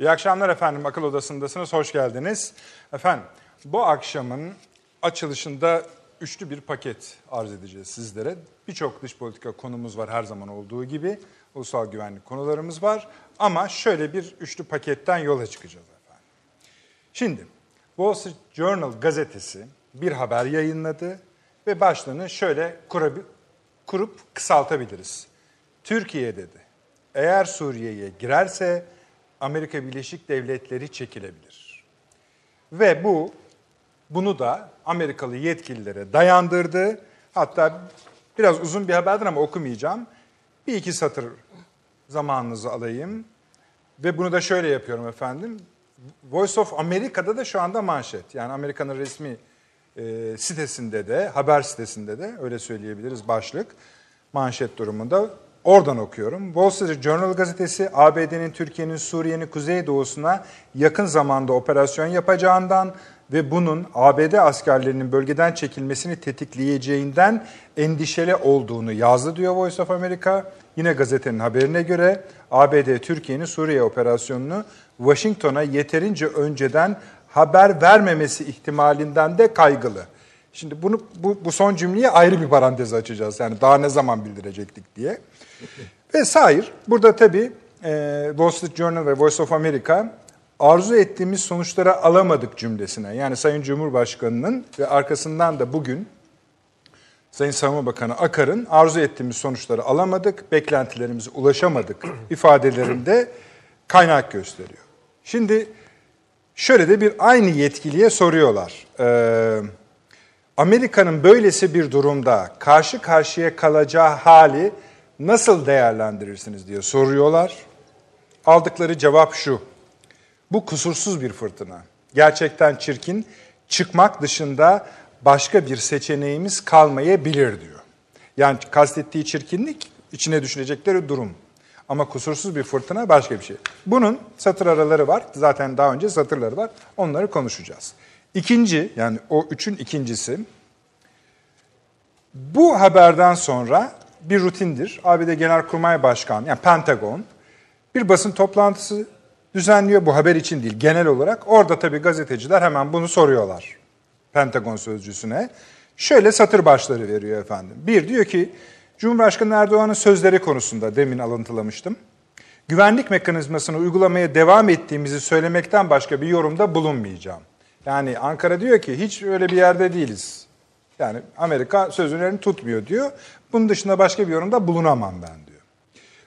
İyi akşamlar efendim. Akıl Odası'ndasınız. Hoş geldiniz. Efendim, bu akşamın açılışında üçlü bir paket arz edeceğiz sizlere. Birçok dış politika konumuz var her zaman olduğu gibi. Ulusal güvenlik konularımız var. Ama şöyle bir üçlü paketten yola çıkacağız efendim. Şimdi, Wall Street Journal gazetesi bir haber yayınladı ve başlığını şöyle kurabi- kurup kısaltabiliriz. Türkiye dedi, eğer Suriye'ye girerse Amerika Birleşik Devletleri çekilebilir. Ve bu bunu da Amerikalı yetkililere dayandırdı. Hatta biraz uzun bir haberdir ama okumayacağım. Bir iki satır zamanınızı alayım. Ve bunu da şöyle yapıyorum efendim. Voice of America'da da şu anda manşet. Yani Amerika'nın resmi e, sitesinde de, haber sitesinde de öyle söyleyebiliriz başlık. Manşet durumunda. Oradan okuyorum. Wall Street Journal gazetesi ABD'nin Türkiye'nin Suriye'nin kuzeydoğusuna yakın zamanda operasyon yapacağından ve bunun ABD askerlerinin bölgeden çekilmesini tetikleyeceğinden endişeli olduğunu yazdı diyor Voice of America. Yine gazetenin haberine göre ABD Türkiye'nin Suriye operasyonunu Washington'a yeterince önceden haber vermemesi ihtimalinden de kaygılı. Şimdi bunu bu, bu son cümleyi ayrı bir parantez açacağız. Yani daha ne zaman bildirecektik diye. Ve sair burada tabii e, Wall Street Journal ve Voice of America arzu ettiğimiz sonuçları alamadık cümlesine. Yani Sayın Cumhurbaşkanı'nın ve arkasından da bugün Sayın Savunma Bakanı Akar'ın arzu ettiğimiz sonuçları alamadık, beklentilerimize ulaşamadık ifadelerinde kaynak gösteriyor. Şimdi şöyle de bir aynı yetkiliye soruyorlar. Ee, Amerika'nın böylesi bir durumda karşı karşıya kalacağı hali nasıl değerlendirirsiniz diye soruyorlar. Aldıkları cevap şu. Bu kusursuz bir fırtına. Gerçekten çirkin, çıkmak dışında başka bir seçeneğimiz kalmayabilir diyor. Yani kastettiği çirkinlik içine düşünecekleri durum. Ama kusursuz bir fırtına başka bir şey. Bunun satır araları var. Zaten daha önce satırları var. Onları konuşacağız. İkinci, yani o üçün ikincisi, bu haberden sonra bir rutindir. ABD Genelkurmay Başkanı, yani Pentagon, bir basın toplantısı düzenliyor. Bu haber için değil, genel olarak. Orada tabii gazeteciler hemen bunu soruyorlar Pentagon sözcüsüne. Şöyle satır başları veriyor efendim. Bir, diyor ki, Cumhurbaşkanı Erdoğan'ın sözleri konusunda demin alıntılamıştım. Güvenlik mekanizmasını uygulamaya devam ettiğimizi söylemekten başka bir yorumda bulunmayacağım. Yani Ankara diyor ki hiç öyle bir yerde değiliz. Yani Amerika sözlerini tutmuyor diyor. Bunun dışında başka bir yorumda bulunamam ben diyor.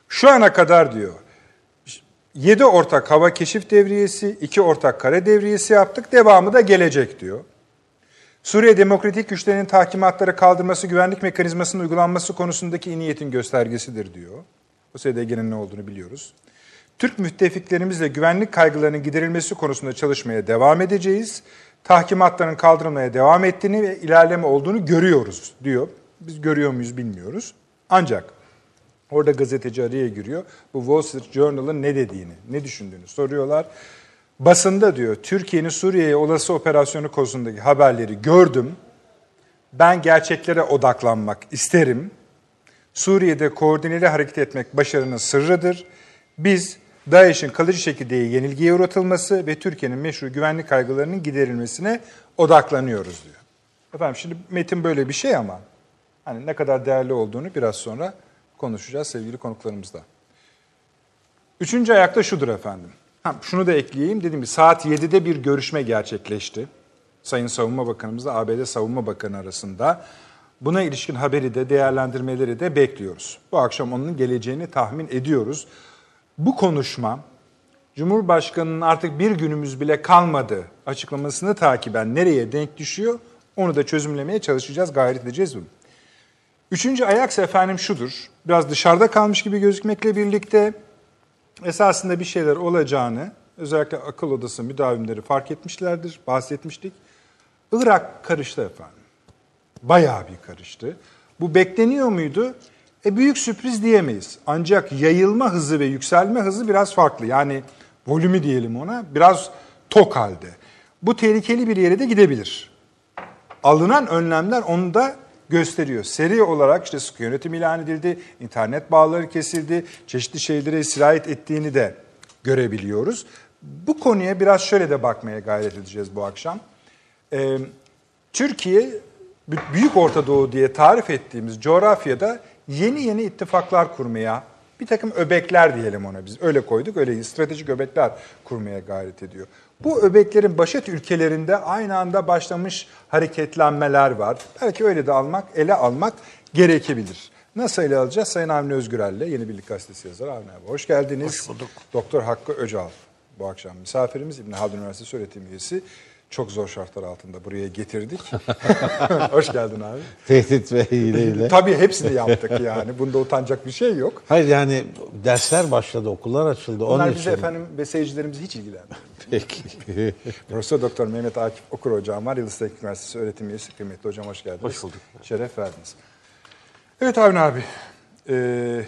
Şu ana kadar diyor 7 ortak hava keşif devriyesi, 2 ortak kare devriyesi yaptık. Devamı da gelecek diyor. Suriye Demokratik Güçlerinin tahkimatları kaldırması, güvenlik mekanizmasının uygulanması konusundaki iyi niyetin göstergesidir diyor. O SDG'nin ne olduğunu biliyoruz. Türk müttefiklerimizle güvenlik kaygılarının giderilmesi konusunda çalışmaya devam edeceğiz. Tahkimatların kaldırılmaya devam ettiğini ve ilerleme olduğunu görüyoruz diyor. Biz görüyor muyuz bilmiyoruz. Ancak orada gazeteci araya giriyor. Bu Wall Street Journal'ın ne dediğini, ne düşündüğünü soruyorlar. Basında diyor Türkiye'nin Suriye'ye olası operasyonu konusundaki haberleri gördüm. Ben gerçeklere odaklanmak isterim. Suriye'de koordineli hareket etmek başarının sırrıdır. Biz DAEŞ'in kalıcı şekilde yenilgiye uğratılması ve Türkiye'nin meşru güvenlik kaygılarının giderilmesine odaklanıyoruz diyor. Efendim şimdi metin böyle bir şey ama hani ne kadar değerli olduğunu biraz sonra konuşacağız sevgili konuklarımızla. Üçüncü ayakta şudur efendim. Ha, şunu da ekleyeyim. Dediğim gibi saat 7'de bir görüşme gerçekleşti. Sayın Savunma Bakanımızla ABD Savunma Bakanı arasında. Buna ilişkin haberi de değerlendirmeleri de bekliyoruz. Bu akşam onun geleceğini tahmin ediyoruz. Bu konuşma Cumhurbaşkanı'nın artık bir günümüz bile kalmadı açıklamasını takiben nereye denk düşüyor onu da çözümlemeye çalışacağız, gayret edeceğiz bunu. Üçüncü ayak efendim şudur. Biraz dışarıda kalmış gibi gözükmekle birlikte esasında bir şeyler olacağını özellikle akıl odası müdavimleri fark etmişlerdir, bahsetmiştik. Irak karıştı efendim. Bayağı bir karıştı. Bu bekleniyor muydu? E büyük sürpriz diyemeyiz. Ancak yayılma hızı ve yükselme hızı biraz farklı. Yani volümü diyelim ona biraz tok halde. Bu tehlikeli bir yere de gidebilir. Alınan önlemler onu da gösteriyor. Seri olarak işte sıkı yönetim ilan edildi, internet bağları kesildi, çeşitli şeylere sirayet ettiğini de görebiliyoruz. Bu konuya biraz şöyle de bakmaya gayret edeceğiz bu akşam. Ee, Türkiye Büyük Orta Doğu diye tarif ettiğimiz coğrafyada yeni yeni ittifaklar kurmaya, bir takım öbekler diyelim ona biz öyle koyduk, öyle stratejik öbekler kurmaya gayret ediyor. Bu öbeklerin başat ülkelerinde aynı anda başlamış hareketlenmeler var. Belki öyle de almak, ele almak gerekebilir. Nasıl ele alacağız? Sayın Avni Özgürel'le Yeni Birlik Gazetesi yazarı Avni abi. Hoş geldiniz. Hoş bulduk. Doktor Hakkı Öcal bu akşam misafirimiz. İbn Haldun Üniversitesi öğretim üyesi. Çok zor şartlar altında buraya getirdik. Hoş geldin abi. Tehdit ve hileyle. Tabii hepsini yaptık yani. Bunda utanacak bir şey yok. Hayır yani dersler başladı, okullar açıldı. Bunlar Onun bize için. efendim ve seyircilerimizi hiç ilgilenmiyor. Peki. Profesör Doktor Mehmet Akif Okur hocam var. Yıldız Teknik Üniversitesi öğretim üyesi. Kıymetli hocam hoş geldiniz. Hoş bulduk. Şeref verdiniz. Evet Avni abi. Ee,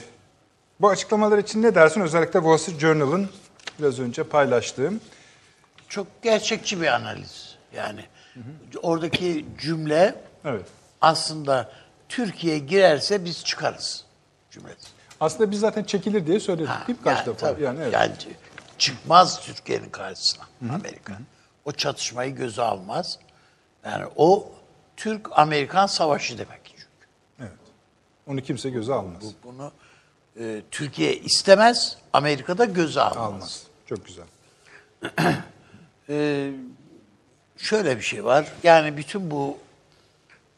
bu açıklamalar için ne dersin? Özellikle Wall Street Journal'ın biraz önce paylaştığım. Çok gerçekçi bir analiz. Yani oradaki cümle Evet. aslında Türkiye girerse biz çıkarız cümlesi. Aslında biz zaten çekilir diye söyledik Ha, değil mi kaç yani defa? tabii. Yani evet. Yani çıkmaz Türkiye'nin karşısına Amerika. O çatışmayı göze almaz. Yani o Türk-Amerikan savaşı demek çünkü. evet. Onu kimse göze almaz. Bunu e, Türkiye istemez, Amerika da göze almaz. Almaz. Çok güzel. Ee, şöyle bir şey var. Yani bütün bu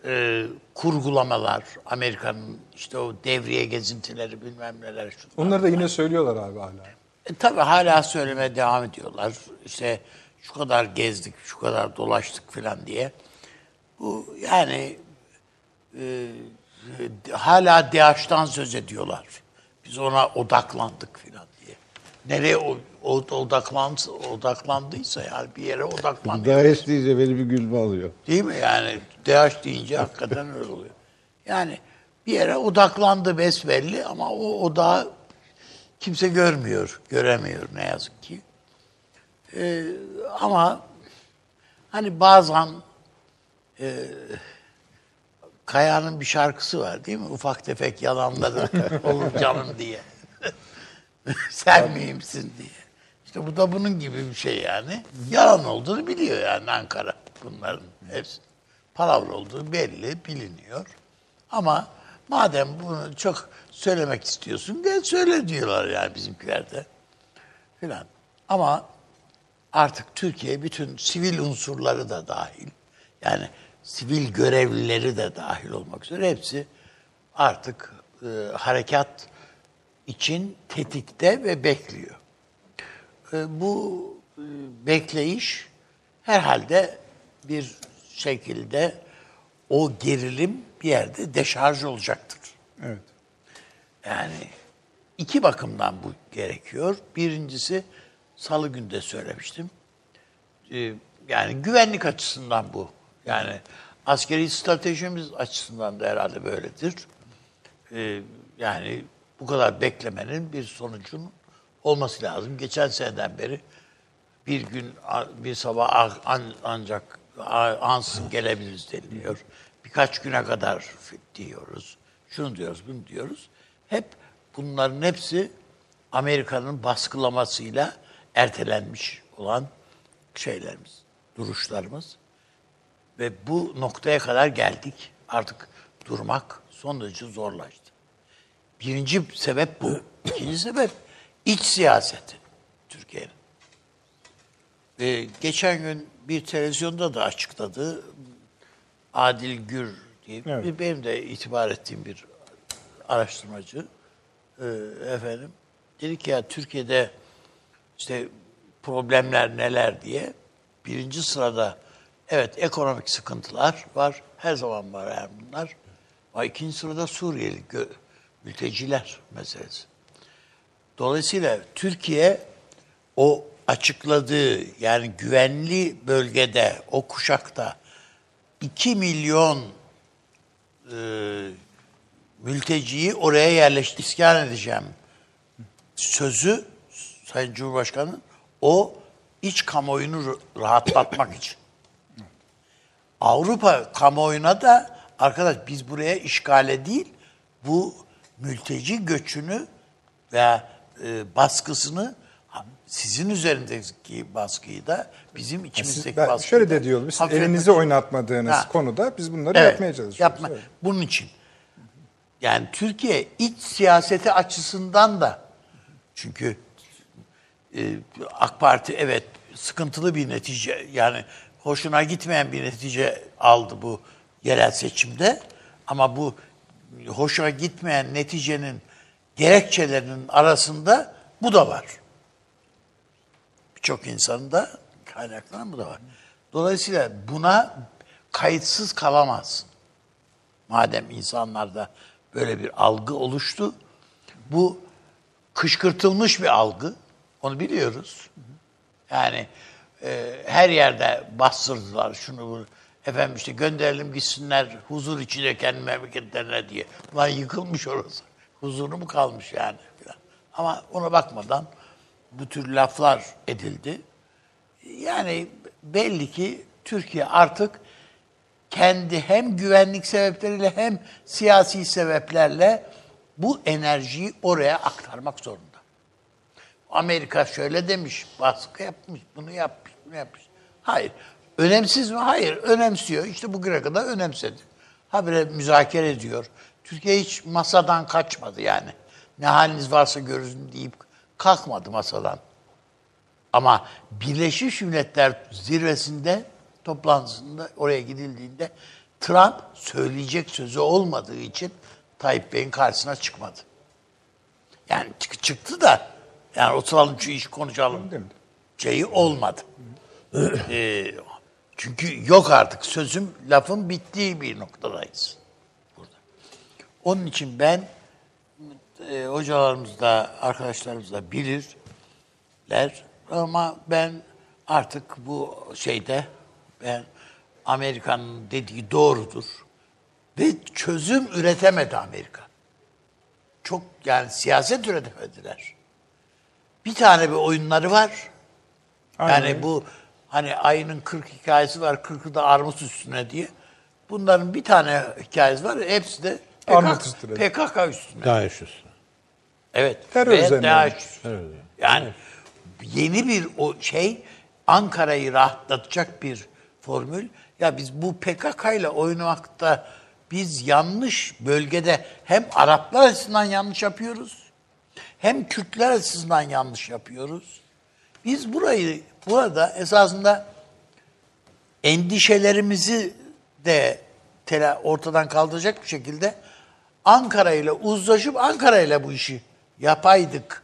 e, kurgulamalar, Amerika'nın işte o devriye gezintileri bilmem neler. Şunlar. Onları da yine söylüyorlar abi hala. E, tabii hala söylemeye devam ediyorlar. İşte şu kadar gezdik, şu kadar dolaştık falan diye. Bu yani e, hala DAEŞ'tan söz ediyorlar. Biz ona odaklandık diye. Nereye odaklandı, odaklandıysa yani bir yere odaklanıyor. Daesh deyince beni bir gülme alıyor. Değil mi yani? DH deyince hakikaten öyle oluyor. Yani bir yere odaklandı besbelli ama o odağı kimse görmüyor, göremiyor ne yazık ki. Ee, ama hani bazen e, Kaya'nın bir şarkısı var değil mi? Ufak tefek yalanları olur canım diye. Sen miyimsin diye. İşte bu da bunun gibi bir şey yani. Yalan olduğunu biliyor yani Ankara bunların hepsi. Palavra olduğu belli, biliniyor. Ama madem bunu çok söylemek istiyorsun gel söyle diyorlar yani bizimkiler de. Filan. Ama artık Türkiye bütün sivil unsurları da dahil, yani sivil görevlileri de dahil olmak üzere hepsi artık e, harekat için tetikte ve bekliyor. E, bu e, bekleyiş herhalde bir şekilde o gerilim bir yerde deşarj olacaktır. Evet. Yani iki bakımdan bu gerekiyor. Birincisi salı günde söylemiştim. Ee, yani güvenlik açısından bu. Yani askeri stratejimiz açısından da herhalde böyledir. Yani bu kadar beklemenin bir sonucun olması lazım. Geçen seneden beri bir gün bir sabah an- ancak ansın gelebiliriz deniliyor. Birkaç güne kadar diyoruz. Şunu diyoruz, bunu diyoruz. Hep bunların hepsi Amerika'nın baskılamasıyla ertelenmiş olan şeylerimiz, duruşlarımız. Ve bu noktaya kadar geldik. Artık durmak son derece zorlaştı. Birinci sebep bu. İkinci sebep iç siyaseti Türkiye'nin. Ee, geçen gün bir televizyonda da açıkladı. Adil Gür diye Evet. benim de itibar ettiğim bir araştırmacı e, efendim dedi ki ya Türkiye'de işte problemler neler diye birinci sırada evet ekonomik sıkıntılar var her zaman var yani bunlar ama ikinci sırada Suriyeli mülteciler meselesi. Dolayısıyla Türkiye o açıkladığı yani güvenli bölgede o kuşakta 2 milyon e, mülteciyi oraya yerleştir, iskan edeceğim sözü Sayın Cumhurbaşkanı o iç kamuoyunu rahatlatmak için. Avrupa kamuoyuna da arkadaş biz buraya işgale değil bu mülteci göçünü veya e, baskısını Sizin üzerindeki baskıyı da bizim içimizdeki Siz, ben baskıyı şöyle da de diyorum. Hafifletmek elinizi oynatmadığınız Ha. konuda biz bunları Evet, yapmaya çalışıyoruz. Yapma. Evet. Bunun için. Yani Türkiye iç siyaseti açısından da çünkü e, AK Parti evet sıkıntılı bir netice yani hoşuna gitmeyen bir netice aldı bu yerel seçimde ama bu hoşuna gitmeyen neticenin gerekçelerinin arasında bu da var. Birçok insanın da kaynaklanan bu da var. Dolayısıyla buna kayıtsız kalamazsın. Madem insanlarda böyle bir algı oluştu, bu kışkırtılmış bir algı, onu biliyoruz. Yani e, her yerde bastırdılar şunu bunu. Efendim işte gönderelim gitsinler huzur içinde kendi memleketlerine diye. Ulan yıkılmış orası. Huzuru mu kalmış yani filan. Ama ona bakmadan bu tür laflar edildi. Yani belli ki Türkiye artık kendi hem güvenlik sebepleriyle hem siyasi sebeplerle bu enerjiyi oraya aktarmak zorunda. Amerika şöyle demiş, baskı yapmış, bunu yapmış, bunu yapmış. Hayır. Önemsiz mi? Hayır. Önemsiyor. İşte bugüne kadar önemsedi. Habire müzakere ediyor. Türkiye hiç masadan kaçmadı yani. Ne haliniz varsa görün deyip kalkmadı masadan. Ama Birleşmiş Milletler zirvesinde toplantısında oraya gidildiğinde Trump söyleyecek sözü olmadığı için Tayyip Bey'in karşısına çıkmadı. Yani çık- çıktı da yani oturalım şu iş konuşalım şeyi olmadı. Ee, çünkü yok artık sözüm lafın bittiği bir noktadayız burada. Onun için ben e, hocalarımız da arkadaşlarımız da bilirler ama ben artık bu şeyde ben Amerika'nın dediği doğrudur ve çözüm üretemedi Amerika. Çok yani siyaset üretemediler. Bir tane bir oyunları var. Aynen. Yani bu hani ayının 40 hikayesi var, 40'ı da armut üstüne diye. Bunların bir tane hikayesi var, hepsi de PKK, Armut üstüne. PKK üstüne. Daesh üstüne. Evet. Terör üzerine. DAEŞ. Evet. Yani yeni bir o şey Ankara'yı rahatlatacak bir formül. Ya biz bu PKK ile oynamakta biz yanlış bölgede hem Araplar açısından yanlış yapıyoruz hem Kürtler açısından yanlış yapıyoruz. Biz burayı burada esasında endişelerimizi de tela, ortadan kaldıracak bir şekilde Ankara ile uzlaşıp Ankara ile bu işi yapaydık.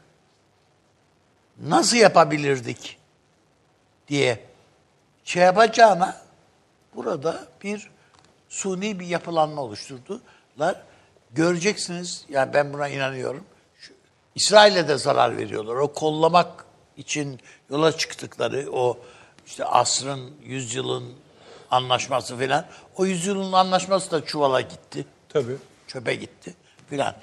Nasıl yapabilirdik diye şey yapacağına burada bir suni bir yapılanma oluşturdular. Göreceksiniz, yani ben buna inanıyorum. İsrail'e de zarar veriyorlar. O kollamak için yola çıktıkları o işte asrın, yüzyılın anlaşması filan. O yüzyılın anlaşması da çuvala gitti. Tabii. Çöpe gitti filan.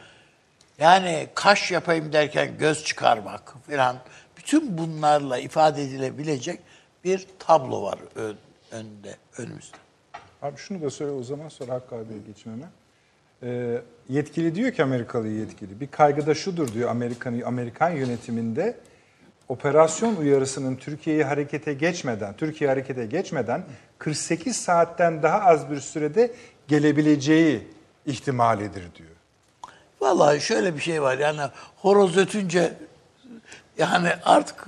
Yani kaş yapayım derken göz çıkarmak filan. Bütün bunlarla ifade edilebilecek bir tablo var ön, önde, önümüzde. Abi şunu da söyle o zaman sonra Hakkı abiye hemen. Ee, yetkili diyor ki Amerikalı yetkili. Bir kaygıda şudur diyor Amerikan Amerikan yönetiminde operasyon uyarısının Türkiye'yi harekete geçmeden, Türkiye harekete geçmeden 48 saatten daha az bir sürede gelebileceği ihtimalidir diyor. Vallahi şöyle bir şey var yani horoz ötünce yani artık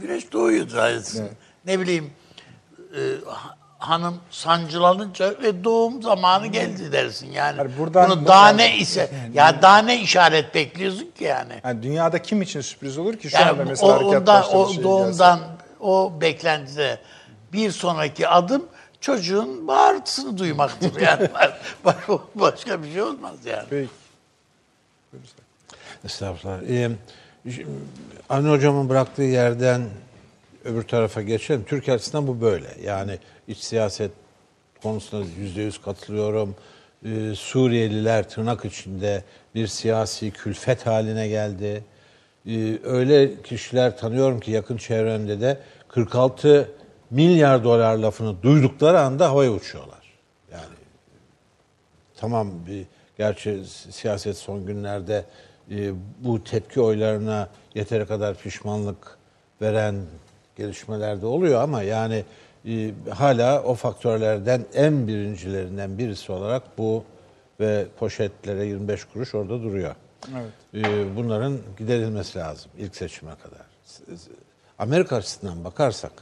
güneş doğuyordur. Yani. Ne bileyim e, hanım sancılanınca ve doğum zamanı geldi dersin yani. Yani buradan- Bunu daha ne ise ya daha ne işaret bekliyorsun ki yani. Yani dünyada kim için sürpriz olur ki şu Yani anda mesela o, ondan, o şey doğumdan o beklentide bir sonraki adım çocuğun bağırtısını duymaktır yani. Baş- Başka bir şey olmaz yani. Peki. Estağfurullah. Ee, Avni Hocam'ın bıraktığı yerden öbür tarafa geçelim. Türkiye açısından bu böyle. Yani iç siyaset konusunda yüzde yüz katılıyorum. Ee, Suriyeliler tırnak içinde bir siyasi külfet haline geldi. Ee, öyle kişiler tanıyorum ki yakın çevremde de 46 milyar dolar lafını duydukları anda havaya uçuyorlar. Yani tamam bir gerçi siyaset son günlerde e, bu tepki oylarına yeteri kadar pişmanlık veren gelişmeler de oluyor ama yani e, hala o faktörlerden en birincilerinden birisi olarak bu ve poşetlere 25 kuruş orada duruyor. E, bunların giderilmesi lazım ilk seçime kadar. Amerika açısından bakarsak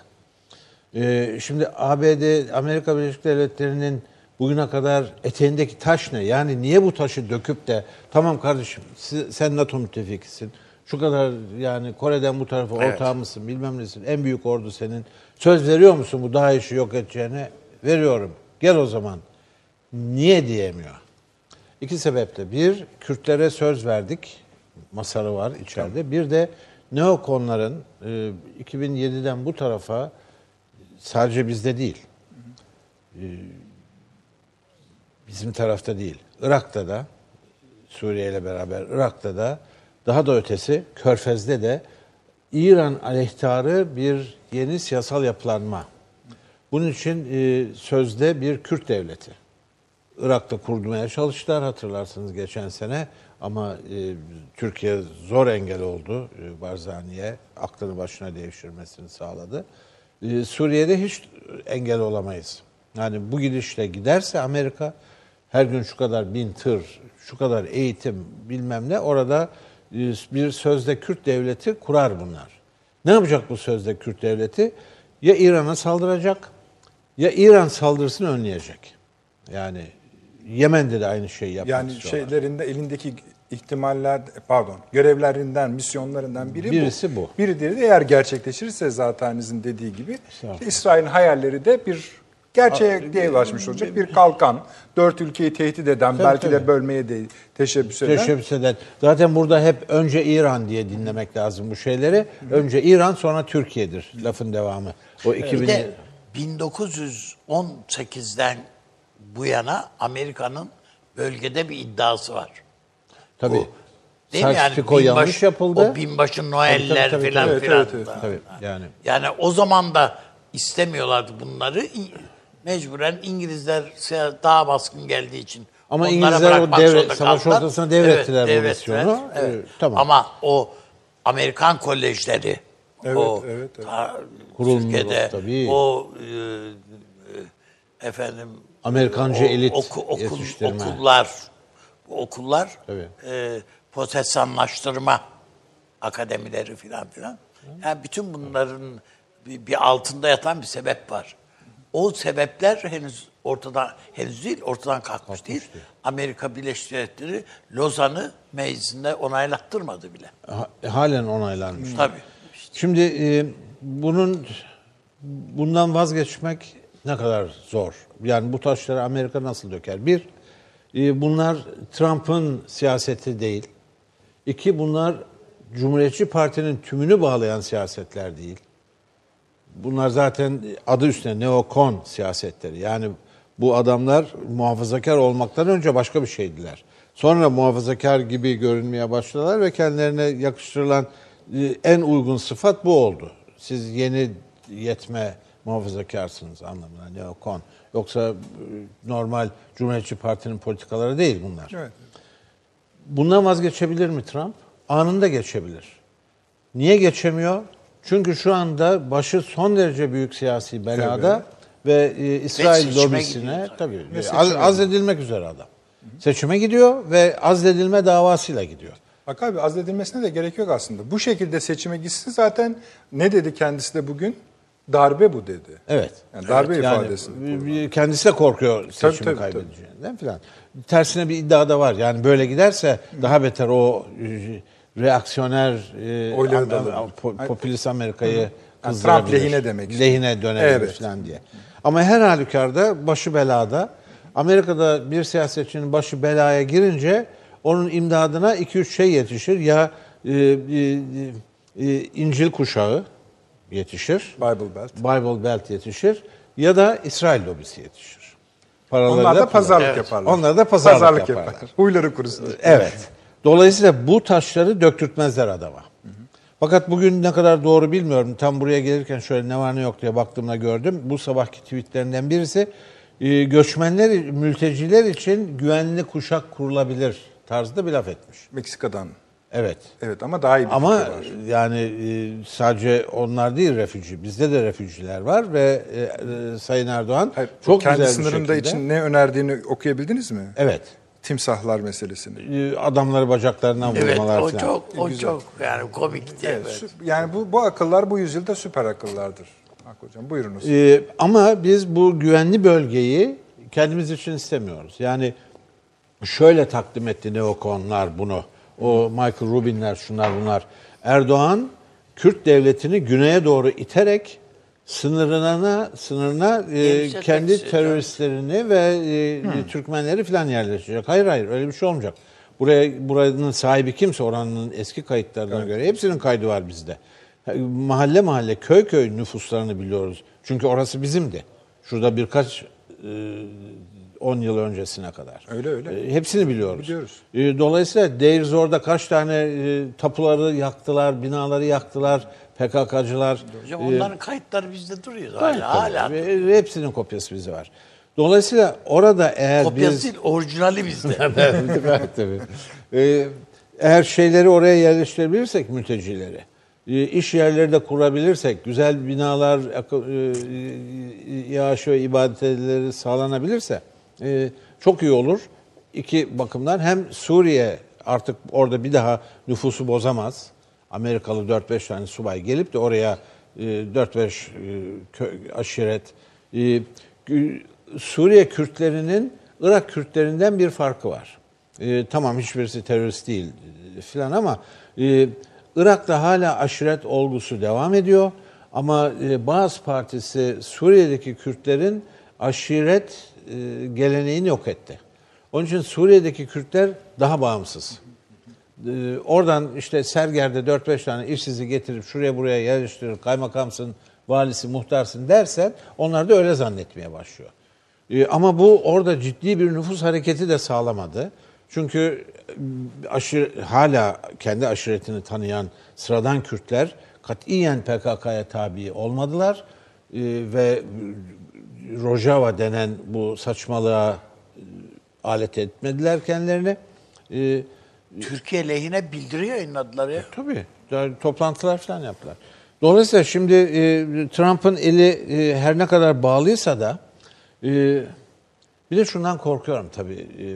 ee, şimdi ABD, Amerika Birleşik Devletleri'nin bugüne kadar eteğindeki taş ne? Yani niye bu taşı döküp de tamam kardeşim sen NATO müttefikisin. Şu kadar yani Kore'den bu tarafa Evet. ortağı mısın bilmem nesin. En büyük ordu senin. Söz veriyor musun bu daha işi yok edeceğine? Veriyorum. Gel o zaman. Niye diyemiyor? İki sebeple. Bir, Kürtlere söz verdik. Masarı var içeride. Bir de neokonların e, 2007'den bu tarafa sadece bizde değil. e, Bizim tarafta değil. Irak'ta da Suriye ile beraber Irak'ta da daha da ötesi Körfez'de de İran aleyhtarı bir yeni siyasal yapılanma. Bunun için e, sözde bir Kürt devleti. Irak'ta kurmaya çalıştılar hatırlarsınız geçen sene ama e, Türkiye zor engel oldu e, Barzani'ye aklını başına devşirmesini sağladı. E, Suriye'de hiç engel olamayız. Yani bu gidişle giderse Amerika her gün şu kadar bin tır, şu kadar eğitim bilmem ne orada bir sözde Kürt devleti kurar bunlar. Ne yapacak bu sözde Kürt devleti? Ya İran'a saldıracak ya İran saldırısını önleyecek. Yani Yemen'de de aynı şeyi yapmak Yani istiyorlar. şeylerinde elindeki ihtimaller pardon görevlerinden misyonlarından biri Birisi bu. bu. Biri de eğer gerçekleşirse zatenizin dediği gibi İsrail'in hayalleri de bir gerçeğe ulaşmış olacak. Bir kalkan, dört ülkeyi tehdit eden, belki tabii. de bölmeye de teşebbüs eden. Teşebbüs eden. Zaten burada hep önce İran diye dinlemek lazım bu şeyleri. Önce İran sonra Türkiye'dir lafın devamı. O 2000 Bir de 1918'den bu yana Amerika'nın bölgede bir iddiası var. tabii. Bu. Değil mi yani? Binbaşı- yanlış yapıldı. O binbaşı Tabii, Noeller tabii, tabii, filan tabii. filan. Evet, evet, evet. Tabii yani. Yani o zaman da istemiyorlardı bunları. Mecburen İngilizler daha baskın geldiği için Ama İngilizler o devre- savaş ortasına devrettiler bu devrettiler, misyonu. evet. Ee, tamam. Ama o Amerikan kolejleri Evet, o evet, evet. ta- Türkiye'de tabii. o e, e, efendim Amerikancı o- elit oku- okul- okullar bu okullar Tabii. e, protestanlaştırma akademileri filan filan. Yani bütün bunların bir, bir altında yatan bir sebep var. O sebepler henüz ortadan henüz değil, ortadan kalkmış, değil. Amerika Birleşik Devletleri Lozan'ı meclisinde onaylattırmadı bile. Ha- halen onaylanmış. Tabii. Şimdi e, bunun bundan vazgeçmek ne kadar zor. Yani bu taşları Amerika nasıl döker? Bir, e, bunlar Trump'ın siyaseti değil. İki, bunlar Cumhuriyetçi Parti'nin tümünü bağlayan siyasetler değil. Bunlar zaten adı üstüne neokon siyasetleri. Yani bu adamlar muhafazakar olmaktan önce başka bir şeydiler. Sonra muhafazakar gibi görünmeye başladılar ve kendilerine yakıştırılan e, en uygun sıfat bu oldu. Siz yeni yetme muhafazakarsınız anlamına neokon. Yoksa e, normal Cumhuriyetçi Parti'nin politikaları değil bunlar. Evet. Bundan vazgeçebilir mi Trump? Anında geçebilir. Niye geçemiyor? Çünkü şu anda başı son derece büyük siyasi belada ve e, İsrail Ve lobisine tabii Ve e, az, azledilmek üzere adam. Seçime gidiyor ve azledilme davasıyla gidiyor. Bak abi azledilmesine de gerek yok aslında. Bu şekilde seçime gitsin zaten ne dedi kendisi de bugün? Darbe bu dedi. Evet. Yani darbe Yani ifadesini. bir- kendisi de korkuyor seçimi tabii, tabii. kaybedeceğinden filan. Tersine bir iddia da var. Yani böyle giderse daha beter o reaksiyoner e, da po- popülist Amerika'yı Yani. Trump lehine demek istiyor. Lehine dönebilir Evet. filan diye. Ama her halükarda başı belada. Amerika'da bir siyasetçinin başı belaya girince onun imdadına iki üç şey yetişir. Ya e, e, e, İncil kuşağı yetişir. Bible Belt. Bible Belt yetişir ya da İsrail lobisi yetişir. Paraları Onlar da pullar. pazarlık Evet. yaparlar. Onlar da pazarlık yaparlar. yapar. Huyları kurusun. Evet. Dolayısıyla bu taşları döktürtmezler adama. Fakat bugün ne kadar doğru bilmiyorum. Tam buraya gelirken şöyle ne var ne yok diye baktığımda gördüm. Bu sabahki tweetlerinden birisi e, göçmenler, mülteciler için güvenli kuşak kurulabilir tarzda bir laf etmiş. Meksika'dan. Evet. Evet ama daha iyi bir Ama var. yani e, sadece onlar değil refüji. Bizde de refüjiler var ve e, Sayın Erdoğan Hayır, çok kendi güzel bir sınırında şekilde. için ne önerdiğini okuyabildiniz mi? Evet. Timsahlar meselesini. E, Adamları bacaklarından Evet vurmalar o falan. çok o çok yani komikti. Evet, Evet. Yani bu, bu akıllar bu yüzyılda süper akıllardır. Hakkı Hocam buyurunuz. Ee, ama biz bu güvenli bölgeyi kendimiz için istemiyoruz. Yani şöyle takdim etti neokonlar bunu. O Michael Rubinler şunlar bunlar. Erdoğan Kürt devletini güneye doğru iterek sınırına sınırına e, kendi istiyor, teröristlerini ve e, Türkmenleri falan yerleştirecek. Hayır hayır öyle bir şey olmayacak. Buraya buranın sahibi kimse oranın eski kayıtlarına göre hepsinin kaydı var bizde. Mahalle mahalle köy köy nüfuslarını biliyoruz. Çünkü orası bizimdi. Şurada birkaç e, 10 yıl öncesine kadar. Öyle, öyle. E, hepsini biliyoruz. Biliyoruz. E, dolayısıyla Deir Zor'da kaç tane e, tapuları yaktılar, binaları yaktılar PKK'cılar. Hocam E, onların kayıtları bizde duruyor hala. hala. Ve- hepsinin kopyası bizde var. Dolayısıyla orada eğer Kopyası biz... değil, orijinali bizde. evet, tabii. Ee, eğer şeyleri oraya yerleştirebilirsek mültecileri, e, iş yerleri de kurabilirsek, güzel binalar, akı- e, yağış ve ibadeteleri sağlanabilirse e, çok iyi olur. İki bakımdan hem Suriye artık orada bir daha nüfusu bozamaz. Amerikalı 4-5 tane subay gelip de oraya e, 4-5 e, kö- aşiret e, Suriye Kürtlerinin Irak Kürtlerinden bir farkı var. E, tamam hiçbirisi terörist değil e, filan ama e, Irak'ta hala aşiret olgusu devam ediyor. Ama e, Baas Partisi Suriye'deki Kürtlerin aşiret e, geleneğini yok etti. Onun için Suriye'deki Kürtler daha bağımsız. Ee, oradan işte Serger'de 4-5 tane işsizi getirip şuraya buraya yerleştirir, kaymakamsın, valisi, muhtarsın dersen onlar da öyle zannetmeye başlıyor. Ee, ama bu orada ciddi bir nüfus hareketi de sağlamadı. Çünkü e, aşır, hala kendi aşiretini tanıyan sıradan Kürtler katiyen PKK'ya tabi olmadılar. Ee, ve Rojava denen bu saçmalığa e, alet etmediler kendilerini. Ee, Türkiye lehine bildiri yayınladılar ya. Tabii. Daha Toplantılar falan yaptılar. Dolayısıyla şimdi e, Trump'ın eli e, her ne kadar bağlıysa da e, bir de şundan korkuyorum tabii. E,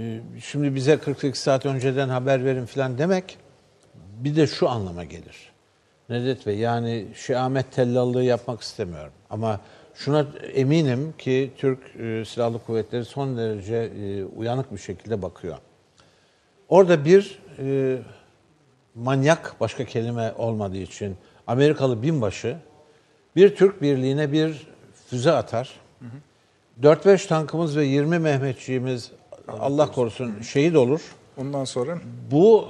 e, şimdi bize 48 saat önceden haber verin falan demek bir de şu anlama gelir. Nedet Bey yani Ahmet tellallığı yapmak istemiyorum. Ama şuna eminim ki Türk e, Silahlı Kuvvetleri son derece e, uyanık bir şekilde bakıyor. Orada bir e, manyak başka kelime olmadığı için Amerikalı binbaşı bir Türk birliğine bir füze atar. 4-5 tankımız ve 20 Mehmetçiğimiz Allah korusun şehit olur. Ondan sonra Bu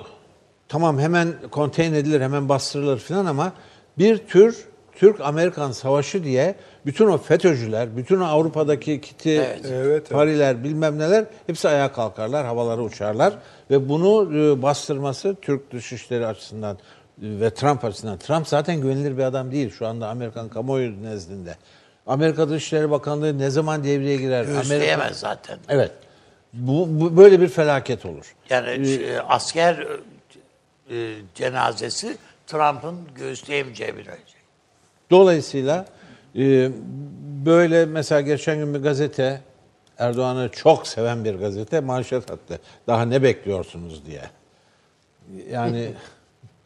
tamam hemen konteyn edilir, hemen bastırılır falan ama bir tür Türk-Amerikan savaşı diye bütün o FETÖ'cüler, bütün o Avrupa'daki kiti, Evet. Evet, evet. Pariler bilmem neler hepsi ayağa kalkarlar, havalara uçarlar. Ve bunu e, bastırması Türk dışişleri açısından e, ve Trump açısından. Trump zaten güvenilir bir adam değil şu anda Amerikan kamuoyu nezdinde. Amerika Dışişleri Bakanlığı ne zaman devreye girer? Amerika... Göğüsleyemez zaten. Evet. Bu, bu böyle bir felaket olur. Yani e, asker e, cenazesi Trump'ın göğüsleyemeyeceği bir şey. Dolayısıyla e, böyle mesela geçen gün bir gazete Erdoğan'ı çok seven bir gazete manşet attı. Daha ne bekliyorsunuz diye. Yani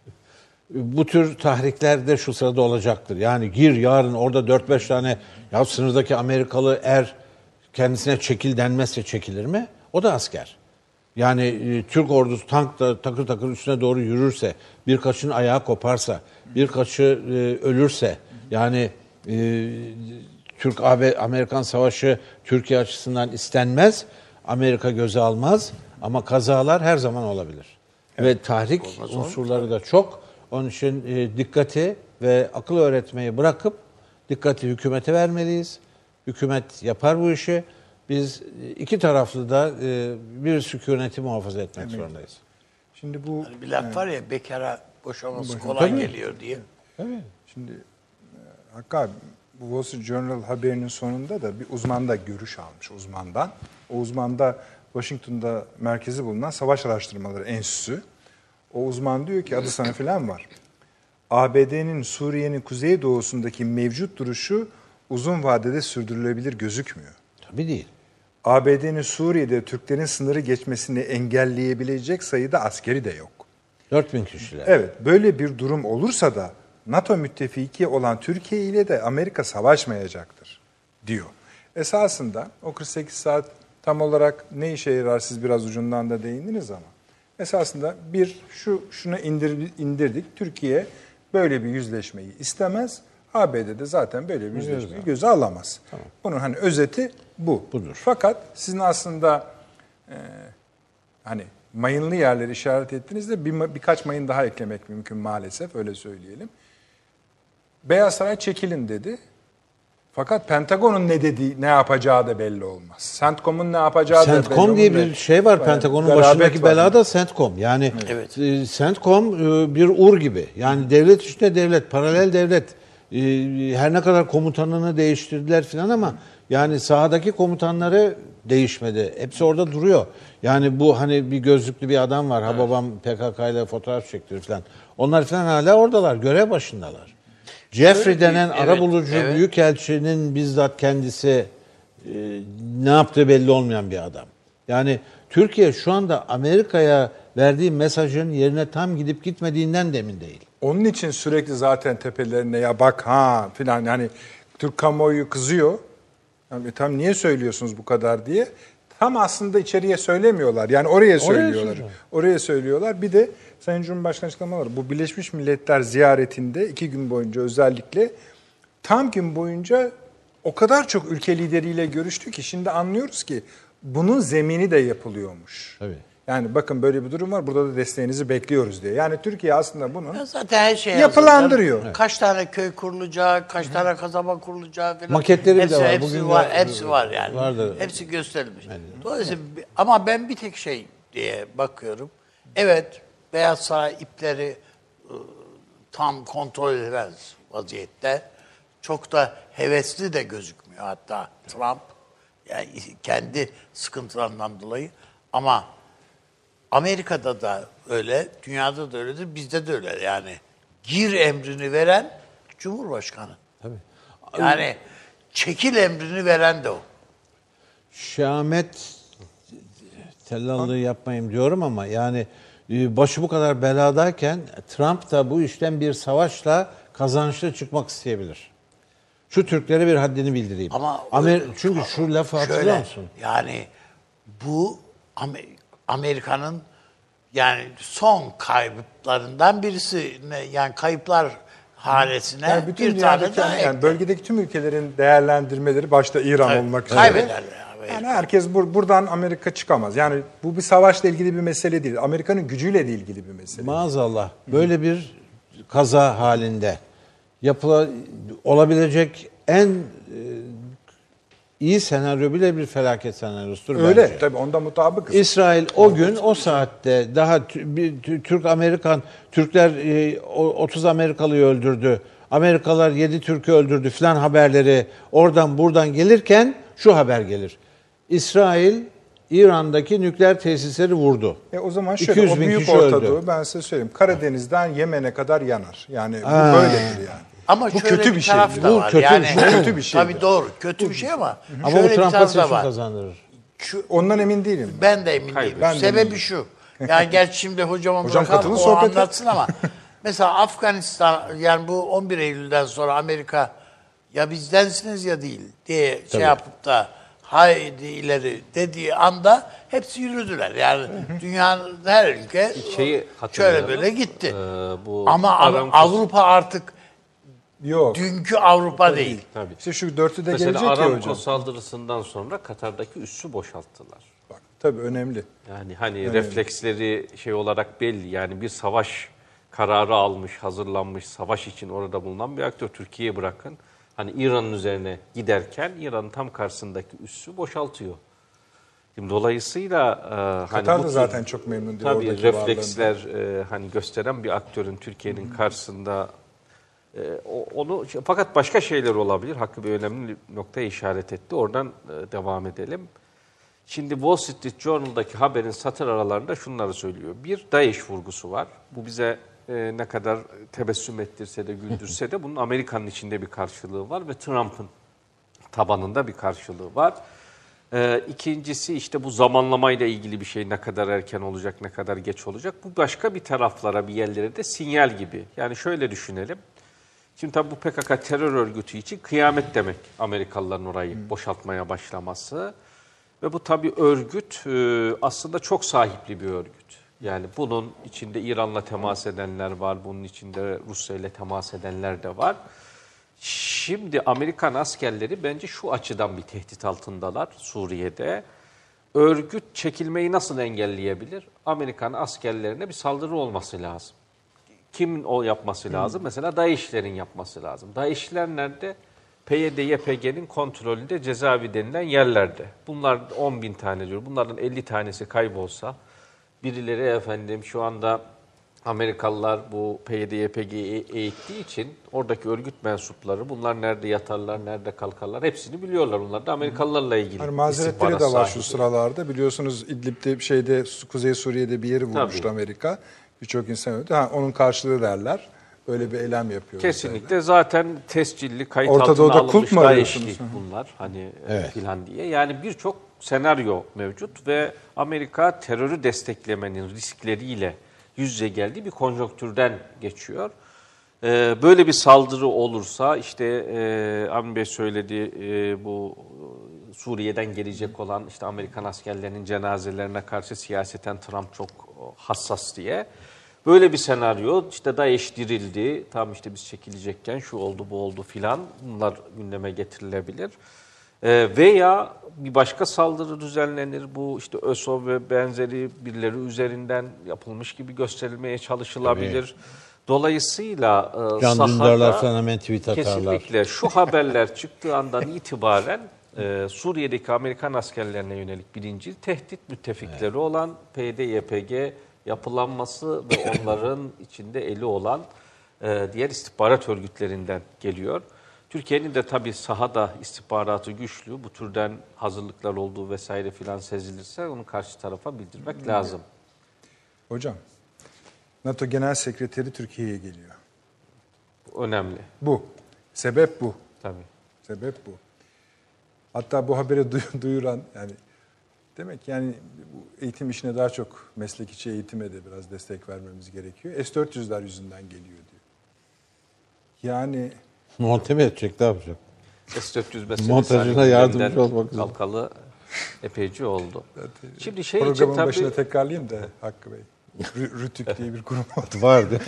bu tür tahrikler de şu sırada olacaktır. Yani gir yarın orada 4-5 tane ya sınırdaki Amerikalı er kendisine çekil denmezse çekilir mi? O da asker. Yani e, Türk ordusu tankla takır takır üstüne doğru yürürse, birkaçının ayağı koparsa, birkaçı e, ölürse, yani e, Türk Amerikan savaşı Türkiye açısından istenmez, Amerika göze almaz ama kazalar her zaman olabilir. Ve tahrik unsurları da çok. Onun için e, dikkati ve akıl öğretmeyi bırakıp dikkati hükümete vermeliyiz. Hükümet yapar bu işi. Biz e, iki taraflı da e, bir sükuneti muhafaza etmek zorundayız. şimdi bu Hani bir laf var ya bekara boşaması kolay Tabii. geliyor diye. Evet. Şimdi Hakkı abi bu Wall Street Journal haberinin sonunda da bir uzman da görüş almış uzmandan. O uzman da Washington'da merkezi bulunan Savaş Araştırmaları Enstitüsü. O uzman diyor ki adı sana falan var. ABD'nin Suriye'nin kuzeydoğusundaki mevcut duruşu uzun vadede sürdürülebilir gözükmüyor. Tabii değil. ABD'nin Suriye'de Türklerin sınırı geçmesini engelleyebilecek sayıda askeri de yok. 4000 kişiler. Evet, böyle bir durum olursa da NATO müttefiki olan Türkiye ile de Amerika savaşmayacaktır diyor. Esasında o 48 saat tam olarak ne işe yarar siz biraz ucundan da değindiniz ama esasında bir şu şuna indir, indirdik. Türkiye böyle bir yüzleşmeyi istemez. ABD de zaten böyle bir yüzleşmeyi göze alamaz. Bunun hani özeti bu. Budur. Fakat sizin aslında e, hani mayınlı yerleri işaret ettiğinizde bir, birkaç mayın daha eklemek mümkün maalesef öyle söyleyelim. Beyaz Saray çekilin dedi. Fakat Pentagon'un ne dediği, ne yapacağı da belli olmaz. CENTCOM'un ne yapacağı da belli olmaz. CENTCOM diye bir şey var. Yani Pentagon'un başındaki var. bela da CENTCOM. Yani Evet. e, CENTCOM e, bir ur gibi. Yani devlet içinde devlet, paralel devlet. E, Her ne kadar komutanını değiştirdiler filan ama yani sahadaki komutanları değişmedi. Hepsi orada duruyor. Yani bu hani bir gözlüklü bir adam var. Ha babam PKK ile fotoğraf çektirir filan. Onlar filan hala oradalar. Görev başındalar. Jeffrey Öyle denen değil, arabulucu evet, evet. büyükelçinin bizzat kendisi e, ne yaptığı belli olmayan bir adam. Yani Türkiye şu anda Amerika'ya verdiği mesajın yerine tam gidip gitmediğinden de emin değil. Onun için sürekli zaten tepelerine ya bak ha filan yani Türk kamuoyu kızıyor. Yani, tam niye söylüyorsunuz bu kadar diye. Tam aslında içeriye söylemiyorlar. Yani oraya söylüyorlar. söylüyor. Oraya söylüyorlar. Bir de Sayın Cumhurbaşkanı açıklamaları. Bu Birleşmiş Milletler ziyaretinde iki gün boyunca özellikle tam gün boyunca o kadar çok ülke lideriyle görüştü ki şimdi anlıyoruz ki bunun zemini de yapılıyormuş. Tabii. Yani bakın böyle bir durum var. Burada da desteğinizi bekliyoruz diye. Yani Türkiye aslında bunun Ya zaten her şey Yapılandırıyor. hazır. Kaç tane köy kurulacağı, kaç tane kasaba kurulacağı falan. Maketleri hepsi, var. Hepsi Bugün de- var, hepsi var yani. vardı. Hepsi gösterilmiş. Dolayısıyla bi- ama ben bir tek şey diye bakıyorum. Evet, Beyaz Saray ipleri ı, tam kontrol edilmez vaziyette. Çok da hevesli de gözükmüyor hatta Trump. Yani kendi sıkıntılarından dolayı. Ama Amerika'da da öyle, dünyada da öyledir, bizde de öyle yani. Gir emrini veren Cumhurbaşkanı. Tabii. Yani çekil emrini veren de o. Şahmet tellallığı yapmayayım diyorum ama yani e, başı bu kadar beladayken Trump da bu işten bir savaşla kazançlı çıkmak isteyebilir. Şu Türklere bir haddini bildireyim. Ama Amer çünkü şu lafı hatırlıyor Şöyle, musun? Yani bu Amer- Amerika'nın yani son kayıplarından birisi ne- yani kayıplar hanesine Yani bütün bir tane daha yani, ekle. bölgedeki tüm ülkelerin değerlendirmeleri başta İran Tabii, olmak üzere. kaybederler abi. Yani herkes bur- buradan Amerika çıkamaz. Yani bu bir savaşla ilgili bir mesele değil. Amerika'nın gücüyle de ilgili bir mesele. Maazallah böyle bir kaza halinde yapıla olabilecek en e, iyi senaryo bile bir felaket senaryosudur Öyle bence. tabii onda mutabıkız. İsrail o gün o saatte daha Türk Amerikan Türkler e, o- 30 Amerikalıyı öldürdü. Amerikalılar 7 Türk'ü öldürdü filan haberleri oradan buradan gelirken şu haber gelir. İsrail İran'daki nükleer tesisleri vurdu. E o zaman şöyle 200 o bin büyük kişi Orta öldü. Ben size söyleyeyim. Karadeniz'den Yemen'e kadar yanar. Yani bu böyledir yani. Ama bu şöyle kötü bir, bir şey. da Bu var. kötü bir yani, şey. Kötü bir şeydir. Tabii doğru. Kötü bir şey ama, Ama şöyle bu bir Trump'a tarafı da seçim var. kazandırır. Şu, Ondan emin değilim. ben de emin değilim. Ben de Sebebi eminim. şu. Yani gerçi şimdi hocama Hocam bırakalım o sohbete. anlatsın ama mesela Afganistan yani bu 11 Eylül'den sonra Amerika ya bizdensiniz ya değil diye şey yapıp da haydi ileri dediği anda hepsi yürüdüler. Yani dünyanın her ülke Şeyi şöyle böyle gitti. Ee, bu ama Aramco- Avrupa artık Yok. dünkü Avrupa değil. Tabii. İşte şu dörtlüde Mesela gelecek ya Aramco hocam. saldırısından sonra Katar'daki üssü boşalttılar. Bak, tabii önemli. Yani hani refleksleri şey olarak belli. Yani bir savaş kararı almış, hazırlanmış, savaş için orada bulunan bir aktör Türkiye'yi bırakın. Hani İran'ın üzerine giderken İran'ın tam karşısındaki üssü boşaltıyor. Şimdi dolayısıyla e, hani Katar bu da tür- zaten çok memnun değil Tabii refleksler e, hani gösteren bir aktörün Türkiye'nin karşısında e, onu fakat başka şeyler olabilir. Hakkı bir önemli noktaya işaret etti. Oradan e, devam edelim. Şimdi Wall Street Journal'daki haberin satır aralarında şunları söylüyor. Bir, DAEŞ vurgusu var. Bu bize e, ne kadar tebessüm ettirse de güldürse de bunun Amerika'nın içinde bir karşılığı var ve Trump'ın tabanında bir karşılığı var. Ee, ikincisi işte bu zamanlamayla ilgili bir şey ne kadar erken olacak, ne kadar geç olacak. Bu başka bir taraflara, bir yerlere de sinyal gibi. Yani şöyle düşünelim. Şimdi tabii bu PKK terör örgütü için kıyamet demek Amerikalıların orayı boşaltmaya başlaması. Ve bu tabii örgüt e, aslında çok sahipli bir örgüt. Yani bunun içinde İran'la temas edenler var, bunun içinde Rusya ile temas edenler de var. Şimdi Amerikan askerleri bence şu açıdan bir tehdit altındalar Suriye'de. Örgüt çekilmeyi nasıl engelleyebilir? Amerikan askerlerine bir saldırı olması lazım. Kimin o yapması lazım? Mesela DAEŞ'lerin yapması lazım. DAEŞ'ler nerede? PYD, YPG'nin kontrolünde cezaevi denilen yerlerde. Bunlar 10 bin tane diyor. Bunların 50 tanesi kaybolsa, birileri efendim şu anda Amerikalılar bu PYD, YPG'yi eğittiği için oradaki örgüt mensupları bunlar nerede yatarlar, nerede kalkarlar hepsini biliyorlar. Bunlar da Amerikalılarla ilgili Hani mazeretleri de var şu sahibi. sıralarda. Biliyorsunuz İdlib'de şeyde Kuzey Suriye'de bir yeri vurmuştu Tabii. Amerika. Birçok insan öldü. Ha, onun karşılığı derler. Öyle bir eylem yapıyor. Kesinlikle zaten tescilli kayıt Orta altına Doğu'da alınmış DAEŞ'li bunlar hani Evet. filan diye. Yani birçok senaryo mevcut ve Amerika terörü desteklemenin riskleriyle yüz yüze geldiği bir konjonktürden geçiyor. Ee, böyle bir saldırı olursa işte e, Amin Bey söyledi e, bu e, Suriye'den gelecek olan işte Amerikan askerlerinin cenazelerine karşı siyaseten Trump çok hassas diye. Böyle bir senaryo işte DAEŞ dirildi tam işte biz çekilecekken şu oldu bu oldu filan bunlar gündeme getirilebilir. Ee, veya bir başka saldırı düzenlenir. Bu işte ÖSO ve benzeri birileri üzerinden yapılmış gibi gösterilmeye çalışılabilir. Dolayısıyla e, Can sahada Dündarlar falan hemen tweet atarlar. kesinlikle şu haberler çıktığı andan itibaren e, Suriye'deki Amerikan askerlerine yönelik birinci tehdit müttefikleri olan PYD, YPG yapılanması ve onların içinde eli olan e, diğer istihbarat örgütlerinden geliyor. Türkiye'nin de tabii sahada istihbaratı güçlü. Bu türden hazırlıklar olduğu vesaire filan sezilirse onu karşı tarafa bildirmek lazım. Hocam, NATO Genel Sekreteri Türkiye'ye geliyor. Önemli Bu. Sebep bu. tabii. Sebep bu. Hatta bu haberi duy- duyuran yani demek yani bu eğitim işine daha çok meslek içi eğitime de biraz destek vermemiz gerekiyor. S-400'ler yüzünden geliyor diyor. Yani Monte mi edecek ne yapacak? S-400 meselesi Montajına yardımcı olmak üzere. Kalkalı epeyce oldu. Şimdi şey için programın tabii başına tekrarlayayım da Hakkı Bey. Rü- Rütük diye bir kurum var. Vardı.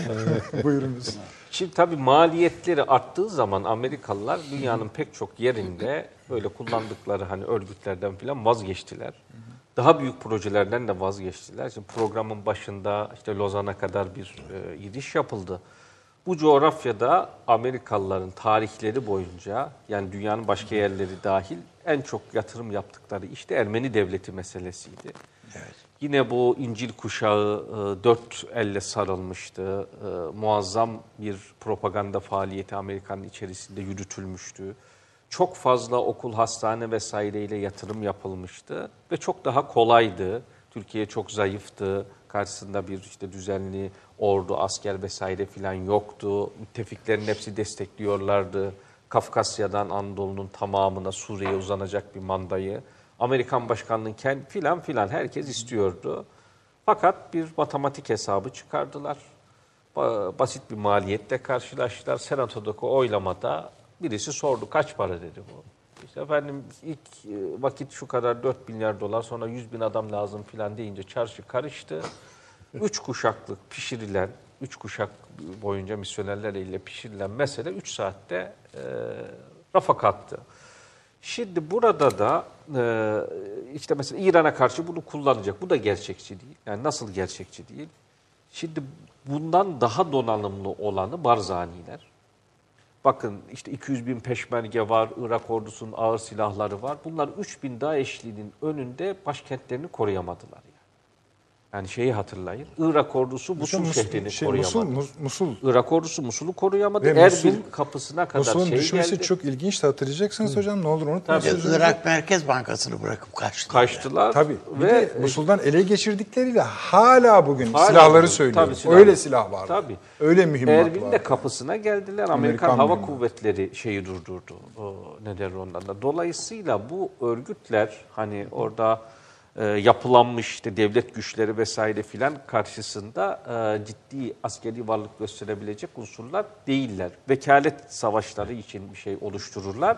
Buyurunuz. Şimdi tabii maliyetleri arttığı zaman Amerikalılar dünyanın pek çok yerinde böyle kullandıkları hani örgütlerden falan vazgeçtiler. Daha büyük projelerden de vazgeçtiler. Şimdi programın başında işte Lozan'a kadar bir e, gidiş yapıldı. Bu coğrafyada Amerikalıların tarihleri boyunca yani dünyanın başka yerleri dahil en çok yatırım yaptıkları işte Ermeni devleti meselesiydi. Yine bu İncil kuşağı e, dört elle sarılmıştı. E, muazzam bir propaganda faaliyeti Amerika'nın içerisinde yürütülmüştü. Çok fazla okul, hastane vesaireyle yatırım yapılmıştı ve çok daha kolaydı. Türkiye çok zayıftı. Karşısında bir işte düzenli ordu, asker vesaire filan yoktu. Müttefiklerin hepsi destekliyorlardı. Kafkasya'dan Anadolu'nun tamamına Suriye'ye uzanacak bir mandayı. Amerikan başkanlığın kendi filan filan herkes istiyordu. Fakat bir matematik hesabı çıkardılar. Ba- Basit bir maliyetle karşılaştılar. Senato'daki oylamada birisi sordu kaç para dedi bu. İşte efendim ilk e, vakit şu kadar 4 milyar dolar sonra 100 bin adam lazım filan deyince çarşı karıştı. Üç kuşaklık pişirilen, üç kuşak boyunca misyonerler ile pişirilen mesele 3 saatte e, rafa kalktı. Şimdi burada da e, işte mesela İran'a karşı bunu kullanacak. Bu da gerçekçi değil. Yani nasıl gerçekçi değil? Şimdi bundan daha donanımlı olanı Barzaniler. Bakın işte 200 bin peşmerge var, Irak ordusunun ağır silahları var. Bunlar 3 bin DAEŞ'linin önünde başkentlerini koruyamadılar. Yani. Yani şeyi hatırlayın. Irak ordusu Musul Mus- şehrini şey, koruyamadı. Musul, Mus- Musul. Irak ordusu Musul'u koruyamadı. Ve Erbil Musul- kapısına kadar Musul'un şey düşmesi geldi. çok ilginç hatırlayacaksınız hocam. Ne olur unutmayın. Sözünüzü. Irak Merkez Bankası'nı bırakıp kaçtılar. Kaçtılar. Tabii. Bir Ve de Musul'dan ele geçirdikleriyle hala bugün Hala silahları bugün. söylüyor. Tabii silah Öyle silah var. Tabii. Öyle mühimmat Erbil'in var. de kapısına geldiler. Amerikan, Amerikan Hava mühimmat. Kuvvetleri şeyi durdurdu. O, ne der ondan da. Dolayısıyla bu örgütler hani orada e, yapılanmış işte devlet güçleri vesaire filan karşısında e, ciddi askeri varlık gösterebilecek unsurlar değiller. Vekalet savaşları için bir şey oluştururlar.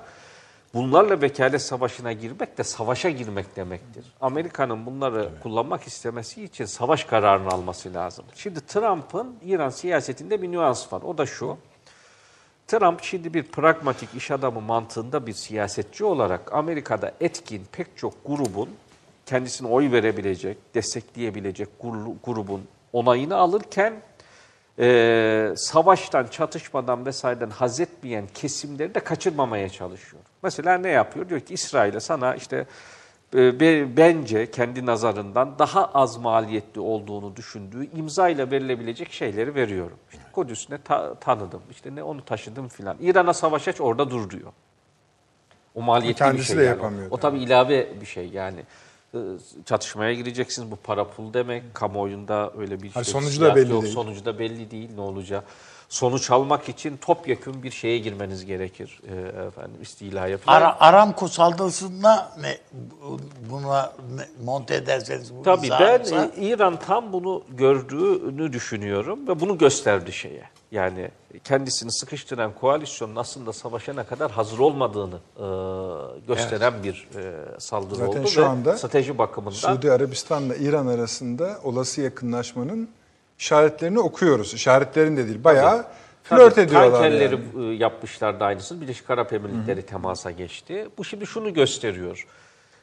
Bunlarla vekalet savaşına girmek de savaşa girmek demektir. Amerika'nın bunları kullanmak istemesi için savaş kararını alması lazım. Şimdi Trump'ın İran siyasetinde bir nüans var. O da şu. Trump şimdi bir pragmatik iş adamı mantığında bir siyasetçi olarak Amerika'da etkin pek çok grubun kendisine oy verebilecek, destekleyebilecek gru- grubun onayını alırken e, savaştan, çatışmadan vesaireden haz etmeyen kesimleri de kaçırmamaya çalışıyor. Mesela ne yapıyor? Diyor ki İsrail'e sana işte e, be- bence kendi nazarından daha az maliyetli olduğunu düşündüğü imza ile verilebilecek şeyleri veriyorum. İşte Kudüs'ü ne ta- tanıdım, işte ne onu taşıdım filan. İran'a savaş aç orada dur diyor. O maliyetli Kendisi bir şey. de yani. yapamıyor O tabii ilave bir şey yani. Ee, Çatışmaya gireceksiniz bu para pul demek. Kamuoyunda öyle bir Hani şey, sonucu da belli yok, değil. Sonucu da belli değil ne olacağı. Sonuç almak için topyekun bir şeye girmeniz gerekir. Ee, efendim istilaya falan. Ara, Aramco saldırısında ne bu- buna ne, monte ederseniz bu Tabii ben e, İran tam bunu gördüğünü düşünüyorum ve bunu gösterdi şeye. Yani kendisini sıkıştıran koalisyonun aslında savaşa ne kadar hazır olmadığını e, gösteren bir e, saldırı Zaten oldu şu anda strateji bakımından Suudi Arabistan'la İran arasında olası yakınlaşmanın işaretlerini okuyoruz. İşaretlerin de değil. Bayağı flört Tabii, ediyorlar Tankerleri yani. e, yapmışlardı aynısını. Birleşik Arap Emirlikleri temasa geçti. Bu şimdi şunu gösteriyor.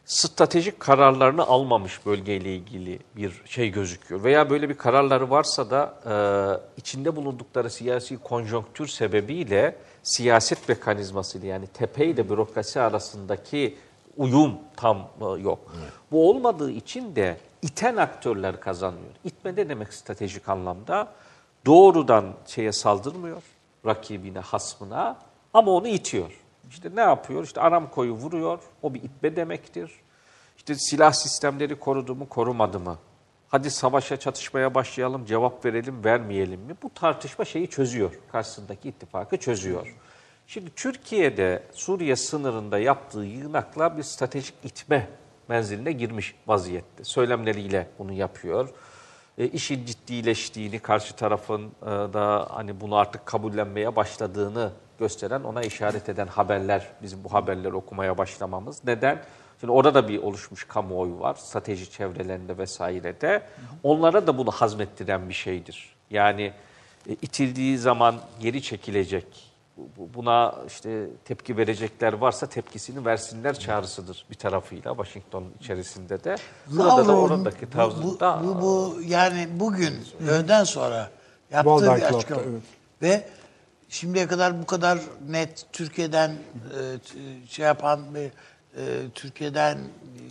Stratejik kararlarını almamış bölgeyle ilgili bir şey gözüküyor. Veya böyle bir kararları varsa da e, içinde bulundukları siyasi konjonktür sebebiyle siyaset mekanizmasıyla yani tepe ile bürokrasi arasındaki uyum tam e, yok. Bu olmadığı için de iten aktörler kazanıyor. İtme ne demek stratejik anlamda? Doğrudan şeye saldırmıyor, rakibine, hasmına ama onu itiyor. İşte ne yapıyor? İşte Aramco'yu vuruyor, o bir itme demektir. İşte silah sistemleri korudu mu, korumadı mı? Hadi savaşa, çatışmaya başlayalım, cevap verelim, vermeyelim mi? Bu tartışma şeyi çözüyor, karşısındaki ittifakı çözüyor. Şimdi Türkiye'de Suriye sınırında yaptığı yığınakla bir stratejik itme menziline girmiş vaziyette. Söylemleriyle bunu yapıyor. E, işin ciddileştiğini, karşı tarafın e, da hani bunu artık kabullenmeye başladığını gösteren, ona işaret eden haberler, bizim bu haberleri okumaya başlamamız. Neden? Şimdi orada da bir oluşmuş kamuoyu var, strateji çevrelerinde vesairede. Onlara da bunu hazmettiren bir şeydir. Yani e, itildiği zaman geri çekilecek, bu- buna işte tepki verecekler varsa tepkisini versinler çağrısıdır bir tarafıyla Washington içerisinde de. Burada da oradaki bu- tarzında bu, bu, bu yani bugün öğleden sonra yaptığı bir açıklama. evet. Ve şimdiye kadar bu kadar net Türkiye'den e, şey yapan bir e, Türkiye'den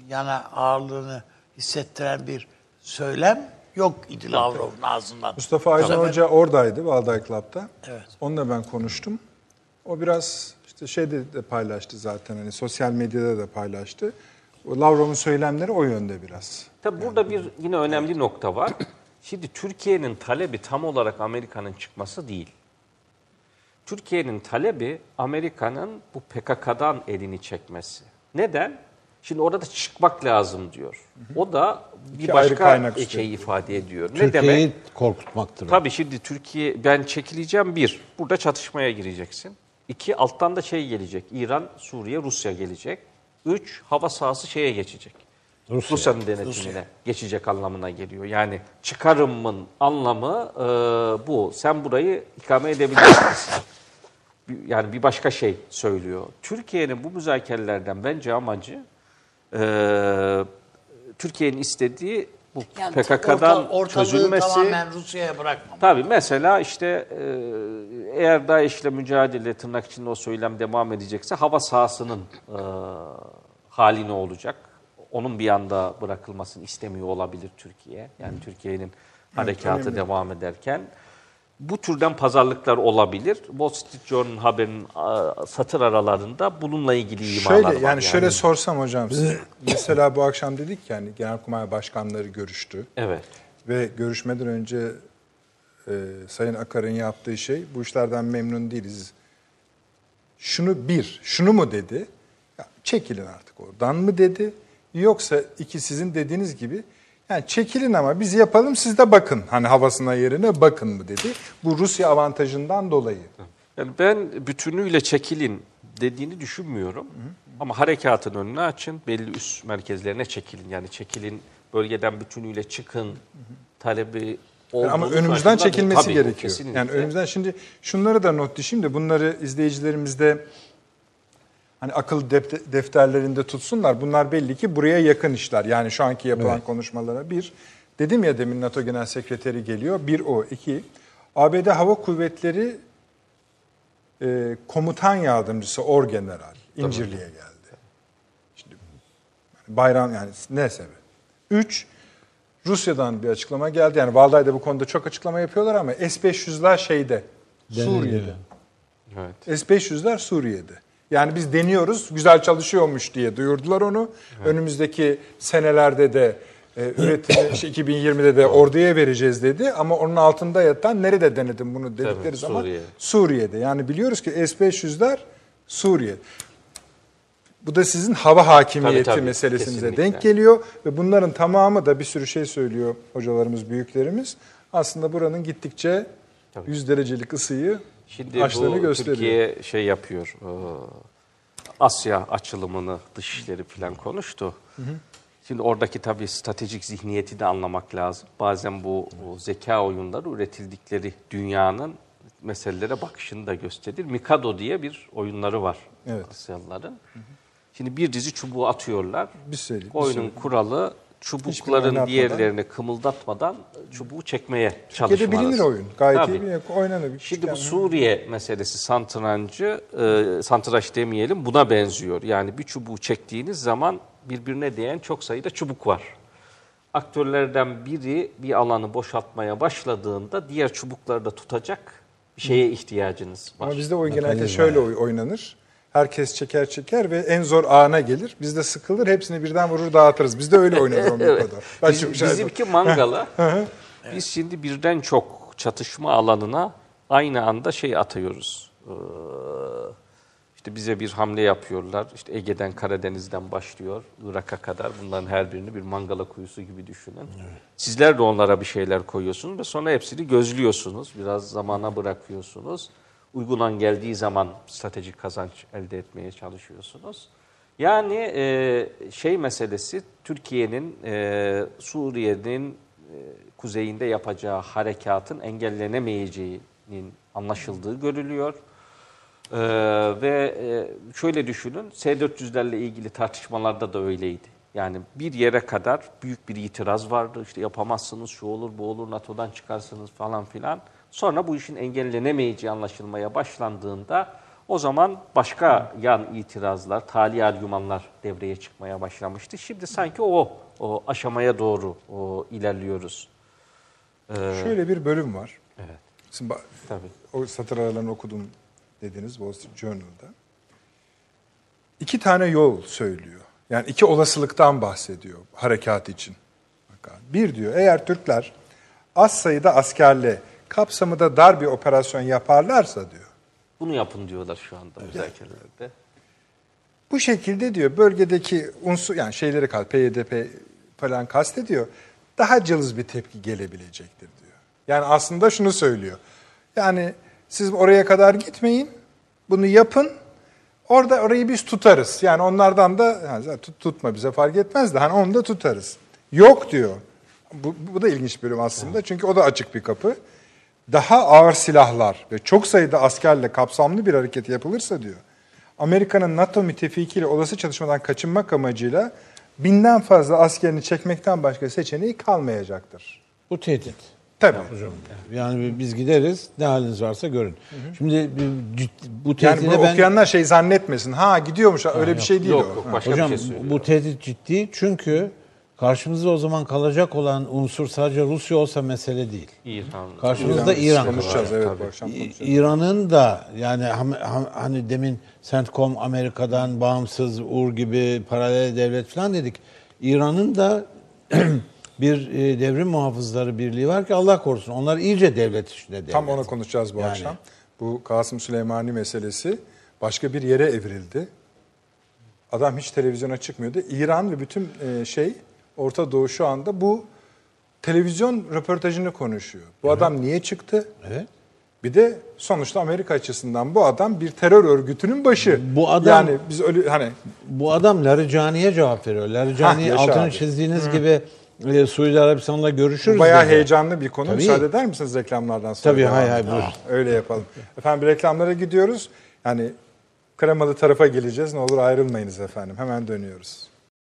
yana ağırlığını hissettiren bir söylem yok idi Lavrov'un ağzından. Mustafa Aydın sefer- Hoca oradaydı Valday Club'da. Evet. Onunla ben konuştum. O biraz işte şeyde de paylaştı zaten hani sosyal medyada da paylaştı. O Lavrov'un söylemleri o yönde biraz. Tabii burada bir yine önemli nokta var. Şimdi Türkiye'nin talebi tam olarak Amerika'nın çıkması değil. Türkiye'nin talebi Amerika'nın bu PKK'dan elini çekmesi. Neden? Şimdi orada çıkmak lazım diyor. O da bir İki başka şey ifade ediyor. Ne Türkiye'yi demek? korkutmaktır. Tabii şimdi Türkiye ben çekileceğim bir. Burada çatışmaya gireceksin. İki alttan da şey gelecek. İran, Suriye, Rusya gelecek. Üç hava sahası şeye geçecek. Rusya. Rusya'nın denetimine geçecek anlamına geliyor. Yani çıkarımın anlamı e, bu. Sen burayı ikame edebilirsin. Yani bir başka şey söylüyor. Türkiye'nin bu müzakerelerden bence amacı e, Türkiye'nin istediği bu Yani PKK'dan orta- ortalığı çözülmesi. tamamen Rusya'ya bırakmamak. Tabii mesela işte e, eğer DAEŞ'le mücadele tırnak içinde o söylem devam edecekse hava sahasının e, hali ne olacak? onun bir anda bırakılmasını istemiyor olabilir Türkiye. Yani Türkiye'nin harekatı önemli. devam ederken bu türden pazarlıklar olabilir. Wall Street Journal haberinin satır aralarında bununla ilgili imalar Şöyle var. yani şöyle sorsam hocam size. mesela bu akşam dedik yani Genelkurmay Başkanları görüştü. Evet. Ve görüşmeden önce e, Sayın Akar'ın yaptığı şey bu işlerden memnun değiliz. Şunu bir, şunu mu dedi? Ya, çekilin artık oradan mı dedi? Yoksa iki sizin dediğiniz gibi yani çekilin ama biz yapalım siz de bakın. Hani havasına yerine bakın mı dedi. Bu Rusya avantajından dolayı. Yani ben bütünüyle çekilin dediğini düşünmüyorum. Ama harekatın önünü açın, belli üst merkezlerine çekilin. Yani çekilin, bölgeden bütünüyle çıkın talebi olduğunu Ama önümüzden çekilmesi Tabii, gerekiyor. kesinlikle. Yani önümüzden şimdi şunları da not düşeyim de bunları izleyicilerimizde hani akıl defterlerinde tutsunlar. Bunlar belli ki buraya yakın işler. Yani şu anki yapılan konuşmalara bir. Dedim ya demin NATO Genel Sekreteri geliyor. Bir o. iki ABD Hava Kuvvetleri e, Komutan Yardımcısı Orgeneral İncirli'ye geldi. Şimdi bayram yani ne sebep? Üç, Rusya'dan bir açıklama geldi. Yani Valday da bu konuda çok açıklama yapıyorlar ama S-500'ler şeyde, Suriye'de. Evet. S-500'ler Suriye'de. Yani biz deniyoruz, güzel çalışıyormuş diye duyurdular onu. Önümüzdeki senelerde de e, üretimi işte 2020'de de orduya vereceğiz dedi. Ama onun altında yatan nerede denedim bunu dedikleri Tabii, zaman Suriye. Suriye'de. Yani biliyoruz ki S-500'ler Suriye. Bu da sizin hava hakimiyeti Tabii, tabii, meselesinize kesinlikle. denk geliyor ve bunların tamamı da bir sürü şey söylüyor hocalarımız, büyüklerimiz. Aslında buranın gittikçe Tabii. 100 derecelik ısıyı Şimdi açtığını bu gösteriyor. Türkiye şey yapıyor, e, Asya açılımını, dışişleri falan konuştu. Şimdi oradaki tabii stratejik zihniyeti de anlamak lazım. Bazen bu, zeka oyunları üretildikleri dünyanın meselelere bakışını da gösterir. Mikado diye bir oyunları var Evet. Asyalıların. Şimdi bir dizi çubuğu atıyorlar. Bir seri, bir Oyunun seri. kuralı çubukların diğerlerini kımıldatmadan çubuğu çekmeye Türkiye'de çalışmanız. bilinir oyun. Gayet Tabii. iyi bilinir. Oynanır. Şimdi bu Suriye meselesi santrancı, e, santraç demeyelim buna benziyor. Yani bir çubuğu çektiğiniz zaman birbirine değen çok sayıda çubuk var. Aktörlerden biri bir alanı boşaltmaya başladığında diğer çubukları da tutacak bir şeye ihtiyacınız var. Ama bizde oyun genelde şöyle oy- oynanır. Herkes çeker çeker ve en zor ana gelir. Biz de sıkılır hepsini birden vurur dağıtırız. Bizde öyle oynanır o Evet. kadar. Ben Biz- oldum. bizimki mangala. Biz şimdi birden çok çatışma alanına aynı anda şey atıyoruz. Ee, işte bize bir hamle yapıyorlar. İşte Ege'den, Karadeniz'den başlıyor Irak'a kadar. Bunların her birini bir mangala kuyusu gibi düşünün. Sizler de onlara bir şeyler koyuyorsunuz ve sonra hepsini gözlüyorsunuz. Biraz zamana bırakıyorsunuz. Uygun an geldiği zaman stratejik kazanç elde etmeye çalışıyorsunuz. Yani e, şey meselesi Türkiye'nin e, Suriye'nin e, kuzeyinde yapacağı harekatın engellenemeyeceğinin anlaşıldığı görülüyor. E, ve e, şöyle düşünün S-400'lerle ilgili tartışmalarda da öyleydi. Yani bir yere kadar büyük bir itiraz vardı. İşte yapamazsınız, şu olur, bu olur, NATO'dan çıkarsınız falan filan. Sonra bu işin engellenemeyeceği anlaşılmaya başlandığında o zaman başka yan itirazlar, tali argümanlar devreye çıkmaya başlamıştı. Şimdi sanki o, o aşamaya doğru o, ilerliyoruz. Şöyle bir bölüm var. Evet, Şimdi tabii. o satır aralarını okudum dediniz Wall Street Journal'da. İki tane yol söylüyor. Yani iki olasılıktan bahsediyor harekat için. Bir diyor eğer Türkler az sayıda askerle kapsamı da dar bir operasyon yaparlarsa diyor. Bunu yapın diyorlar şu anda müzakerelerde. Bu şekilde diyor bölgedeki unsur yani şeyleri kal PYDP falan kastediyor. Daha cılız bir tepki gelebilecektir diyor. Yani aslında şunu söylüyor. Yani siz oraya kadar gitmeyin. Bunu yapın. Orada orayı biz tutarız. Yani onlardan da yani tut, tutma bize fark etmez de hani onu da tutarız. Yok diyor. Bu, bu da ilginç bir bölüm aslında. Çünkü o da açık bir kapı. Daha ağır silahlar ve çok sayıda askerle kapsamlı bir hareket yapılırsa diyor. Amerika'nın NATO müttefikiyle olası çalışmadan kaçınmak amacıyla binden fazla askerini çekmekten başka seçeneği kalmayacaktır. Bu tehdit. Tabii. Yani biz gideriz, ne haliniz varsa görün. Şimdi bir ciddi- bu Yani tehdide bu ben... okuyanlar şey zannetmesin. Ha gidiyormuş öyle bir şey değil Yok o. yok Ha. başka Hocam bir şey söylüyor. bu tehdit ciddi çünkü karşımızda o zaman kalacak olan unsur sadece Rusya olsa mesele değil. İran. Karşımızda İran konuşacağız kalacak. evet bu akşam İ- konuşacağız. İran'ın da yani hani demin CENTCOM Amerika'dan bağımsız UR gibi paralel devlet falan dedik. İran'ın da bir e, devrim muhafızları birliği var ki Allah korusun onlar iyice devlet içinde devlet. Tam onu konuşacağız bu Yani. akşam. Bu Kasım Süleymani meselesi başka bir yere evrildi. Adam hiç televizyona çıkmıyordu. İran ve bütün e, şey Orta Doğu şu anda bu televizyon röportajını konuşuyor. Bu adam niye çıktı? Evet. Bir de sonuçta Amerika açısından bu adam bir terör örgütünün başı. Bu adam- yani biz öyle hani Bu adam Larijani'ye cevap veriyor. Larijani altını abi. çizdiğiniz gibi e, Suudi Arabistan'la görüşürüz bayağı dedi. heyecanlı bir konu. Tabii. Müsaade eder misiniz reklamlardan sonra? Tabii, hay hay, edelim? buyur. Ah, Öyle yapalım. Efendim reklamlara gidiyoruz. Yani kremalı tarafa geleceğiz. Ne olur ayrılmayınız efendim. Hemen dönüyoruz.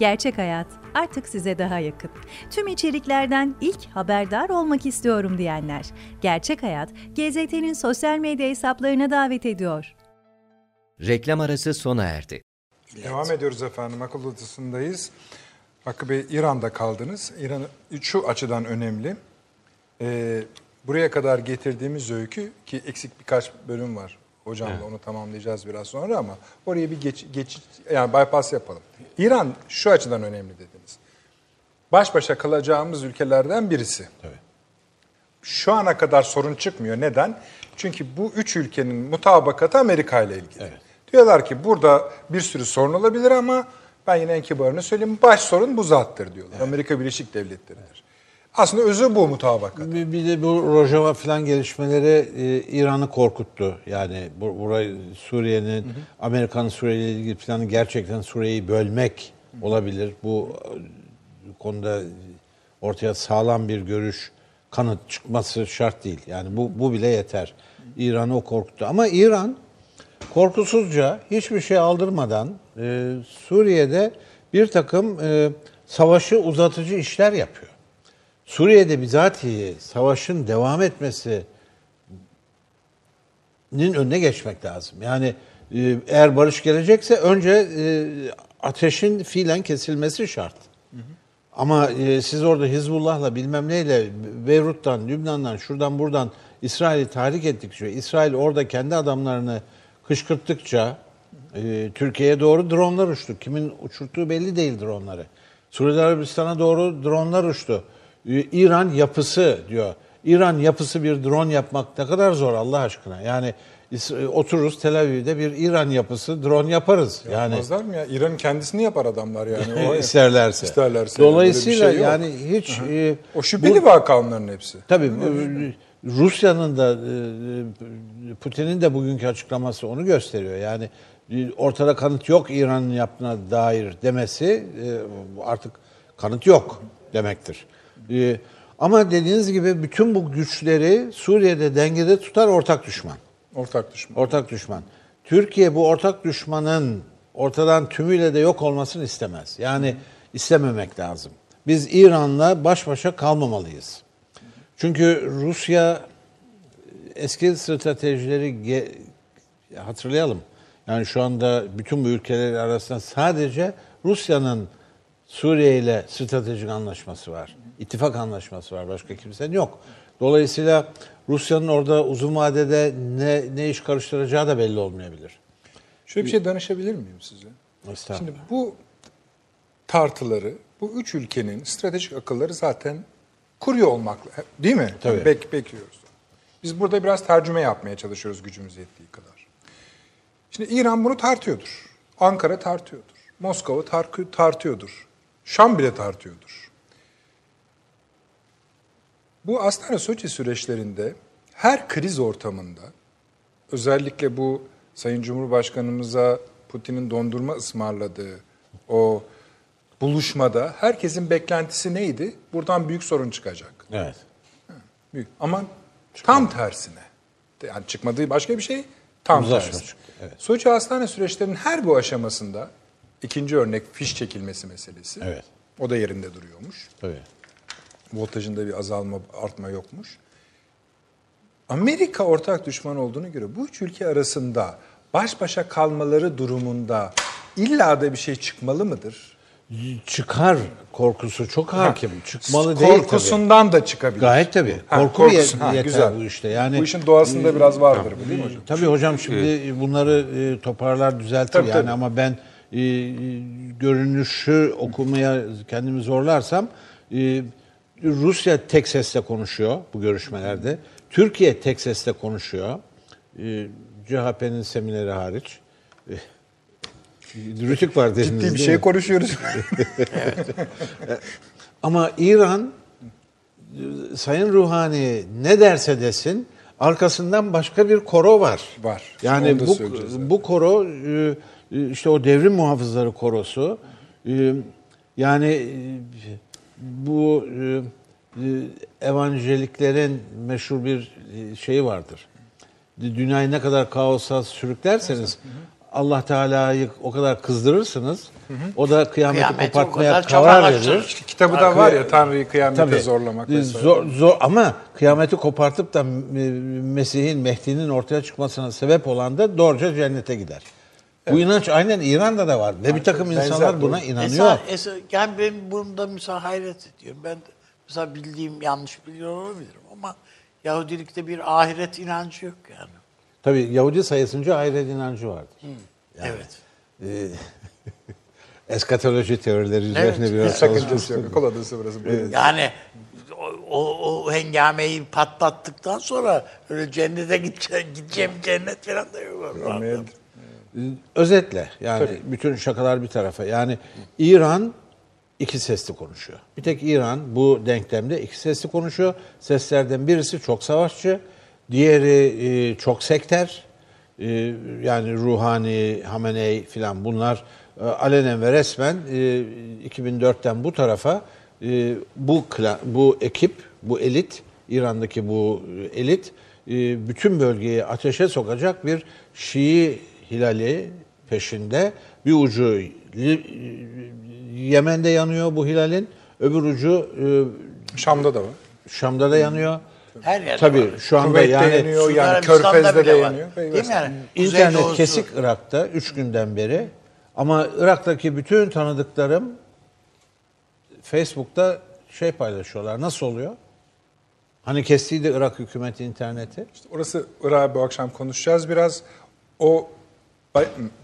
Gerçek Hayat artık size daha yakın. Tüm içeriklerden ilk haberdar olmak istiyorum diyenler. Gerçek Hayat, GZT'nin sosyal medya hesaplarına davet ediyor. Reklam arası sona erdi. Devam ediyoruz efendim. Akıl odasındayız. Hakkı Bey İran'da kaldınız. İran şu açıdan önemli. Ee, buraya kadar getirdiğimiz öykü ki eksik birkaç bölüm var. Hocamla onu tamamlayacağız biraz sonra ama oraya bir geç, geçit yani bypass yapalım. İran şu açıdan önemli dediniz. Baş başa kalacağımız ülkelerden birisi. Şu ana kadar sorun çıkmıyor. Neden? Çünkü bu üç ülkenin mutabakatı Amerika ile ilgili. Diyorlar ki burada bir sürü sorun olabilir ama ben yine en kibarını söyleyeyim. Baş sorun bu zattır diyorlar. Amerika Birleşik Devletleri'dir. Aslında özü bu mutabakat. Bir, bir de bu Rojava falan gelişmeleri e, İran'ı korkuttu. Yani bu, burayı Suriye'nin, Amerika'nın Suriye ile ilgili planı gerçekten Suriye'yi bölmek olabilir. Bu e, konuda ortaya sağlam bir görüş, kanıt çıkması şart değil. Yani bu, bu bile yeter. İran'ı o korkuttu. Ama İran korkusuzca hiçbir şey aldırmadan e, Suriye'de bir takım e, savaşı uzatıcı işler yapıyor. Suriye'de bizatihi savaşın devam etmesinin önüne geçmek lazım. Yani e, eğer barış gelecekse önce e, ateşin fiilen kesilmesi şart. Ama e, siz orada Hizbullah'la bilmem neyle Beyrut'tan, Lübnan'dan, şuradan buradan İsrail'i tahrik ettikçe, İsrail orada kendi adamlarını kışkırttıkça e, Türkiye'ye doğru dronlar uçtu. Kimin uçurttuğu belli değil dronları. Suudi Arabistan'a doğru dronlar uçtu. E, İran yapısı diyor. İran yapısı bir drone yapmak ne kadar zor Allah aşkına. Yani İs- otururuz Tel Aviv'de bir İran yapısı drone yaparız. Yani Yapmazlar mı ya? İran'ın kendisini yapar adamlar yani. O, isterlerse. İsterlerse. Dolayısıyla bir şey yani hiç e, o şüpheli vaka onların hepsi. Tabii bu- Rusya'nın da e, Putin'in de bugünkü açıklaması onu gösteriyor. Yani e, ortada kanıt yok İran'ın yaptığına dair demesi e, artık kanıt yok demektir. E, Ama dediğiniz gibi bütün bu güçleri Suriye'de dengede tutar ortak düşman. Ortak düşman. Ortak düşman. Türkiye bu ortak düşmanın ortadan tümüyle de yok olmasını istemez. Yani istememek lazım. Biz İran'la baş başa kalmamalıyız. Çünkü Rusya eski stratejileri ge- hatırlayalım. Yani şu anda bütün bu ülkeler arasında sadece Rusya'nın Suriye ile stratejik anlaşması var. İttifak anlaşması var. Başka kimsenin yok. Dolayısıyla Rusya'nın orada uzun vadede ne, ne iş karıştıracağı da belli olmayabilir. Şöyle bir şey danışabilir miyim size? Şimdi bu tartıları, bu üç ülkenin stratejik akılları zaten kuruyor olmakla, değil mi? Tabii. Bek, bekliyoruz. Biz burada biraz tercüme yapmaya çalışıyoruz gücümüz yettiği kadar. Şimdi İran bunu tartıyordur. Ankara tartıyordur. Moskova tar- tartıyordur. Şam bile tartıyordur. Bu Astana Soçi süreçlerinde her kriz ortamında özellikle bu Sayın Cumhurbaşkanımıza Putin'in dondurma ısmarladığı o buluşmada herkesin beklentisi neydi? Buradan büyük sorun çıkacak. Evet. Büyük. Ama tam tersine. Yani çıkmadığı başka bir şey tam Uzlaşma tersi. çıktı, evet. Soçi hastane süreçlerinin her bu aşamasında ikinci örnek fiş çekilmesi meselesi. Evet. O da yerinde duruyormuş. Tabii. Voltajında bir azalma, artma yokmuş. Amerika ortak düşman olduğunu göre bu üç ülke arasında baş başa kalmaları durumunda illa da bir şey çıkmalı mıdır? Çıkar korkusu çok hakim. Çıkmalı değil tabii. Korkusundan da çıkabilir. Gayet tabii. Ha, Korku korkusu- ye- ha, yeter güzel. bu işte. Yani bu işin doğasında biraz vardır bu değil mi hocam? Tabii hocam şimdi bunları e, toparlar düzeltir Tabii, yani tabii. ama ben e, e, görünüşü okumaya kendimi zorlarsam e, Rusya tek sesle konuşuyor bu görüşmelerde. Türkiye tek sesle konuşuyor. E, CHP'nin semineri hariç. E, Rütük var dediniz Ciddi bir şey mi? konuşuyoruz. Ama İran Sayın Ruhani ne derse desin arkasından başka bir koro var. Var. Yani bu bu koro e, işte o devrim muhafızları korosu e, yani e, bu e, e, evangeliklerin meşhur bir e, şeyi vardır. Dünyayı ne kadar kaosa sürüklerseniz Allah Teala'yı o kadar kızdırırsınız. O da kıyameti, Kıyameti o kopartmaya karar verir. Kitabı da var ya Tanrı'yı kıyamete Tabii. zorlamak vesaire. Zor, zor ama kıyameti kopartıp da e, Mesih'in, Mehdi'nin ortaya çıkmasına sebep olan da doğruca cennete gider. Bu inanç aynen İran'da da var ve bir takım benzer, insanlar buna inanıyor. Esa, esa, yani ben bunda mesela hayret ediyorum. Ben mesela bildiğim yanlış biliyor olabilirim ama Yahudilikte bir ahiret inancı yok yani. Tabii Yahudi sayısınca ahiret inancı vardır. evet. Ee, eskatoloji teorileri üzerine Evet. biraz Hiç sakıncası yok. Burası. Buyurun. Yani o, o, o hengameyi patlattıktan sonra öyle cennete gideceğim, gideceğim cennet falan da yok. Amin. Özetle yani bütün şakalar bir tarafa. Yani İran iki sesli konuşuyor. Bir tek İran bu denklemde iki sesli konuşuyor. Seslerden birisi çok savaşçı, diğeri e, çok sekter. E, yani Ruhani, Hamenei filan bunlar e, alenen ve resmen e, 2004'ten bu tarafa e, bu bu ekip, bu elit, İran'daki bu e, elit e, bütün bölgeyi ateşe sokacak bir Şii hilali peşinde. Bir ucu Yemen'de yanıyor bu hilalin, öbür ucu Şam'da da var. e, Şam'da da yanıyor. Her yerde Tabii var. şu anda Kuveyt'te yani yanıyor, yani Körfez'de de yanıyor. Değil mi yani? İnternet Kuzeydoğusu- kesik Irak'ta 3 günden beri. Ama Irak'taki bütün tanıdıklarım Facebook'ta şey paylaşıyorlar. Nasıl oluyor? Hani kestiydi Irak hükümeti interneti. Orası Irak'ı bu akşam konuşacağız biraz. O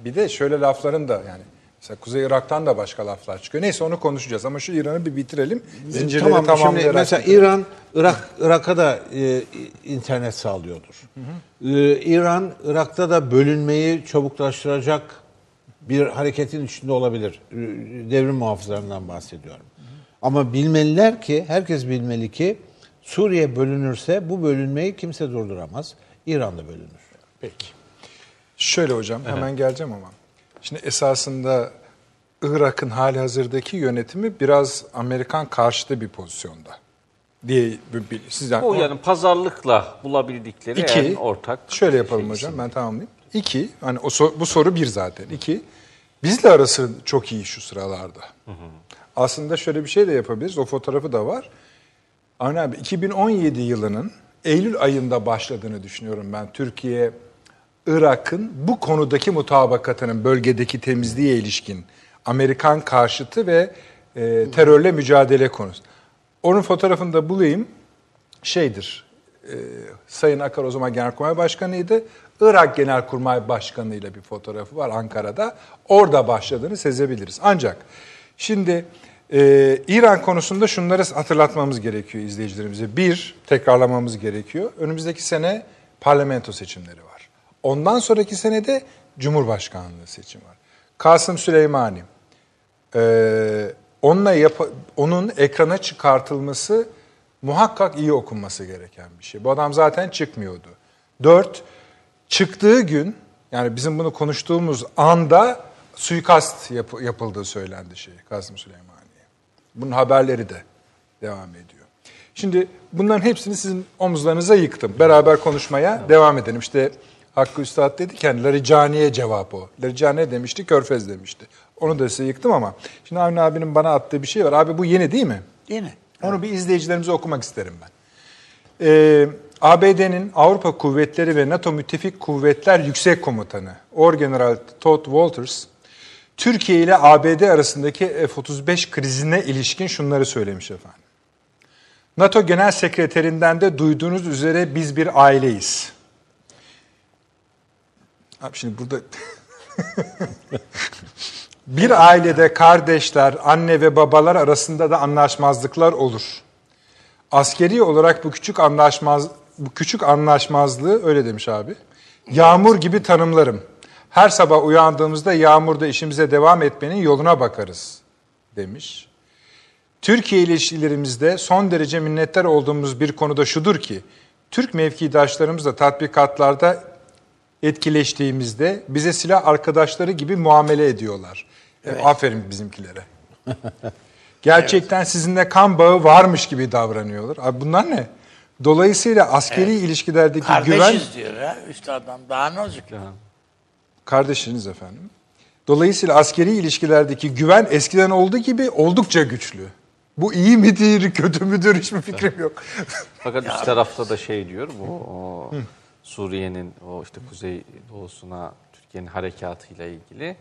bir de şöyle lafların da yani mesela Kuzey Irak'tan da başka laflar çıkıyor. Neyse onu konuşacağız ama şu İran'ı bir bitirelim. Zincirleri tamam şimdi tamamlayarak. mesela İran Irak Irak'a da e, internet sağlıyordur. E, İran Irak'ta da bölünmeyi çabuklaştıracak bir hareketin içinde olabilir. E, Devrim muhafızlarından bahsediyorum. Ama bilmeliler ki herkes bilmeli ki Suriye bölünürse bu bölünmeyi kimse durduramaz. İran da bölünür. Peki. Şöyle hocam hemen geleceğim ama. Şimdi esasında Irak'ın hali hazırdaki yönetimi biraz Amerikan karşıtı bir pozisyonda diye sizden O yani pazarlıkla bulabildikleri İki, en ortak. şöyle yapalım şey hocam ben tamamlayayım. İki, hani o sor- bu soru bir zaten. İki, bizle arası çok iyi şu sıralarda. Aslında şöyle bir şey de yapabiliriz. O fotoğrafı da var. Avni abi 2017 yılının Eylül ayında başladığını düşünüyorum ben. Türkiye, Irak'ın bu konudaki mutabakatının bölgedeki temizliğe ilişkin Amerikan karşıtı ve e, terörle mücadele konusu. Onun fotoğrafını da bulayım. Şeydir, e, Sayın Akar o zaman Genelkurmay Başkanı'ydı. Irak Genelkurmay Başkanı ile bir fotoğrafı var Ankara'da. Orada başladığını sezebiliriz. Ancak şimdi e, İran konusunda şunları hatırlatmamız gerekiyor izleyicilerimize. Bir, tekrarlamamız gerekiyor. Önümüzdeki sene parlamento seçimleri var. Ondan sonraki senede Cumhurbaşkanlığı seçimi var. Kasım Süleymani, ee, onunla yap- onun ekrana çıkartılması muhakkak iyi okunması gereken bir şey. Bu adam zaten çıkmıyordu. Dört, çıktığı gün Yani bizim bunu konuştuğumuz anda suikast yap- yapıldığı söylendi şey Kasım Süleymaniye. Bunun haberleri de devam ediyor. Şimdi bunların hepsini sizin omuzlarınıza yıktım. Beraber konuşmaya devam edelim. İşte Hakkı Üstad dedi ki hani Laricani'ye cevap o. Laricani demişti, Körfez demişti. Onu da size yıktım ama şimdi Avni abinin bana attığı bir şey var. Abi bu yeni değil mi? Mi? Onu bir izleyicilerimize okumak isterim ben. Ee, ABD'nin Avrupa Kuvvetleri ve NATO Müttefik Kuvvetler Yüksek Komutanı Orgeneral Todd Walters, Türkiye ile ABD arasındaki F-35 krizine ilişkin şunları söylemiş efendim. NATO Genel Sekreterinden de duyduğunuz üzere biz bir aileyiz. Abi şimdi burada bir ailede kardeşler, anne ve babalar arasında da anlaşmazlıklar olur. Askeri olarak bu küçük anlaşmaz bu küçük anlaşmazlığı öyle demiş abi. Yağmur gibi tanımlarım. Her sabah uyandığımızda yağmurda işimize devam etmenin yoluna bakarız demiş. Türkiye ilişkilerimizde son derece minnettar olduğumuz bir konuda şudur ki, Türk mevkidaşlarımızla tatbikatlarda etkileştiğimizde bize silah arkadaşları gibi muamele ediyorlar. E, Aferin bizimkilere. Gerçekten sizinle kan bağı varmış gibi davranıyorlar. Abi bunlar ne? Dolayısıyla askeri ilişkilerdeki Kardeşiz güven diyor ha üstadım. Daha ne olacak? kardeşiniz efendim. Dolayısıyla askeri ilişkilerdeki güven eskiden olduğu gibi oldukça güçlü. Bu iyi midir, kötü müdür hiçbir fikrim yok. Fakat üst tarafta da şey diyor bu o Suriye'nin o işte kuzey doğusuna Türkiye'nin harekatıyla ilgili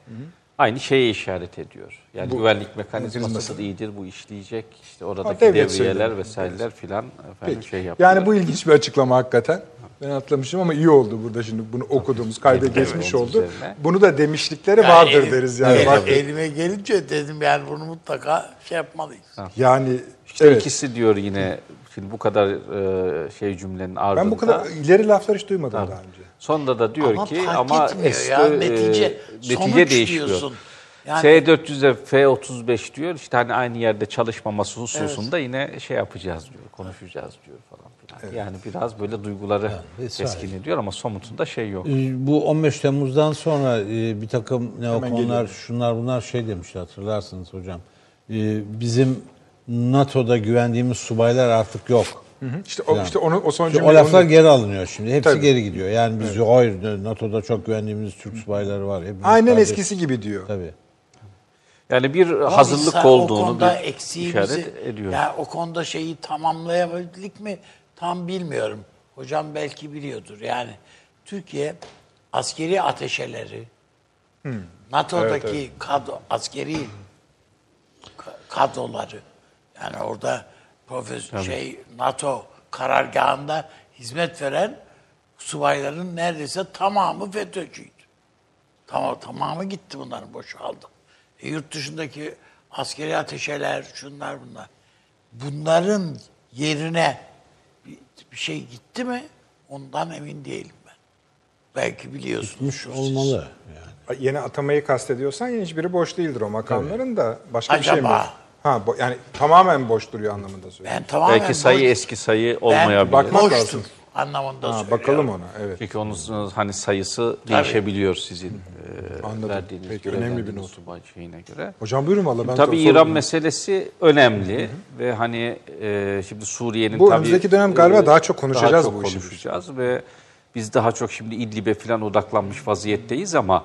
aynı şeye işaret ediyor. Yani güvenlik mekanizması da iyidir bu işleyecek. İşte oradaki devlet devriyeler vesaireler filan efendim Peki. şey yapıyor. Yani bu ilginç bir açıklama hakikaten. Ben atlamışım ama iyi oldu burada şimdi bunu okuduğumuz, kayda Evet, geçmiş evet, oldu. üzerine. Bunu da demişlikleri Yani vardır elim- deriz yani. elim- Bak, elime gelince dedim yani bunu mutlaka şey yapmalıyız. yani İşte evet. ikisi diyor yine şimdi bu kadar e, şey cümlenin ardında. Ben bu kadar ileri laflar hiç duymadım daha önce. Sonunda da diyor Ama ki fark ama eski ya, e, netice, sonuç netice değişmiyor. diyorsun. Yani- S-400'e F-35 diyor işte hani aynı yerde çalışmaması hususunda yine şey yapacağız diyor, konuşacağız diyor falan filan. Yani biraz böyle duyguları vesaire. keskin ediyor ama somutunda şey yok. Ee, Bu 15 Temmuz'dan sonra e, bir takım neokonlar, şunlar bunlar şey demişti hatırlarsınız hocam. Ee, Bizim NATO'da güvendiğimiz subaylar artık yok. İşte o, işte onu, o son o laflar onu- geri alınıyor şimdi. Hepsi Tabii. geri gidiyor. Yani biz hayır NATO'da çok güvendiğimiz Türk subayları var. Hepimiz Aynen kardeş. eskisi gibi diyor. Tabii. Yani bir Ama hazırlık olduğunu bir işaret ediyor. Ya o konuda şeyi tamamlayabildik mi tam bilmiyorum. Hocam belki biliyordur. Yani Türkiye askeri ateşeleri, NATO'daki kadro, askeri ka- kadroları yani orada profesör şey NATO karargahında hizmet veren subayların neredeyse tamamı FETÖ'cüydü. Tamam, tamamı gitti bunların boşaldı. E, yurt dışındaki askeri ateşeler, şunlar bunlar. Bunların yerine bir, bir şey gitti mi? Ondan emin değilim ben. Belki biliyorsunuz. Gitmiş olmalı. Yani. Yeni atamayı kastediyorsan hiçbiri boş değildir o makamların da. Başka bir şey mi? Ha, bo- yani tamamen boş duruyor anlamında söylüyorum. Ben tamamen Belki sayı boş- eski sayı ben olmayabilir. Bakmak boştur lazım. anlamında Ha, söylüyorum. bakalım ona evet. Çünkü onun hani sayısı değişebiliyor sizin e, Anladım. verdiğiniz Peki, görev önemli bir not. subay şeyine göre. Hocam buyurun valla ben tabii sor- İran sordum. meselesi önemli ve hani e, şimdi Suriye'nin Bu tabii önümüzdeki dönem galiba e, daha çok konuşacağız daha çok bu işi. konuşacağız ve biz daha çok şimdi İdlib'e falan odaklanmış vaziyetteyiz ama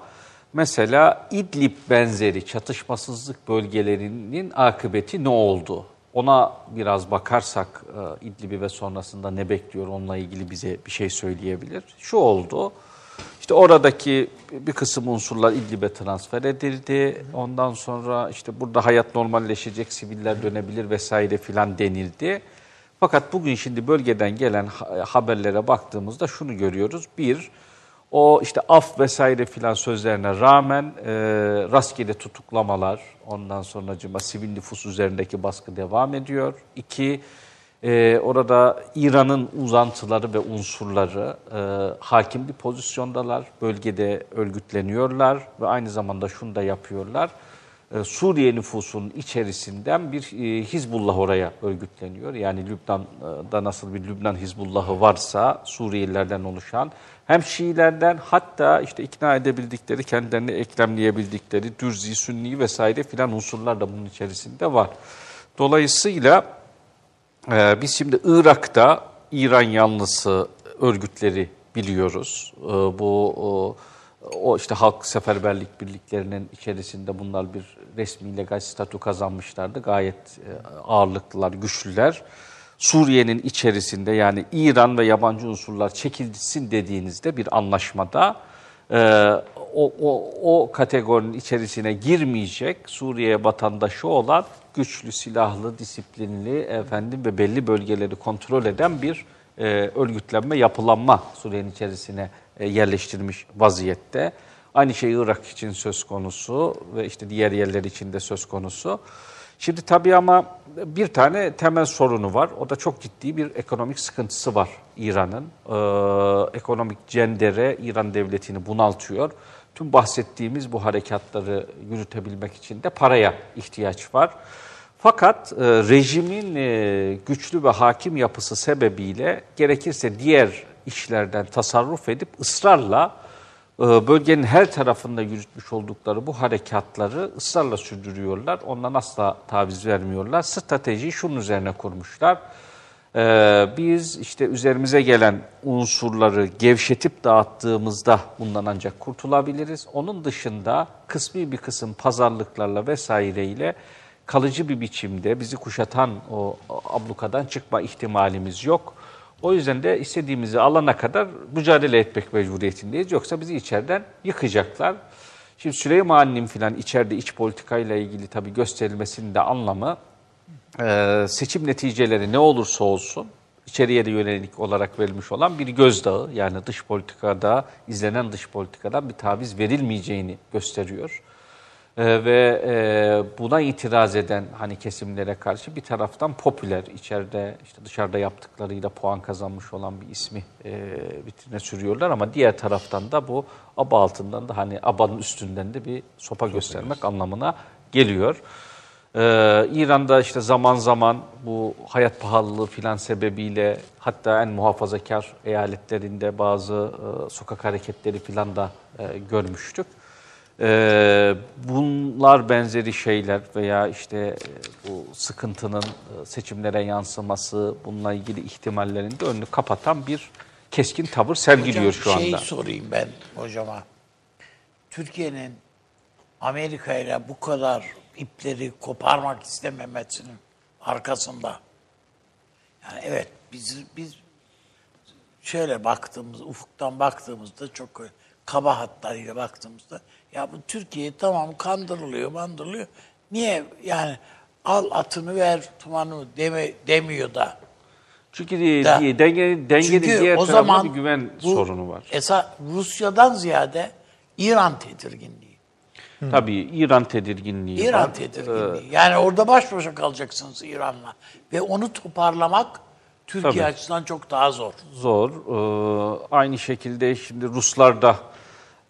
mesela İdlib benzeri çatışmasızlık bölgelerinin akıbeti ne oldu? Ona biraz bakarsak e, İdlib'i ve sonrasında ne bekliyor onunla ilgili bize bir şey söyleyebilir. Şu oldu. İşte oradaki bir kısım unsurlar İdlib'e transfer edildi. Ondan sonra işte burada hayat normalleşecek, siviller dönebilir vesaire filan denildi. Fakat bugün şimdi bölgeden gelen ha- haberlere baktığımızda şunu görüyoruz. Bir, o işte af vesaire filan sözlerine rağmen e, rastgele tutuklamalar, ondan sonra sivil nüfus üzerindeki baskı devam ediyor. İki, ee, orada İran'ın uzantıları ve unsurları e, hakim bir pozisyondalar. Bölgede örgütleniyorlar ve aynı zamanda şunu da yapıyorlar. E, Suriye nüfusunun içerisinden bir e, Hizbullah oraya örgütleniyor. Yani Lübnan'da nasıl bir Lübnan Hizbullah'ı varsa Suriyelilerden oluşan hem Şiilerden hatta işte ikna edebildikleri, kendilerini eklemleyebildikleri Dürzi, Sünni vesaire filan unsurlar da bunun içerisinde var. Dolayısıyla ee, biz şimdi Irak'ta İran yanlısı örgütleri biliyoruz. Bu o, işte halk seferberlik birliklerinin içerisinde bunlar bir resmi legal statü kazanmışlardı. Gayet e, ağırlıklılar, güçlüler. Suriye'nin içerisinde yani İran ve yabancı unsurlar çekilsin dediğinizde bir anlaşmada e, o, o, o kategorinin içerisine girmeyecek Suriye vatandaşı olan güçlü, silahlı, disiplinli efendim ve belli bölgeleri kontrol eden bir e, örgütlenme, yapılanma Suriye'nin içerisine yerleştirmiş vaziyette. Aynı şey Irak için söz konusu ve işte diğer yerler için de söz konusu. Şimdi tabii ama bir tane temel sorunu var. O da çok ciddi bir ekonomik sıkıntısı var İran'ın. Ee, ekonomik cendere İran devletini bunaltıyor. Tüm bahsettiğimiz bu harekatları yürütebilmek için de paraya ihtiyaç var. Fakat e, rejimin e, güçlü ve hakim yapısı sebebiyle gerekirse diğer işlerden tasarruf edip ısrarla e, bölgenin her tarafında yürütmüş oldukları bu harekatları ısrarla sürdürüyorlar. Ondan asla taviz vermiyorlar. Stratejiyi şunun üzerine kurmuşlar. Ee, biz işte üzerimize gelen unsurları gevşetip dağıttığımızda bundan ancak kurtulabiliriz. Onun dışında kısmi bir kısım pazarlıklarla vesaireyle kalıcı bir biçimde bizi kuşatan o ablukadan çıkma ihtimalimiz yok. O yüzden de istediğimizi alana kadar mücadele etmek mecburiyetindeyiz. Yoksa bizi içeriden yıkacaklar. Şimdi Süleyman'ın filan içeride iç politikayla ilgili tabii gösterilmesinin de anlamı e, seçim neticeleri ne olursa olsun içeriye de yönelik olarak verilmiş olan bir gözdağı yani dış politikada izlenen dış politikadan bir taviz verilmeyeceğini gösteriyor. Ee, ve e, buna itiraz eden hani kesimlere karşı bir taraftan popüler içeride işte dışarıda yaptıklarıyla puan kazanmış olan bir ismi e, vitrine sürüyorlar ama diğer taraftan da bu aba altından da hani abanın üstünden de bir sopa göstermek anlamına geliyor. Ee, İran'da işte zaman zaman bu hayat pahalılığı filan sebebiyle hatta en muhafazakar eyaletlerinde bazı e, sokak hareketleri filan da e, görmüştük. Ee, bunlar benzeri şeyler veya işte e, bu sıkıntının e, seçimlere yansıması, bununla ilgili ihtimallerin de önünü kapatan bir keskin tavır sergiliyor şu Hocam, anda. Şey sorayım ben hocama. Türkiye'nin Amerika ile bu kadar ipleri koparmak istememesinin arkasında. Yani evet biz biz şöyle baktığımız ufuktan baktığımızda çok kaba hatlarıyla baktığımızda ya bu Türkiye tamam kandırılıyor, bandırılıyor. Niye yani al atını ver tumanı deme, demiyor da. Çünkü de, Da. denge, dengenin Çünkü diğer o tarafında zaman bir güven bu sorunu var. Esa Rusya'dan ziyade İran tedirginliği. Tabii İran tedirginliği İran var. tedirginliği. Yani orada baş başa kalacaksınız İran'la. Ve onu toparlamak Türkiye Tabii. açısından çok daha zor. zor. Ee, aynı şekilde şimdi Ruslar da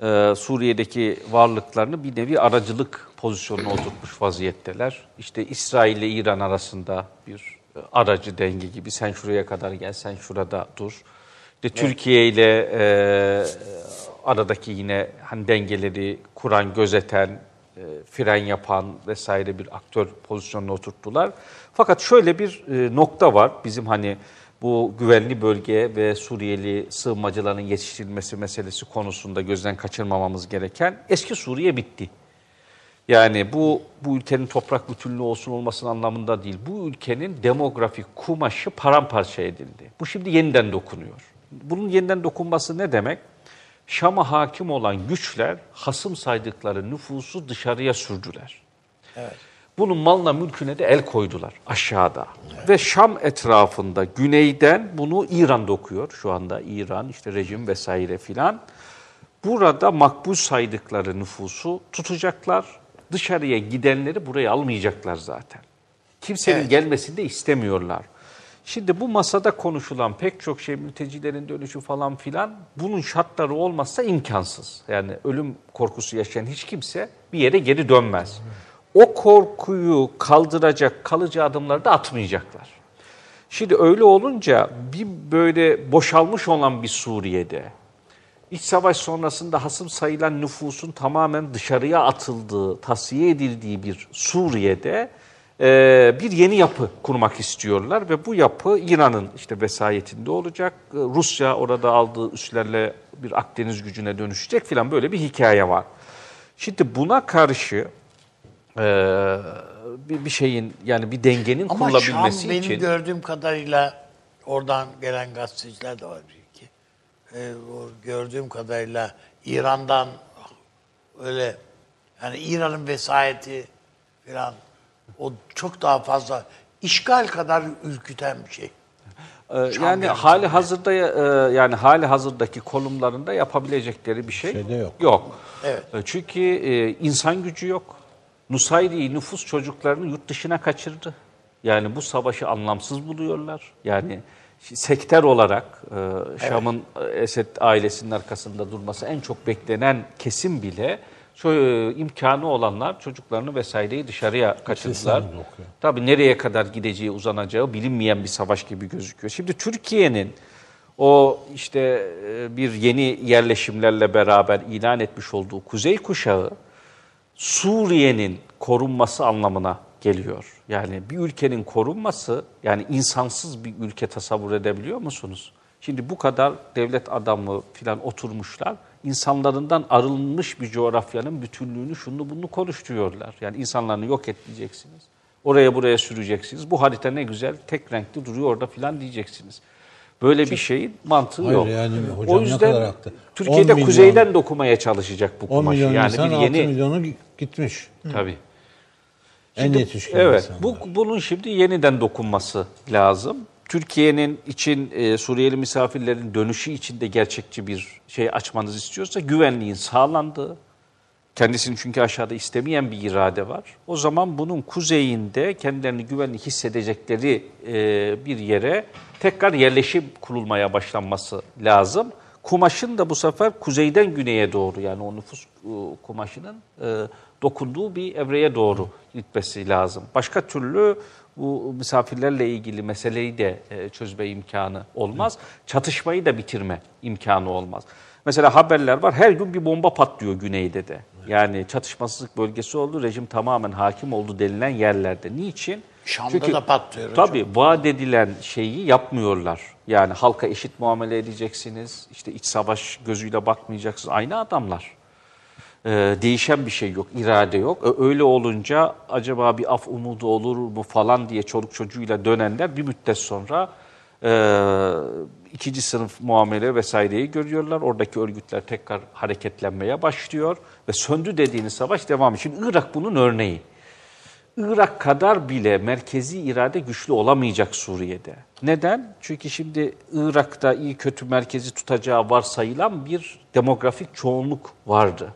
e, Suriye'deki varlıklarını bir nevi aracılık pozisyonuna oturtmuş vaziyetteler. İşte İsrail ile İran arasında bir e, aracı denge gibi. Sen şuraya kadar gel, sen şurada dur. İşte Türkiye ile e, aradaki yine hani dengeleri kuran, gözeten, e, fren yapan vesaire bir aktör pozisyonuna oturttular. Fakat şöyle bir e, nokta var bizim hani bu güvenli bölge ve Suriyeli sığınmacıların yetiştirilmesi meselesi konusunda gözden kaçırmamamız gereken eski Suriye bitti. Yani bu bu ülkenin toprak bütünlüğü olsun olmasın anlamında değil. Bu ülkenin demografik kumaşı paramparça edildi. Bu şimdi yeniden dokunuyor. Bunun yeniden dokunması ne demek? Şam'a hakim olan güçler hasım saydıkları nüfusu dışarıya sürdüler. Bunun malına mülküne de el koydular aşağıda. Ve Şam etrafında güneyden bunu İran dokuyor şu anda. İran işte rejim vesaire filan. Burada makbul saydıkları nüfusu tutacaklar. Dışarıya gidenleri buraya almayacaklar zaten. Kimsenin Evet. gelmesini de istemiyorlar. Şimdi bu masada konuşulan pek çok şey mültecilerin dönüşü falan filan bunun şartları olmazsa imkansız. Yani ölüm korkusu yaşayan hiç kimse bir yere geri dönmez. O korkuyu kaldıracak kalıcı adımları da atmayacaklar. Şimdi öyle olunca bir böyle boşalmış olan bir Suriye'de iç savaş sonrasında hasım sayılan nüfusun tamamen dışarıya atıldığı, tasfiye edildiği bir Suriye'de e, bir yeni yapı kurmak istiyorlar ve bu yapı İran'ın işte vesayetinde olacak. E, Rusya orada aldığı üslerle bir Akdeniz gücüne dönüşecek filan böyle bir hikaye var. Şimdi buna karşı e, bir, bir şeyin yani bir dengenin Ama Şam kurulabilmesi benim için gördüğüm kadarıyla oradan gelen gazeteciler de var bir iki. O gördüğüm kadarıyla İran'dan öyle yani İran'ın vesayeti falan o çok daha fazla işgal kadar ürküten bir şey. Ee, Şam yani yani. hali hazırda e, yani hali hazırdaki konumlarında yapabilecekleri bir şey, Şey de yok. Yok. Evet. E, Çünkü e, insan gücü yok. Nusayri nüfus çocuklarını yurt dışına kaçırdı. Yani bu savaşı anlamsız buluyorlar. Yani sektör olarak e, Şam'ın e, Esed ailesinin arkasında durması en çok beklenen kesim bile şu e, imkanı olanlar çocuklarını vesaireyi dışarıya kaçırdılar. Tabii nereye kadar gideceği, uzanacağı bilinmeyen bir savaş gibi gözüküyor. Şimdi Türkiye'nin o işte e, bir yeni yerleşimlerle beraber ilan etmiş olduğu Kuzey Kuşağı Suriye'nin korunması anlamına geliyor. Yani bir ülkenin korunması, yani insansız bir ülke tasavvur edebiliyor musunuz? Şimdi bu kadar devlet adamı filan oturmuşlar, insanlarından arınmış bir coğrafyanın bütünlüğünü, şunu bunu konuşturuyorlar. Yani insanlarını yok edeceksiniz, oraya buraya süreceksiniz. Bu harita ne güzel, tek renkli duruyor orada filan diyeceksiniz. Böyle bir şeyin mantığı Hayır yok. yani hocam o ne yüzden kadar haklı. Türkiye'de 10 milyon- kuzeyden dokumaya çalışacak bu 10 kumaşı. milyon yani insan bir 6 yeni milyonu gitmiş. tabii. en yetişkin Evet, insanlar. bu bunun şimdi yeniden dokunması lazım. Türkiye'nin için e, Suriyeli misafirlerin dönüşü için de gerçekçi bir şey açmanız istiyorsa güvenliğin sağlandığı, kendisini çünkü aşağıda istemeyen bir irade var. O zaman bunun kuzeyinde kendilerini güvenli hissedecekleri e, bir yere tekrar yerleşim kurulmaya başlanması lazım. Kumaşın da bu sefer kuzeyden güneye doğru yani o nüfus e, kumaşının e, dokunduğu bir evreye doğru gitmesi lazım. Başka türlü bu misafirlerle ilgili meseleyi de çözme imkanı olmaz. Çatışmayı da bitirme imkanı olmaz. Mesela haberler var her gün bir bomba patlıyor güneyde de. Yani çatışmasızlık bölgesi oldu, rejim tamamen hakim oldu denilen yerlerde. Niçin? Şam'da da patlıyor hocam. Tabii vaat edilen şeyi yapmıyorlar. Yani halka eşit muamele edeceksiniz, işte iç savaş gözüyle bakmayacaksınız. Aynı adamlar. Ee, değişen bir şey yok, irade yok. Öyle olunca acaba bir af umudu olur mu falan diye çoluk çocuğuyla dönenler bir müddet sonra e, ikinci sınıf muamele vesaireyi görüyorlar. Oradaki örgütler tekrar hareketlenmeye başlıyor ve söndü dediğiniz savaş devam. Şimdi Irak bunun örneği. Irak kadar bile merkezi irade güçlü olamayacak Suriye'de. Neden? Çünkü şimdi Irak'ta iyi kötü merkezi tutacağı varsayılan bir demografik çoğunluk vardı.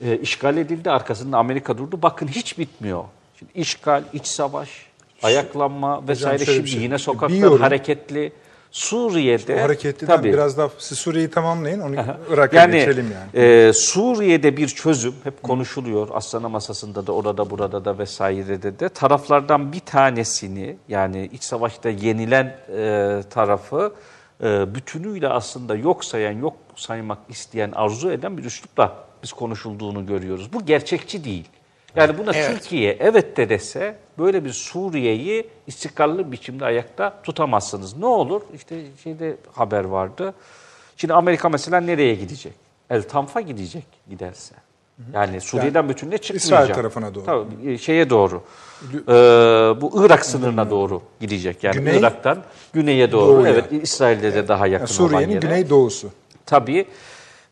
E, işgal edildi, arkasında Amerika durdu. Bakın hiç bitmiyor. Şimdi işgal, iç savaş, ayaklanma vesaire bir şimdi şey. yine sokaklar Biliyorum. hareketli. Suriye'de O hareketliden tabii, biraz daha siz Suriye'yi tamamlayın onu Irak'a yani, geçelim yani. e, Suriye'de bir çözüm hep konuşuluyor. Aslan'a masasında da orada burada da vesairede de taraflardan bir tanesini yani iç savaşta yenilen e, tarafı e, bütünüyle aslında yok sayan, yok saymak isteyen, arzu eden bir üslupla biz konuşulduğunu görüyoruz. Bu gerçekçi değil. Yani buna Evet. Türkiye evet de dese böyle bir Suriye'yi istikrarlı biçimde ayakta tutamazsınız. Ne olur? İşte şeyde haber vardı. Şimdi Amerika mesela nereye gidecek? El Tanf'a gidecek giderse. Yani Suriye'den bütünüyle çıkmayacak. İsrail tarafına doğru. Tabii e, şeye doğru. Ee, bu Irak sınırına doğru gidecek. Yani Güney, Irak'tan güneye doğru. doğuya. Evet İsrail'de de daha yakın Yani olan Suriye'nin güneydoğusu. Tabii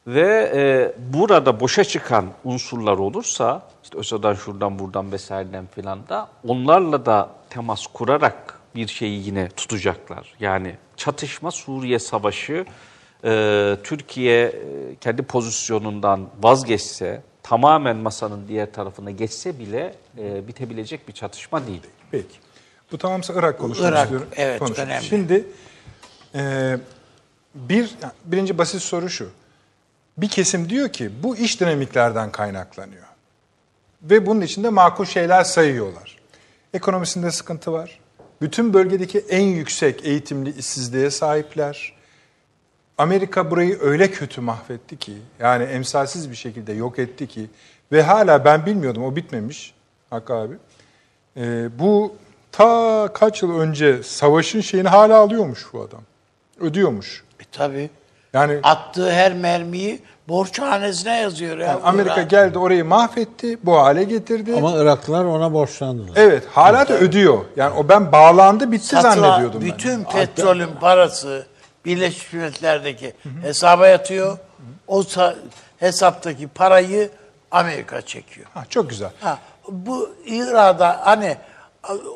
ve e, burada boşa çıkan unsurlar olursa işte ÖSO'dan şuradan buradan vesaireden filan da onlarla da temas kurarak bir şeyi yine tutacaklar. Yani çatışma Suriye Savaşı e, Türkiye e, kendi pozisyonundan vazgeçse tamamen masanın diğer tarafına geçse bile e, bitebilecek bir çatışma değil. Peki. Bu tamamsa Irak konuşmak Irak, istiyorum. evet, Konuşalım. önemli. Şimdi e, bir birinci basit soru şu. Bir kesim diyor ki bu iş dinamiklerden kaynaklanıyor. Ve bunun içinde makul şeyler sayıyorlar. Ekonomisinde sıkıntı var. Bütün bölgedeki en yüksek eğitimli işsizliğe sahipler. Amerika burayı öyle kötü mahvetti ki, yani emsalsiz bir şekilde yok etti ki ve hala ben bilmiyordum, o bitmemiş Hakkı abi. Ee, bu ta kaç yıl önce savaşın şeyini hala alıyormuş bu adam. Ödüyormuş. E, tabii. Yani Attığı her mermiyi borçhanesine yazıyor. Ya. Amerika Irak. geldi orayı mahvetti, bu hale getirdi. Ama Iraklılar ona borçlandılar. evet, hala da ödüyor. Yani o ben bağlandı bitti Satılan zannediyordum ben. bütün petrolün parası Birleşmiş Milletler'deki hesaba yatıyor. O sa- hesaptaki parayı Amerika çekiyor. Ha, çok güzel. Ha, bu İran'da hani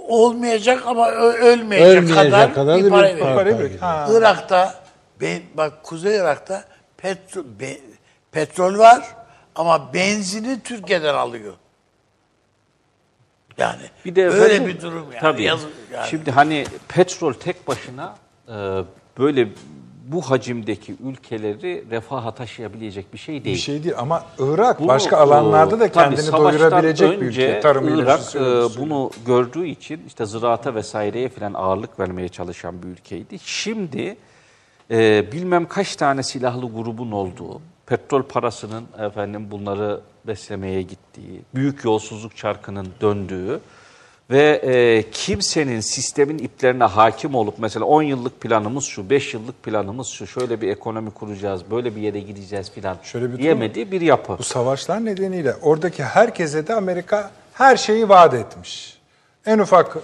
olmayacak ama ölmeyecek, Ölmeyecek kadar, kadar da bir bir para para para. Ha. Irak'ta be- bak Kuzey Irak'ta petro, be- petrol var ama benzini Türkiye'den alıyor. Yani Bir de böyle efendim, bir durum yani. Tabii. Yazık yani. Şimdi hani petrol tek başına e, böyle bu hacimdeki ülkeleri refaha taşıyabilecek bir şey değil. Bir şey değil ama Irak Bunu, başka alanlarda da e, tabii kendini doyurabilecek bir ülke. Tarımıyla, Irak e, bunu gördüğü için işte ziraata vesaireye falan ağırlık vermeye çalışan bir ülkeydi. Şimdi e, bilmem kaç tane silahlı grubun olduğu, petrol parasının efendim bunları beslemeye gittiği, büyük yolsuzluk çarkının döndüğü ve e, kimsenin sistemin iplerine hakim olup mesela 10 yıllık planımız şu, 5 yıllık planımız şu, şöyle bir ekonomi kuracağız, böyle bir yere gideceğiz filan Şöyle bir diyemediği bir yapı. Bu savaşlar nedeniyle oradaki herkese de Amerika her şeyi vaat etmiş. En ufak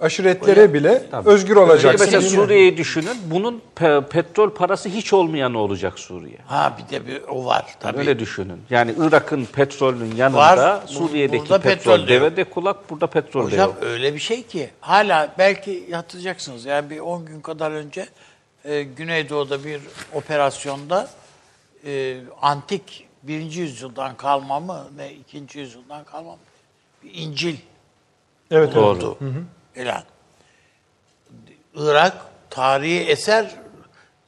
aşiretlere bile özgür Şimdi olacaksın. mesela Suriye'yi düşünün. Bunun pe- petrol parası hiç olmayan olacak Suriye. Ha bir de bir o var tabii. Öyle düşünün. Yani Irak'ın petrolünün yanında Var. Suriye'deki burada petrol, petrol de devede kulak, burada petrol de Hocam yok. öyle bir şey ki hala belki hatırlayacaksınız yani bir 10 gün kadar önce e, Güneydoğu'da bir operasyonda e, antik birinci yüzyıldan kalma mı ne ikinci yüzyıldan kalma mı bir İncil Evet, Doğru. bulundu. İlan. Irak tarihi eser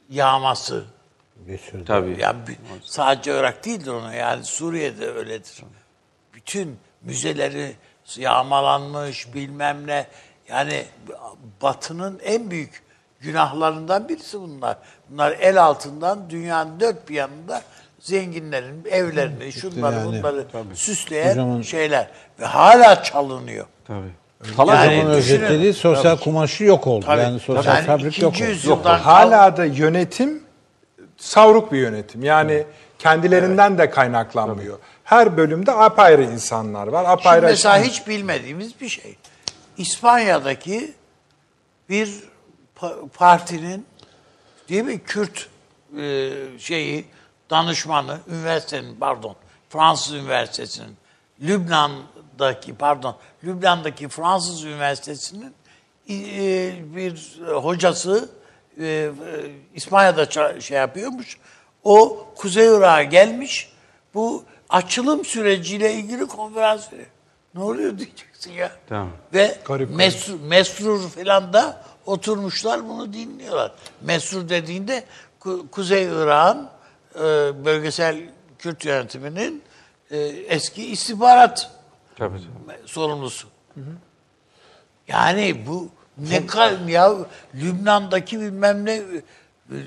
yağması. Bir sürü. Tabii. Ya sadece Irak değildir ona yani Suriye'de öyledir. Bütün müzeleri yağmalanmış bilmem ne. Yani Batı'nın en büyük günahlarından birisi bunlar. Bunlar el altından dünyanın dört bir yanında zenginlerin evlerini, şunları yani, bunları süsleyen Hocamın- şeyler. Ve hala çalınıyor. Tabii. Yani Hocamın düşünün. özetlediği sosyal kumaşı yok oldu. Tabii. Yani sosyal Yani fabrik yok oldu. Hala da yönetim savruk bir yönetim. Yani kendilerinden de kaynaklanmıyor. Her bölümde apayrı insanlar var. Şimdi Apayrı mesela hiç bilmediğimiz bir şey. İspanya'daki bir pa- partinin değil mi Kürt e, şeyi danışmanı üniversitenin pardon Fransız üniversitesinin Lübnan'daki pardon Lübnan'daki Fransız üniversitesinin e, bir hocası e, e, İspanya'da şey yapıyormuş. O Kuzey Irak'a gelmiş. Bu açılım süreciyle ilgili konferans veriyor. Ne oluyor diyeceksin ya. Tamam. Ve Garip, Mesrur, Mesrur falan da oturmuşlar bunu dinliyorlar. Mesrur dediğinde Ku- Kuzey Irak'ın e, bölgesel Kürt yönetiminin e, eski istihbarat Tabii. sorumlusu. Yani bu ne kadar ya Lübnan'daki bilmem ne e,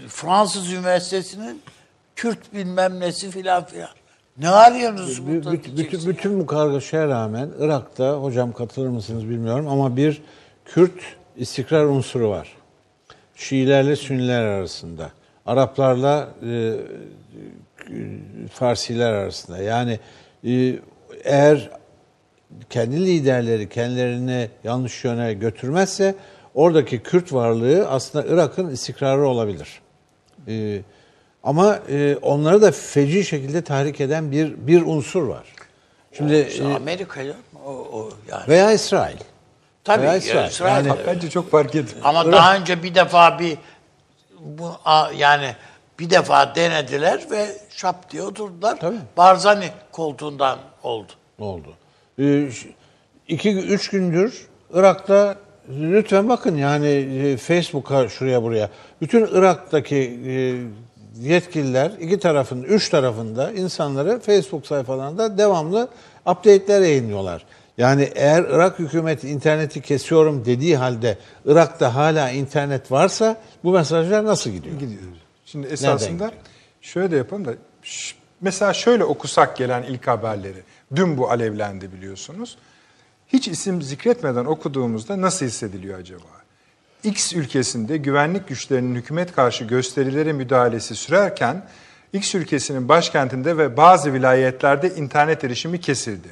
Fransız üniversitesinin Kürt bilmem nesi filan filan. Ne arıyorsunuz burada bü- bütün, diyeceksin. bütün bu kargaşaya rağmen Irak'ta hocam katılır mısınız bilmiyorum ama bir Kürt istikrar unsuru var. Şiilerle Sünniler arasında. Araplarla e, Farsiler arasında. Yani e, eğer kendi liderleri kendilerini yanlış yöne götürmezse oradaki Kürt varlığı aslında Irak'ın istikrarı olabilir. E, ama e, onları da feci şekilde tahrik eden bir bir unsur var. Şimdi İşte e, Amerika'ya o, o yani. veya İsrail. Tabii veya ya, İsrail. İsrail. Yani- Bence çok fark etmiyor. Ama daha önce bir defa bir bu a- yani bir defa denediler ve şap diye oturdular. Tabii. Barzani koltuğundan oldu. oldu. Ee, iki, üç gündür Irak'ta lütfen bakın yani e, Facebook'a şuraya buraya. Bütün Irak'taki e, yetkililer iki tarafın, üç tarafında insanları Facebook sayfalarında devamlı update'ler yayınlıyorlar. Yani eğer Irak hükümeti interneti kesiyorum dediği halde Irak'ta hala internet varsa bu mesajlar nasıl gidiyor? gidiyor. Şimdi esasında şöyle de yapalım da mesela şöyle okusak gelen ilk haberleri. Dün bu alevlendi biliyorsunuz. Hiç isim zikretmeden okuduğumuzda nasıl hissediliyor acaba? X ülkesinde güvenlik güçlerinin hükümet karşı gösterilere müdahalesi sürerken X ülkesinin başkentinde ve bazı vilayetlerde internet erişimi kesildi.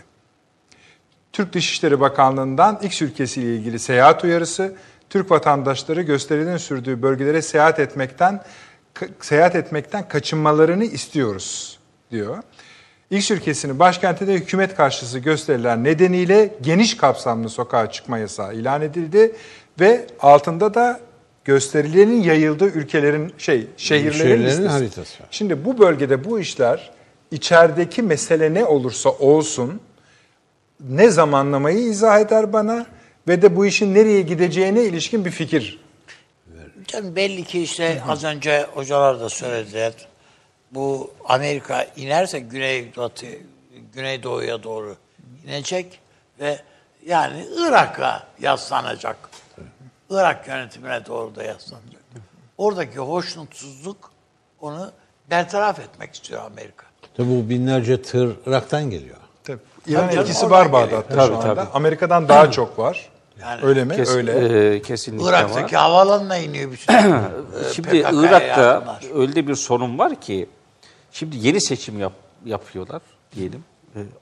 Türk Dışişleri Bakanlığı'ndan X ülkesiyle ilgili seyahat uyarısı, Türk vatandaşları gösterilerin sürdüğü bölgelere seyahat etmekten seyahat etmekten kaçınmalarını istiyoruz diyor. X ülkesinin başkentinde hükümet karşısı gösteriler nedeniyle geniş kapsamlı sokağa çıkma yasağı ilan edildi ve altında da gösterilerin yayıldığı ülkelerin şey şehirlerin, Şehirlerin listesi. haritası. Şimdi bu bölgede bu işler içerideki mesele ne olursa olsun ne zamanlamayı izah eder bana ve de bu işin nereye gideceğine ilişkin bir fikir. Canım belli ki işte az önce hocalar da söylediler. Bu Amerika inerse güneybatı, güneydoğuya doğru inecek ve yani Irak'a yaslanacak. Irak yönetimine doğru da yaslanacak. Oradaki hoşnutsuzluk onu bertaraf etmek istiyor Amerika. Tabii bu binlerce tır Irak'tan geliyor. Tabii. İran canım, etkisi var. Bağdat'ta Tabii, şu anda. tabii. Amerika'dan daha çok var. Yani Öyle mi? Kes- Öyle. e, kesinlikle Irak'taki var. havalanına iniyor bütün. Şimdi PKK'ya Irak'ta yardımlar. öyle bir sorun var ki şimdi yeni seçim yap, yapıyorlar diyelim.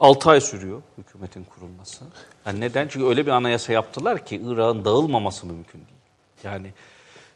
6 ay sürüyor hükümetin kurulması. Yani neden? Çünkü öyle bir anayasa yaptılar ki Irak'ın dağılmaması mümkün değil. Yani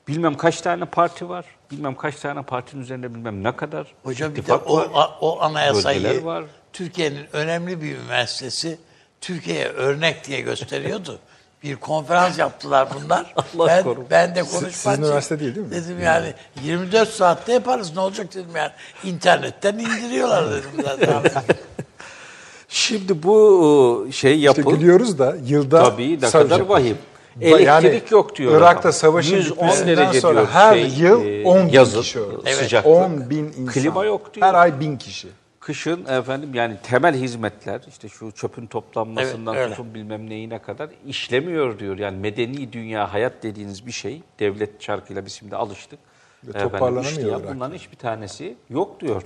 bilmem kaç tane parti var. Bilmem kaç tane partinin üzerinde bilmem ne kadar Hocam bir de o, var. o anayasayı var. Türkiye'nin önemli bir üniversitesi Türkiye'ye örnek diye gösteriyordu. Bir konferans yaptılar bunlar. Allah ben, korusun. ben de Sizin konuşmak üniversite değil, değil mi? Dedim yani 24 saatte yaparız ne olacak dedim yani. İnternetten indiriyorlar dedim zaten. Şimdi bu şey yapı İşte gülüyoruz da yılda tabii ne kadar vahim. Ba- yani Elektrik yok diyor. Irak'ta adam. savaşın 110 bitmesinden derece sonra diyor her şey, yıl e, 10 bin yazın, kişi öldü. e, Evet. sıcaklık. 10 bin insan. Klima yok diyor. Her ay bin kişi. Kışın efendim yani temel hizmetler işte şu çöpün toplanmasından Evet, tutun bilmem neyine kadar işlemiyor diyor. Yani medeni dünya hayat dediğiniz bir şey devlet çarkıyla biz şimdi alıştık. Ve Efendim, toparlanamıyor Irak. bunların hiçbir tanesi yok diyor.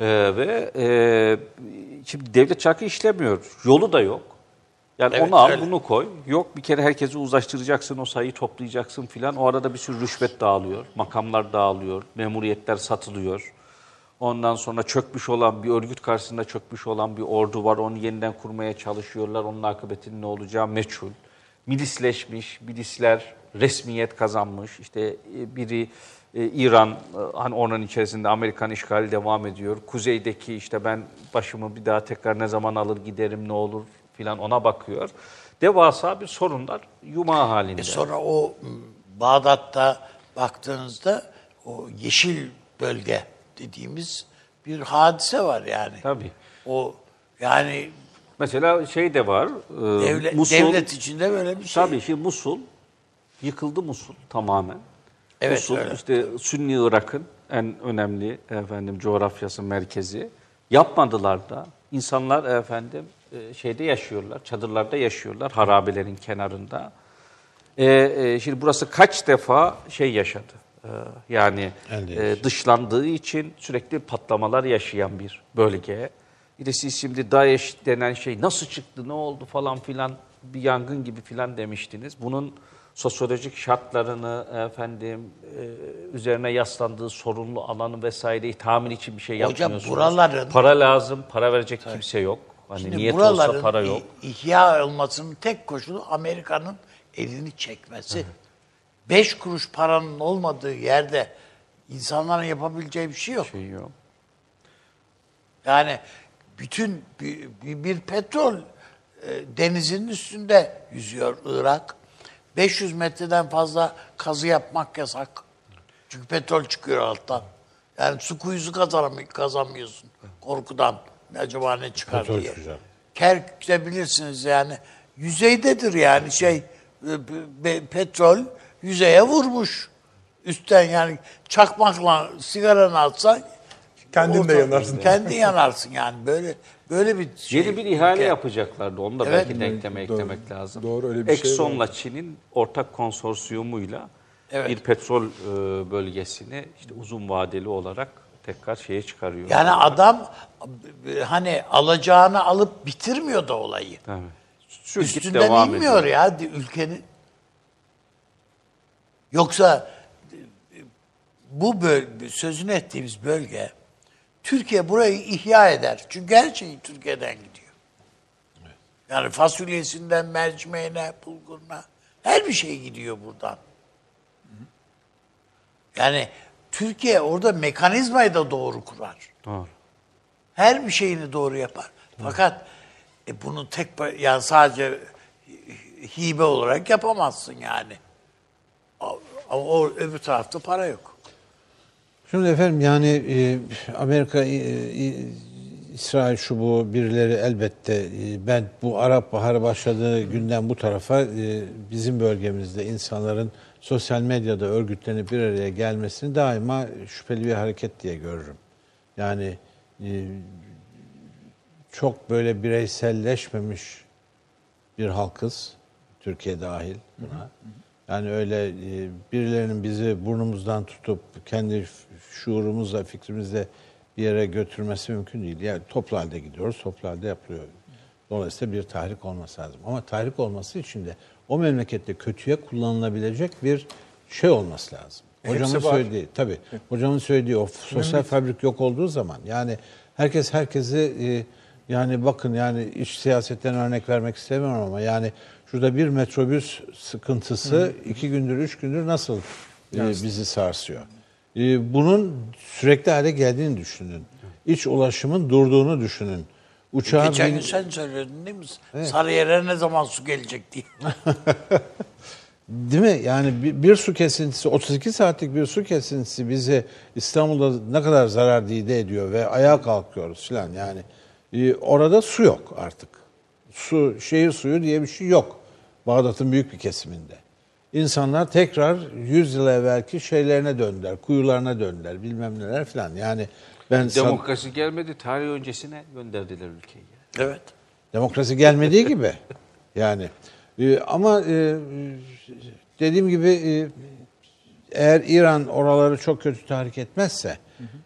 Ee, ve e, şimdi devlet çarkı işlemiyor. Yolu da yok. Yani Evet, onu al öyle. bunu koy. Yok bir kere herkesi uzlaştıracaksın o sayıyı toplayacaksın filan. O arada bir sürü rüşvet dağılıyor. Makamlar dağılıyor. Memuriyetler satılıyor. Ondan sonra çökmüş olan bir örgüt karşısında çökmüş olan bir ordu var. Onu yeniden kurmaya çalışıyorlar. Onun akıbetinin ne olacağı meçhul. Milisleşmiş, milisler resmiyet kazanmış. İşte e, biri e, İran, e, hani onun içerisinde Amerikan işgali devam ediyor. Kuzeydeki işte ben başımı bir daha tekrar ne zaman alır giderim ne olur filan ona bakıyor. Devasa bir sorunlar yumağı halinde. E sonra o Bağdat'ta baktığınızda o yeşil bölge dediğimiz bir hadise var yani. Tabii. O yani Mesela şey de var. e, devlet, Musul- devlet içinde böyle bir şey. Tabii şimdi Musul yıkıldı Musul tamamen. Evet, Musul öyle. işte Sünni Irak'ın en önemli efendim coğrafyası merkezi. Yapmadılar da. İnsanlar efendim e, şeyde yaşıyorlar, çadırlarda yaşıyorlar harabelerin kenarında. E, e, şimdi burası kaç defa şey yaşadı. E, yani e, dışlandığı için sürekli patlamalar yaşayan bir bölge. Bir de siz şimdi DAEŞ denen şey nasıl çıktı, ne oldu falan filan bir yangın gibi filan demiştiniz. Bunun sosyolojik şartlarını efendim e, üzerine yaslandığı sorunlu alanı vesaireyi tahmin için bir şey Hocam yapmıyorsunuz. buraların- para lazım, para verecek kimse yok. Hani Şimdi niyet buraların olsa para yok. ihya olmasının tek koşulu Amerika'nın elini çekmesi. Beş kuruş paranın olmadığı yerde insanların yapabileceği bir şey yok. Şey yok. Yani bütün bir, bir- bir petrol e, denizinin üstünde yüzüyor Irak. 500 metreden fazla kazı yapmak yasak. Çünkü petrol çıkıyor alttan. Yani su kuyusu kazanamı- kazanmıyorsun korkudan. Acaba ne çıkar Petrol diye. çıkacak. Bilirsiniz yani. Yüzeydedir yani şey e, petrol yüzeye vurmuş. Üstten yani çakmakla sigaranı atsan Kendin de yanarsın. Kendi yanarsın yani böyle böyle bir şey. Yeni bir ihale yapacaklardı. Onu da Evet. belki denkleme Doğru. eklemek lazım. Doğru, öyle bir şey Exxon'la Çin'in ortak konsorsiyumuyla Evet. bir petrol e, bölgesini işte uzun vadeli olarak tekrar şeye çıkarıyor. Yani adam hani alacağını alıp bitirmiyor da olayı. Tabii. Sürgüt Üstünden devam inmiyor ediyor. ya ülkenin. Yoksa bu bölge, sözünü ettiğimiz bölge Türkiye burayı ihya eder. Çünkü her şey Türkiye'den gidiyor. Yani fasulyesinden mercimeğine, bulguruna her bir şey gidiyor buradan. Yani Türkiye orada mekanizmayı da doğru kurar. Doğru. Her bir şeyini doğru yapar. Fakat e, bunu tek yani sadece hibe olarak yapamazsın yani. Ama o öbür tarafta para yok. Şimdi efendim yani e, Amerika, e, e, İsrail şu bu birileri elbette e, ben bu Arap Baharı başladığı günden bu tarafa e, bizim bölgemizde insanların sosyal medyada örgütlenip bir araya gelmesini daima şüpheli bir hareket diye görürüm. Yani e, çok böyle bireyselleşmemiş bir halkız. Türkiye dahil buna. Yani öyle e, birilerinin bizi burnumuzdan tutup kendi şuurumuzla, fikrimizle bir yere götürmesi mümkün değil. Yani toplu halde gidiyoruz, toplu halde yapılıyor. Dolayısıyla bir tahrik olması lazım. Ama tahrik olması için de o memlekette kötüye kullanılabilecek bir şey olması lazım. Hepsi Hocamın var. söylediği, tabii. Hocamın söylediği o sosyal fabrik yok olduğu zaman yani herkes herkesi e, yani bakın yani iç siyasetten örnek vermek istemiyorum ama yani şurada bir metrobüs sıkıntısı iki gündür, üç gündür nasıl e, bizi sarsıyor? E, bunun sürekli hale geldiğini düşünün. İç ulaşımın durduğunu düşünün. Uçağın Geçen gün sen söyledin değil mi? Sarıyer'e ne zaman su gelecek diye. Değil mi? Yani bir, bir su kesintisi, 32 saatlik bir su kesintisi bize İstanbul'da ne kadar zarar dide ediyor ve ayağa kalkıyoruz filan. Yani e, orada su yok artık. Su, şehir suyu diye bir şey yok. Bağdat'ın büyük bir kesiminde. İnsanlar tekrar 100 yıl evvelki şeylerine döndüler, kuyularına döndüler, bilmem neler filan. Yani ben san- Demokrasi gelmedi, tarih öncesine gönderdiler ülkeyi. Evet. Demokrasi gelmediği gibi. Yani e, ama e, dediğim gibi e, eğer İran oraları çok kötü tahrik etmezse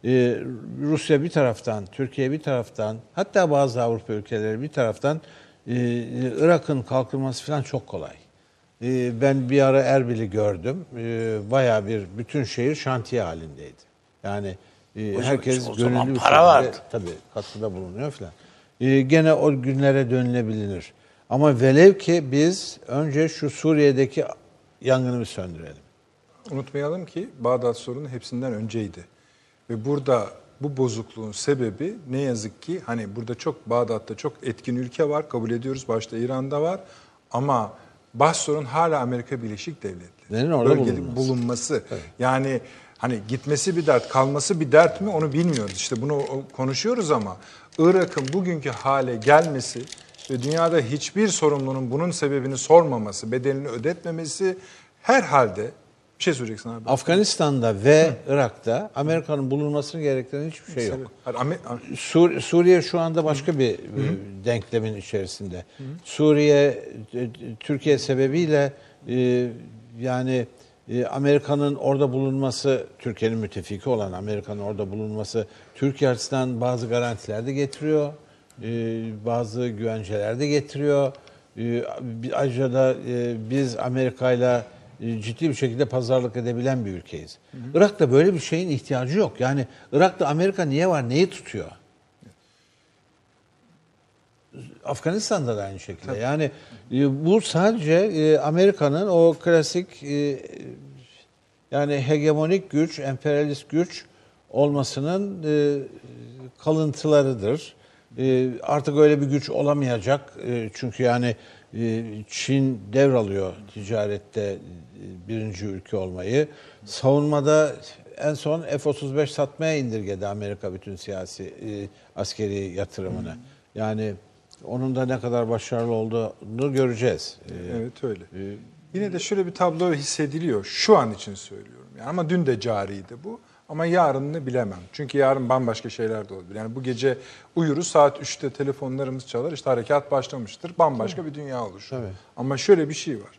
e, Rusya bir taraftan, Türkiye bir taraftan, hatta bazı Avrupa ülkeleri bir taraftan e, Irak'ın kalkınması falan çok kolay. E, ben bir ara Erbil'i gördüm. E, bayağı bir bütün şehir şantiye halindeydi. Yani e, herkes o zaman gönüllü bir para vardı. tabii katkıda bulunuyor falan. Ee, gene o günlere dönülebilir. Ama velev ki biz önce şu Suriye'deki yangını bir söndürelim. Unutmayalım ki Bağdat sorunu hepsinden önceydi. Ve burada bu bozukluğun sebebi ne yazık ki hani burada çok Bağdat'ta çok etkin ülke var kabul ediyoruz. Başta İran'da var ama baş sorun hala Amerika Birleşik Devletleri. Orada Bölgede bulunması. bulunması. Yani hani gitmesi bir dert, kalması bir dert mi onu bilmiyoruz. İşte bunu konuşuyoruz ama Irak'ın bugünkü hale gelmesi ve dünyada hiçbir sorumlunun bunun sebebini sormaması, bedelini ödetmemesi herhalde bir şey söyleyeceksin abi. Afganistan'da ve Irak'ta Amerika'nın bulunmasını gerektiren hiçbir şey yok. Sur- Suriye şu anda başka bir e, denklemin içerisinde. Suriye, e, Türkiye sebebiyle e, yani e, Amerika'nın orada bulunması, Türkiye'nin müttefiki olan Amerika'nın orada bulunması Türkiye açısından bazı garantiler de getiriyor. e, bazı güvenceler de getiriyor. Ayrıca da biz Amerika'yla e, ciddi bir şekilde pazarlık edebilen bir ülkeyiz. Irak'ta böyle bir şeyin ihtiyacı yok. Yani Irak'ta Amerika niye var, neyi tutuyor? Afganistan'da da aynı şekilde. Yani e, bu sadece e, Amerika'nın o klasik e, yani hegemonik güç, emperyalist güç olmasının e, kalıntılarıdır. E, artık öyle bir güç olamayacak. E, çünkü yani e, Çin devralıyor ticarette e, birinci ülke olmayı. Savunmada en son F-35 satmaya indirgedi Amerika bütün siyasi e, askeri yatırımını. Yani onun da ne kadar başarılı olduğunu göreceğiz. E, Evet öyle. Yine de şöyle bir tablo hissediliyor. Şu an için söylüyorum. Yani ama dün de cariydi bu. Ama yarınını bilemem. Çünkü yarın bambaşka şeyler de olabilir. Yani bu gece uyuruz saat 3'te telefonlarımız çalar işte harekat başlamıştır. Bambaşka bir dünya oluşur. Ama şöyle bir şey var.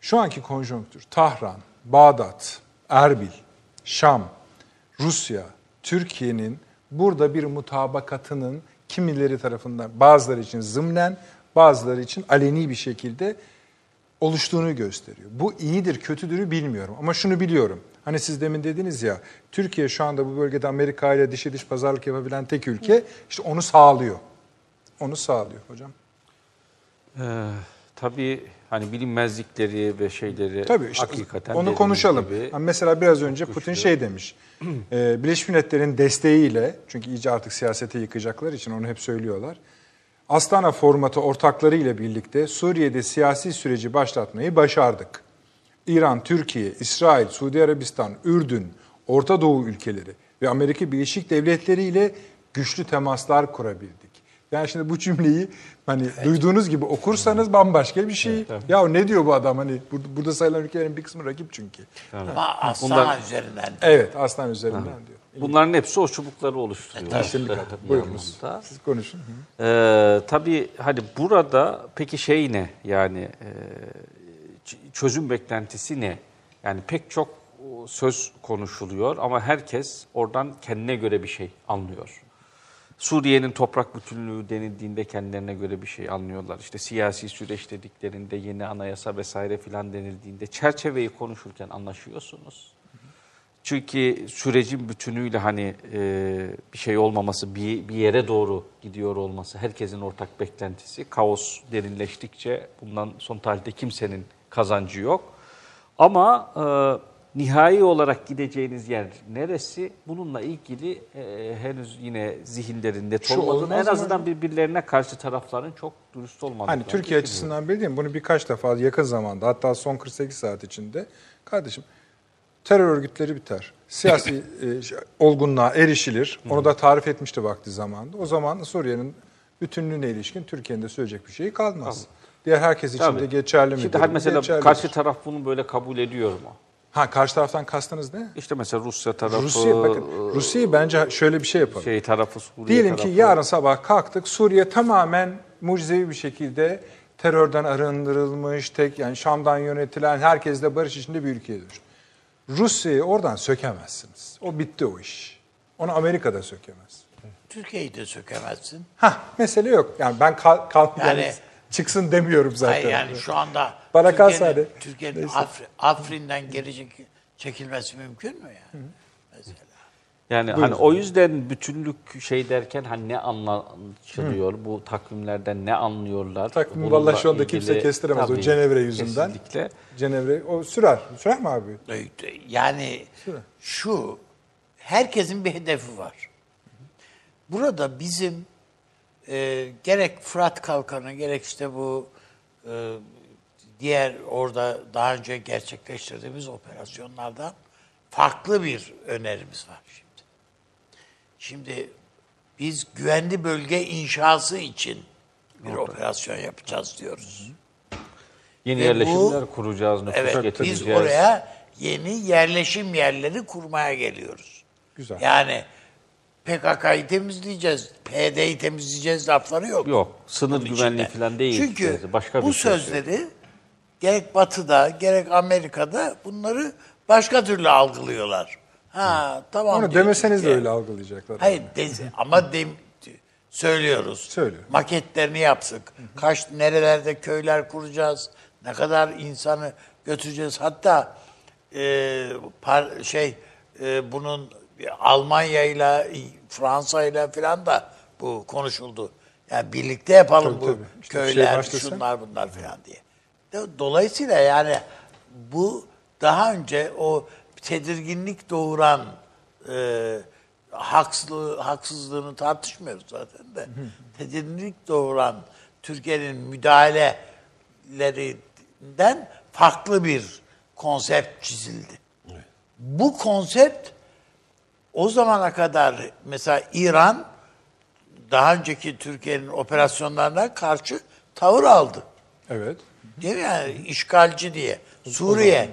Şu anki konjonktür Tahran, Bağdat, Erbil, Şam, Rusya, Türkiye'nin burada bir mutabakatının kimileri tarafından bazıları için zımnen, bazıları için aleni bir şekilde oluştuğunu gösteriyor. Bu iyidir, kötüdürü bilmiyorum ama şunu biliyorum. Hani siz demin dediniz ya, Türkiye şu anda bu bölgede Amerika ile dişe diş pazarlık yapabilen tek ülke, işte onu sağlıyor. Onu sağlıyor hocam. Ee, tabii hani bilinmezlikleri ve şeyleri Tabii işte hakikaten onu konuşalım. gibi Hani mesela biraz önce Putin şey demiş. e, Birleşmiş Milletler'in desteğiyle çünkü iyice artık siyasete yıkacaklar için onu hep söylüyorlar. Astana formatı ortaklarıyla birlikte Suriye'de siyasi süreci başlatmayı başardık. İran, Türkiye, İsrail, Suudi Arabistan, Ürdün, Orta Doğu ülkeleri ve Amerika Birleşik Devletleri ile güçlü temaslar kurabildik. Yani şimdi bu cümleyi hani duyduğunuz gibi okursanız bambaşka bir şey. Ya ne diyor bu adam hani burada, burada sayılan ülkelerin bir kısmı rakip çünkü. Ama Astana Bunlar- üzerinden. Evet aslan üzerinden diyor. bunların hepsi o çubukları oluşturuyor. Kesinlikle. Buyurunuz. Siz konuşun. Hı. Ee, tabii hani burada peki şey ne yani e, çözüm beklentisi ne? Yani pek çok söz konuşuluyor ama herkes oradan kendine göre bir şey anlıyor. Suriye'nin toprak bütünlüğü denildiğinde kendilerine göre bir şey anlıyorlar. İşte siyasi süreç dediklerinde yeni anayasa vesaire filan denildiğinde çerçeveyi konuşurken anlaşıyorsunuz. Çünkü sürecin bütünüyle hani e, bir şey olmaması, bir, bir yere doğru gidiyor olması herkesin ortak beklentisi. Kaos derinleştikçe bundan son tarihte kimsenin kazancı yok. Ama e, nihai olarak gideceğiniz yer neresi? Bununla ilgili e, henüz yine zihinlerinde olmadığını, en azından birbirlerine karşı tarafların çok dürüst olmadığını. Hani Türkiye açısından belli Bunu birkaç defa yakın zamanda hatta son 48 saat içinde kardeşim terör örgütleri biter. Siyasi e, olgunluğa erişilir. Onu da tarif etmişti vakti zamanında. O zaman Suriye'nin bütünlüğüne ilişkin Türkiye'nin de söyleyecek bir şeyi kalmaz. Diğer herkes için Tabii. de geçerli mi? Şimdi mesela Geçerlidir. karşı taraf bunu böyle kabul ediyor mu? Ha karşı taraftan kastınız ne? İşte mesela Rusya tarafı, Rusya bakın Rusya'yı bence şöyle bir şey yapalım. şey tarafı, Suriye Diyelim tarafı. ki yarın sabah kalktık Suriye tamamen mucizevi bir şekilde terörden arındırılmış, tek yani Şam'dan yönetilen herkesle barış içinde bir ülkeye dönüştü. Rusya'yı oradan sökemezsiniz. O bitti o iş. Onu Amerika'da sökemez. Türkiye'yi de sökemezsin. Ha mesele yok. Yani ben kal, kal Yani- yani zzz demiyorum zaten. Hayır yani şu anda Bana Türkiye'nin, kalsaydı. Türkiye'nin. Afri- Afrin'den geri çek- çekilmesi mümkün mü yani? Mesela. Yani hani o yüzden bütünlük şey derken hani ne anlaşılıyor? Bu takvimlerden ne anlıyorlar? Takvim vallahi şu anda ilgili- kimse kestiremez o Tabii, Cenevre yüzünden. Kesinlikle. Cenevre o sürer. Sürer mi abi? Yani şu, herkesin bir hedefi var. Burada bizim e, gerek Fırat Kalkanı gerek işte bu e, diğer orada daha önce gerçekleştirdiğimiz operasyonlardan farklı bir önerimiz var şimdi. Şimdi biz güvenli bölge inşası için bir operasyon yapacağız diyoruz. Yeni Ve yerleşimler bu- kuracağız, nüfus Evet, getireceğiz. biz oraya yeni yerleşim yerleri kurmaya geliyoruz. Güzel. Yani PKK'yı temizleyeceğiz, PYD'yi temizleyeceğiz lafları yok. Yok, sınır güvenliği falan değil. Çünkü Başka bu bir şey sözleri gerek Batı'da gerek Amerika'da bunları başka türlü algılıyorlar. Ha tamam Onu demeseniz de öyle algılayacaklar. Hayır de- ama dem, söylüyoruz. Söylüyor. Maketlerini yaptık. Kaç nerelerde köyler kuracağız? Ne kadar insanı götüreceğiz? Hatta e, par, şey e, bunun Almanya ile Fransa ile falan da bu konuşuldu. Yani birlikte yapalım Tabii, bu tabii. İşte şey köyler, başlasa- şunlar bunlar falan diye. Do- Dolayısıyla yani bu daha önce o tedirginlik doğuran e, haksızlığı, haksızlığını tartışmıyoruz zaten de. tedirginlik doğuran Türkiye'nin müdahalelerinden farklı bir konsept çizildi. Bu konsept o zamana kadar mesela İran daha önceki Türkiye'nin operasyonlarına karşı tavır aldı. Evet. Değil mi yani işgalci diye. Suriye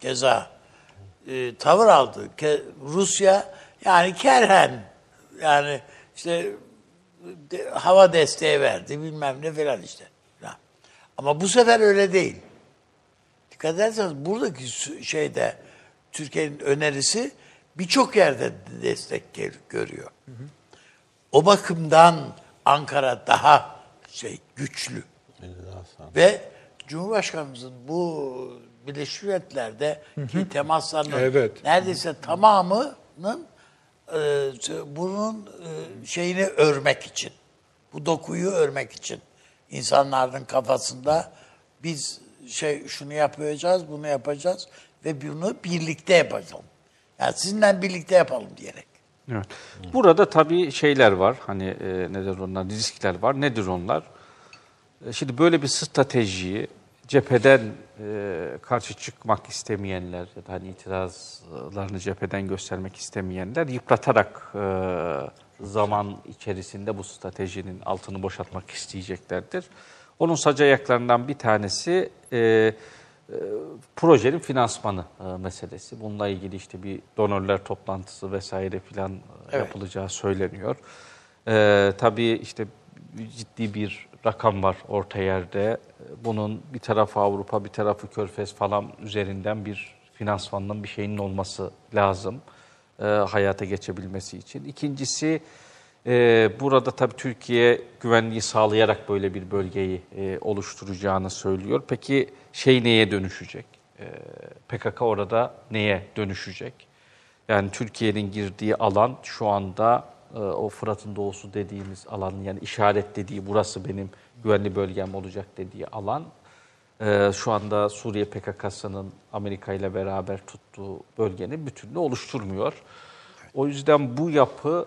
keza. e, tavır aldı. Ke- Rusya yani kerhen yani işte de- hava desteği verdi bilmem ne falan işte. Falan. Ama bu sefer öyle değil. Dikkat ederseniz buradaki şeyde Türkiye'nin önerisi birçok yerde destek görüyor. O bakımdan Ankara daha şey güçlü. Ve Cumhurbaşkanımızın bu Birleşmiş Milletler'de ki temaslarının Evet. neredeyse tamamının e, bunun e, şeyini örmek için, bu dokuyu örmek için insanların kafasında biz şey şunu yapacağız, bunu yapacağız ve bunu birlikte yapacağız. Yani sizinle birlikte yapalım diyerek. Evet. Burada tabii şeyler var. Hani e, nedir onlar? Riskler var. Nedir onlar? E, şimdi böyle bir stratejiyi cepheden e, karşı çıkmak istemeyenler ya da hani itirazlarını cepheden göstermek istemeyenler yıpratarak e, zaman içerisinde bu stratejinin altını boşaltmak isteyeceklerdir. Onun sac ayaklarından bir tanesi e, projenin finansmanı e, meselesi. Bununla ilgili işte bir donörler toplantısı vesaire filan e, Evet. yapılacağı söyleniyor. E, tabii işte ciddi bir rakam var orta yerde. E, Bunun bir tarafı Avrupa, bir tarafı Körfez falan üzerinden bir finansmanın bir şeyinin olması lazım e, hayata geçebilmesi için. İkincisi e, burada tabii Türkiye güvenliği sağlayarak böyle bir bölgeyi e, oluşturacağını söylüyor. Peki şey neye dönüşecek? E, PKK orada neye dönüşecek? Yani Türkiye'nin girdiği alan şu anda e, o Fırat'ın doğusu dediğimiz alan yani işaret dediği burası benim güvenli bölgem olacak dediği alan e, şu anda Suriye PKK'sının Amerika ile beraber tuttuğu bölgenin bütününü oluşturmuyor. O yüzden bu yapı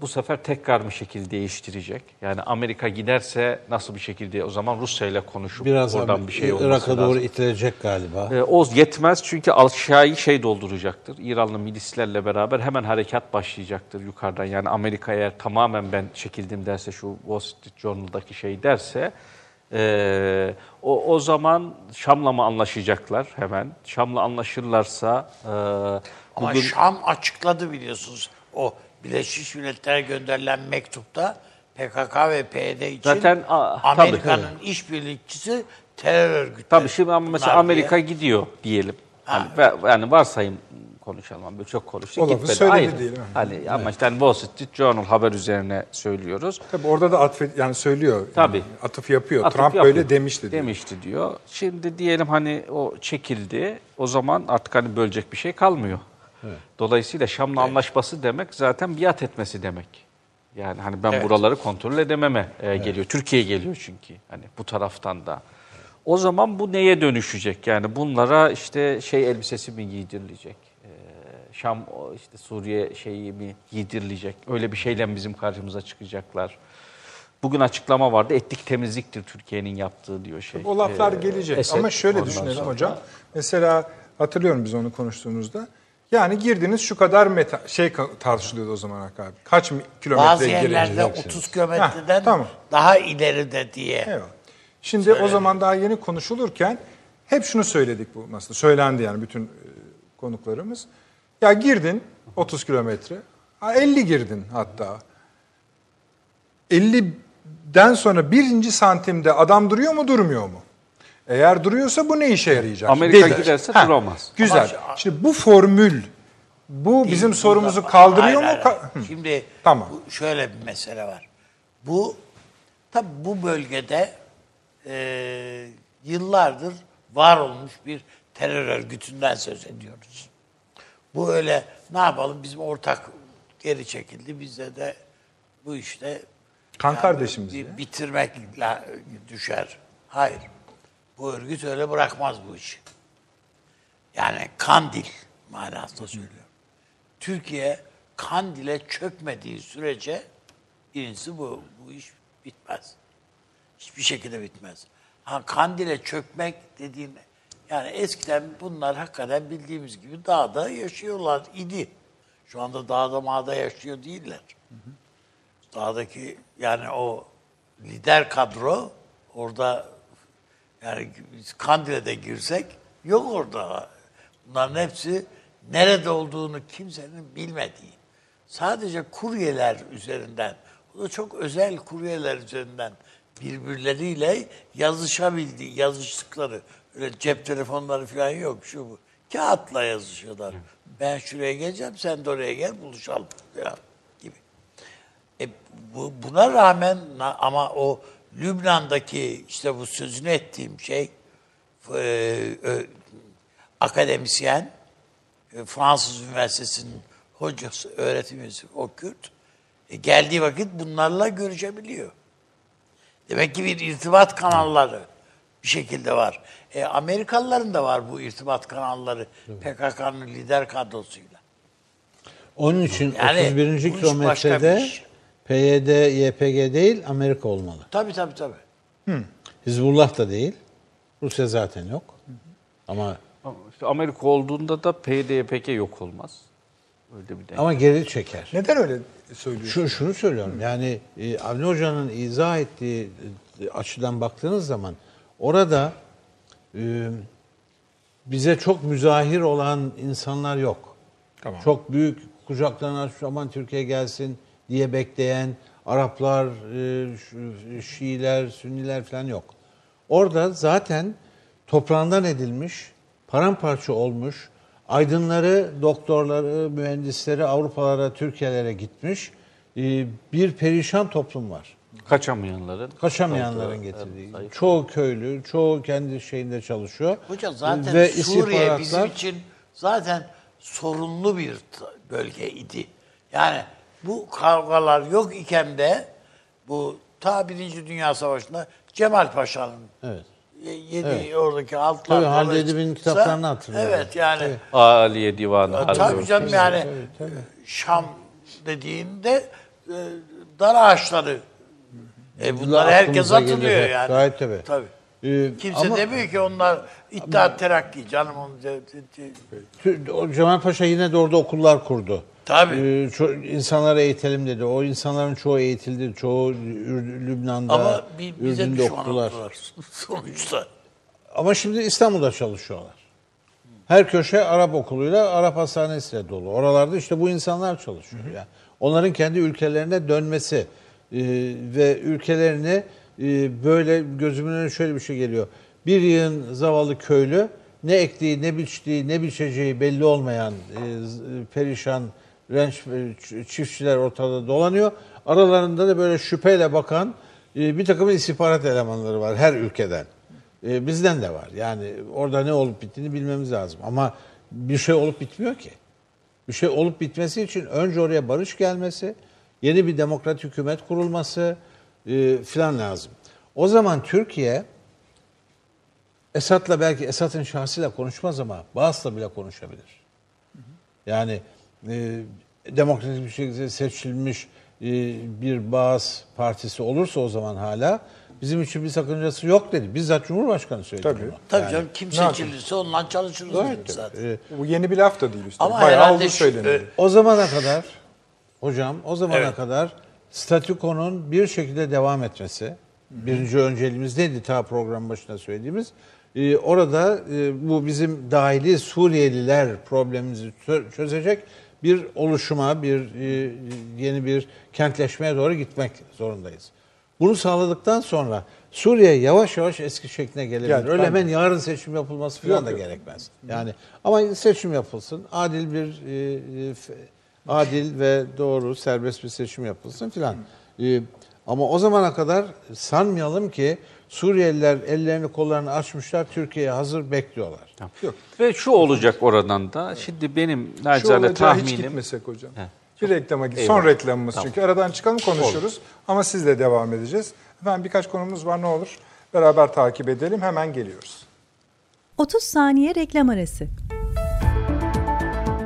bu sefer tekrar bir şekil değiştirecek. Yani Amerika giderse nasıl bir şekilde o zaman Rusya ile konuşup Biraz oradan abi, bir şey olması Irak'a doğru lazım. itilecek galiba. E, o yetmez çünkü aşağıyı şey dolduracaktır. İranlı milislerle beraber hemen harekat başlayacaktır yukarıdan. Yani Amerika eğer tamamen ben çekildim derse şu Wall Street Journal'daki şey derse e, o, o zaman Şam'la mı anlaşacaklar hemen? Şam'la anlaşırlarsa e, Ama bugün Şam açıkladı biliyorsunuz. O Birleşmiş Milletler'e gönderilen mektupta PKK ve PYD için Zaten, a, tabii, Amerika'nın işbirlikçisi terör örgütleri. Tabii şimdi ama mesela Amerika diye. gidiyor diyelim. Ha, Hani, ve- yani varsayım konuşalım ama böyle çok konuştuk. O lafı gitmedi. söyledi Ayrı. diyelim. Hani ama işte Wall Street Journal haber üzerine söylüyoruz. Tabii orada da atfet, yani söylüyor. Tabii. Yani atıf yapıyor. Atıp Trump yapıyor. böyle demişti diyor. Demişti diyor. Şimdi diyelim hani o çekildi. O zaman artık hani bölecek bir şey kalmıyor. Dolayısıyla Şam'la anlaşması demek zaten biat etmesi demek. Yani hani ben Evet. buraları kontrol edememe e, geliyor. Türkiye geliyor çünkü hani bu taraftan da. O zaman bu neye dönüşecek? Yani bunlara işte şey elbisesi mi giydirilecek? Ee, Şam işte Suriye şeyi mi giydirilecek? Öyle bir şeyle bizim karşımıza çıkacaklar? Bugün açıklama vardı. Etnik temizliktir Türkiye'nin yaptığı diyor şey. O laflar Ee, gelecek. Esed Ama şöyle düşünelim sonra. hocam. Mesela hatırlıyorum biz onu konuştuğumuzda. Yani girdiniz şu kadar meta şey tartışılıyordu o zaman Hakkı abi. Kaç kilometre Bazı yerlerde girebilirsiniz? 30 kilometreden Heh, tamam. daha ileride diye. Eyvallah. Şimdi o zaman daha yeni konuşulurken hep şunu söyledik bu masada. Söylendi yani bütün e, konuklarımız. Ya girdin 30 kilometre. ha 50 girdin hatta. 50'den sonra birinci santimde adam duruyor mu durmuyor mu? Eğer duruyorsa bu ne işe yarayacak? Amerika Dedi. giderse Ha, duramaz. Güzel. Ama- Şimdi bu formül bu bizim sorumuzu kaldırıyor Hayır, mu? hayır. Şimdi Tamam. bu şöyle bir mesele var. Bu tabi bu bölgede e, yıllardır var olmuş bir terör örgütünden söz ediyoruz. Bu öyle ne yapalım bizim ortak geri çekildi bizde de bu işte Kan kardeşimiz bir ya. bitirmekle düşer. Hayır. Bu örgüt öyle bırakmaz bu işi. Yani Kandil manasında söylüyorum. Türkiye Kandil'e çökmediği sürece birincisi bu, bu iş bitmez. Hiçbir şekilde bitmez. Ha Kandil'e çökmek dediğin yani eskiden bunlar hakikaten bildiğimiz gibi dağda yaşıyorlar idi. Şu anda dağda mağda yaşıyor değiller. Dağdaki yani o lider kadro orada yani Kandil'e de girsek yok orada. Bunların hepsi nerede olduğunu kimsenin bilmediği, sadece kuryeler üzerinden, o da çok özel kuryeler üzerinden birbirleriyle yazışabildiği, yazıştıkları, öyle cep telefonları falan yok şu bu. Kağıtla yazışıyorlar. Ben şuraya geleceğim, sen de oraya gel, buluşalım falan gibi. E, bu, buna rağmen ama o Lübnan'daki işte bu sözünü ettiğim şey e, e, akademisyen e, Fransız Üniversitesi'nin hocası, öğretim üyesi o Kürt e, geldiği vakit bunlarla görüşebiliyor. Demek ki bir irtibat kanalları bir şekilde var. E, Amerikalıların da var bu irtibat kanalları PKK'nın lider kadrosuyla. Onun için Yani 31. bu iş başka bir kilometrede. PYD, YPG değil Amerika olmalı. Tabii tabii tabii. Hizbullah da değil. Rusya zaten yok. Ama Ama işte Amerika olduğunda da PDPK yok olmaz. Öyle bir denk. ama geri çeker. Neden öyle söylüyorsun? Şu, şunu söylüyorum yani e, Avni Hoca'nın izah ettiği e, açıdan baktığınız zaman orada e, bize çok müzahir olan insanlar yok. Tamam. Çok büyük kucaklarını açmış aman Türkiye gelsin diye bekleyen Araplar, e, Şiiler, Sünniler falan yok. Orada zaten toprağından edilmiş, paramparça olmuş, aydınları, doktorları, mühendisleri Avrupalara, Türkiye'lere gitmiş e, bir perişan toplum var. Kaçamayanların. Kaçamayanların getirdiği. Çoğu köylü, çoğu kendi şeyinde çalışıyor. Hocam zaten Ve Suriye bizim için zaten sorunlu bir bölge idi. Yani bu kavgalar yok iken de bu ta Birinci Dünya Savaşı'nda Cemal Paşa'nın Evet. ye- yedi oradaki altlar. Tabii, Halide Edip'in kitaplarını hatırlıyorum. Evet yani. Aliye Divanı. Tabii, Harbi. canım yani Şam dediğinde e, dar ağaçları. E bunlar herkes gelir hatırlıyor hep. yani. Gayet tabii. Tabii. Ee, Kimse ama demiyor ki onlar İttihat Terakki canım onu o Cemal Paşa yine de orada okullar kurdu. Tabii. Ee, ço- insanları eğitelim dedi. O insanların çoğu eğitildi. Çoğu Ür- Lübnan'da, Ama bi- bize Ürdün'de düşman okudular. oldular sonuçta. Ama şimdi İstanbul'da çalışıyorlar. Her köşe Arap okuluyla, Arap hastanesiyle dolu. Oralarda işte bu insanlar çalışıyor. Yani onların kendi ülkelerine dönmesi e, ve ülkelerini e, böyle gözümün önüne şöyle bir şey geliyor. Bir yığın zavallı köylü ne ektiği, ne biçtiği, ne biçeceği belli olmayan e, z- perişan renç çiftçiler ortada dolanıyor. Aralarında da böyle şüpheyle bakan e, bir takım istihbarat elemanları var her ülkeden. E, bizden de var. Yani orada ne olup bittiğini bilmemiz lazım. Ama bir şey olup bitmiyor ki. Bir şey olup bitmesi için önce oraya barış gelmesi, yeni bir demokratik hükümet kurulması e, filan lazım. O zaman Türkiye Esad'la belki Esad'ın şahsıyla konuşmaz ama Bağız'la bile konuşabilir. Yani e, demokratik bir şekilde seçilmiş e, bir Bağız partisi olursa o zaman hala bizim için bir sakıncası yok dedi. Bizzat Cumhurbaşkanı söyledi Tabii. bunu. Tabii canım kim seçilirse ondan çalışırız dedik tabii. zaten. E, Bu yeni bir laf da değil üstelik. Ama Bayağı herhalde oldu söyleniyor. e, O zamana kadar hocam o zamana Evet. kadar statükonun bir şekilde devam etmesi birinci önceliğimiz neydi ta program başında söylediğimiz Ee, orada e, bu bizim dahili Suriyeliler problemimizi çö- çözecek bir oluşuma bir e, yeni bir kentleşmeye doğru gitmek zorundayız. Bunu sağladıktan sonra Suriye yavaş yavaş eski şekline gelebilir. Yani Öyle hemen yarın seçim yapılması falan Yok, da yok. gerekmez. Yani ama seçim yapılsın. Adil bir e, e, adil ve doğru serbest bir seçim yapılsın filan. E, ama o zamana kadar sanmayalım ki Suriyeliler ellerini kollarını açmışlar Türkiye'ye hazır bekliyorlar. Yok. Ve şu olacak oradan da. Şimdi benim nacizane olacağı hiç tahminim. gitmesek hocam. He. Bir reklama git. Son reklamımız Tamam. çünkü. Aradan çıkalım konuşuruz. Ama sizle devam edeceğiz. Efendim birkaç konumuz var ne olur. Beraber takip edelim. Hemen geliyoruz. 30 saniye reklam arası.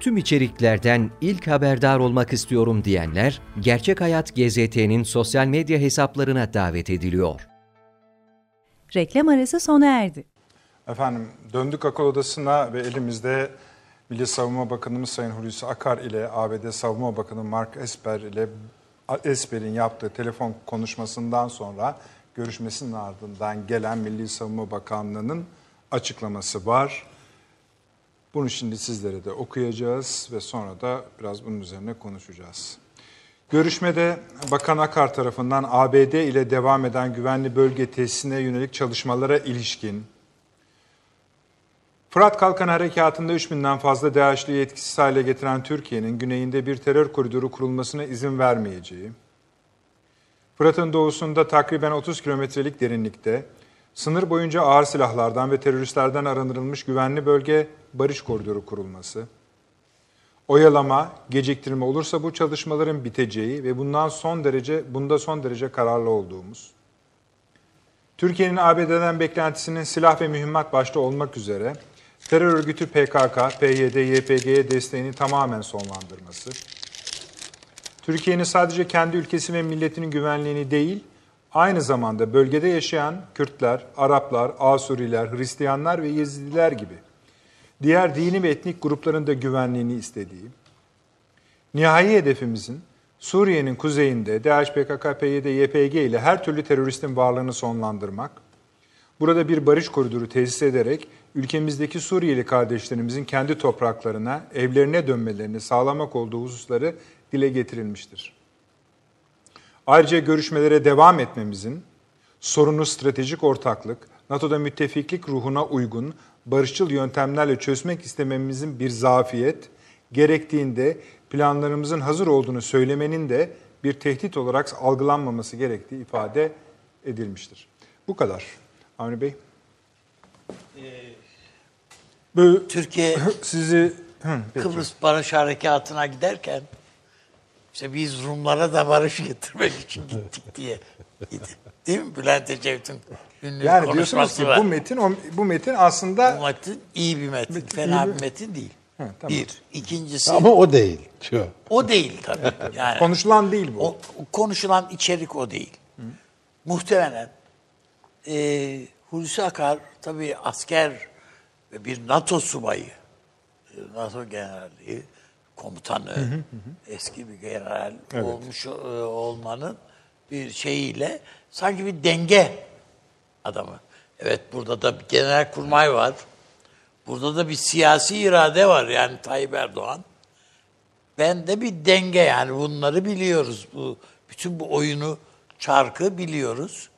Tüm içeriklerden ilk haberdar olmak istiyorum diyenler Gerçek Hayat GZT'nin sosyal medya hesaplarına davet ediliyor. Reklam arası sona erdi. Efendim döndük akıl odasına ve elimizde Milli Savunma Bakanımız Sayın Hulusi Akar ile ABD Savunma Bakanı Mark Esper ile Esper'in yaptığı telefon konuşmasından sonra görüşmesinin ardından gelen Milli Savunma Bakanlığı'nın açıklaması var. Bunu şimdi sizlere de okuyacağız ve sonra da biraz bunun üzerine konuşacağız. Görüşmede Bakan Akar tarafından ABD ile devam eden güvenli bölge tesisine yönelik çalışmalara ilişkin Fırat Kalkan Harekatı'nda 3000'den fazla DAEŞ'liyi etkisiz hale getiren Türkiye'nin güneyinde bir terör koridoru kurulmasına izin vermeyeceği, Fırat'ın doğusunda takriben 30 kilometrelik derinlikte, sınır boyunca ağır silahlardan ve teröristlerden arındırılmış güvenli bölge barış koridoru kurulması, oyalama, geciktirme olursa bu çalışmaların biteceği ve bundan son derece bunda son derece kararlı olduğumuz, Türkiye'nin ABD'den beklentisinin silah ve mühimmat başta olmak üzere terör örgütü PKK, PYD, YPG'ye desteğini tamamen sonlandırması, Türkiye'nin sadece kendi ülkesi ve milletinin güvenliğini değil, aynı zamanda bölgede yaşayan Kürtler, Araplar, Asuriler, Hristiyanlar ve Yezidiler gibi diğer dini ve etnik grupların da güvenliğini istediği, nihai hedefimizin Suriye'nin kuzeyinde DAEŞ, PKK, PYD, YPG ile her türlü teröristin varlığını sonlandırmak, burada bir barış koridoru tesis ederek ülkemizdeki Suriyeli kardeşlerimizin kendi topraklarına, evlerine dönmelerini sağlamak olduğu hususları dile getirilmiştir. Ayrıca görüşmelere devam etmemizin, sorunu stratejik ortaklık, NATO'da müttefiklik ruhuna uygun, barışçıl yöntemlerle çözmek istememizin bir zafiyet, gerektiğinde planlarımızın hazır olduğunu söylemenin de bir tehdit olarak algılanmaması gerektiği ifade edilmiştir. Bu kadar. Avni Bey. Bu Türkiye sizi Hı. Kıbrıs Barış Harekatı'na giderken işte biz Rumlara da barış getirmek için gittik diye. Değil mi? Bülent Ecevit'in ünlü yani diyorsunuz ki var. bu metin o- bu metin aslında Bu metin iyi bir metin. Metin fena iyi bir bir- metin değil. Ha, tamam. Bir. İkincisi Ama o değil. Şu. o değil tabii. Yani konuşulan değil bu. o, konuşulan içerik o değil. Muhtemelen e, Hulusi Akar tabii asker ve bir NATO subayı, NATO generali, komutanı, eski bir general olmuş e, olmanın bir şeyiyle sanki bir denge adamı. Evet burada da bir genel kurmay var. Burada da bir siyasi irade var yani Tayyip Erdoğan. Ben de bir denge yani bunları biliyoruz. Bu bütün bu oyunu çarkı biliyoruz.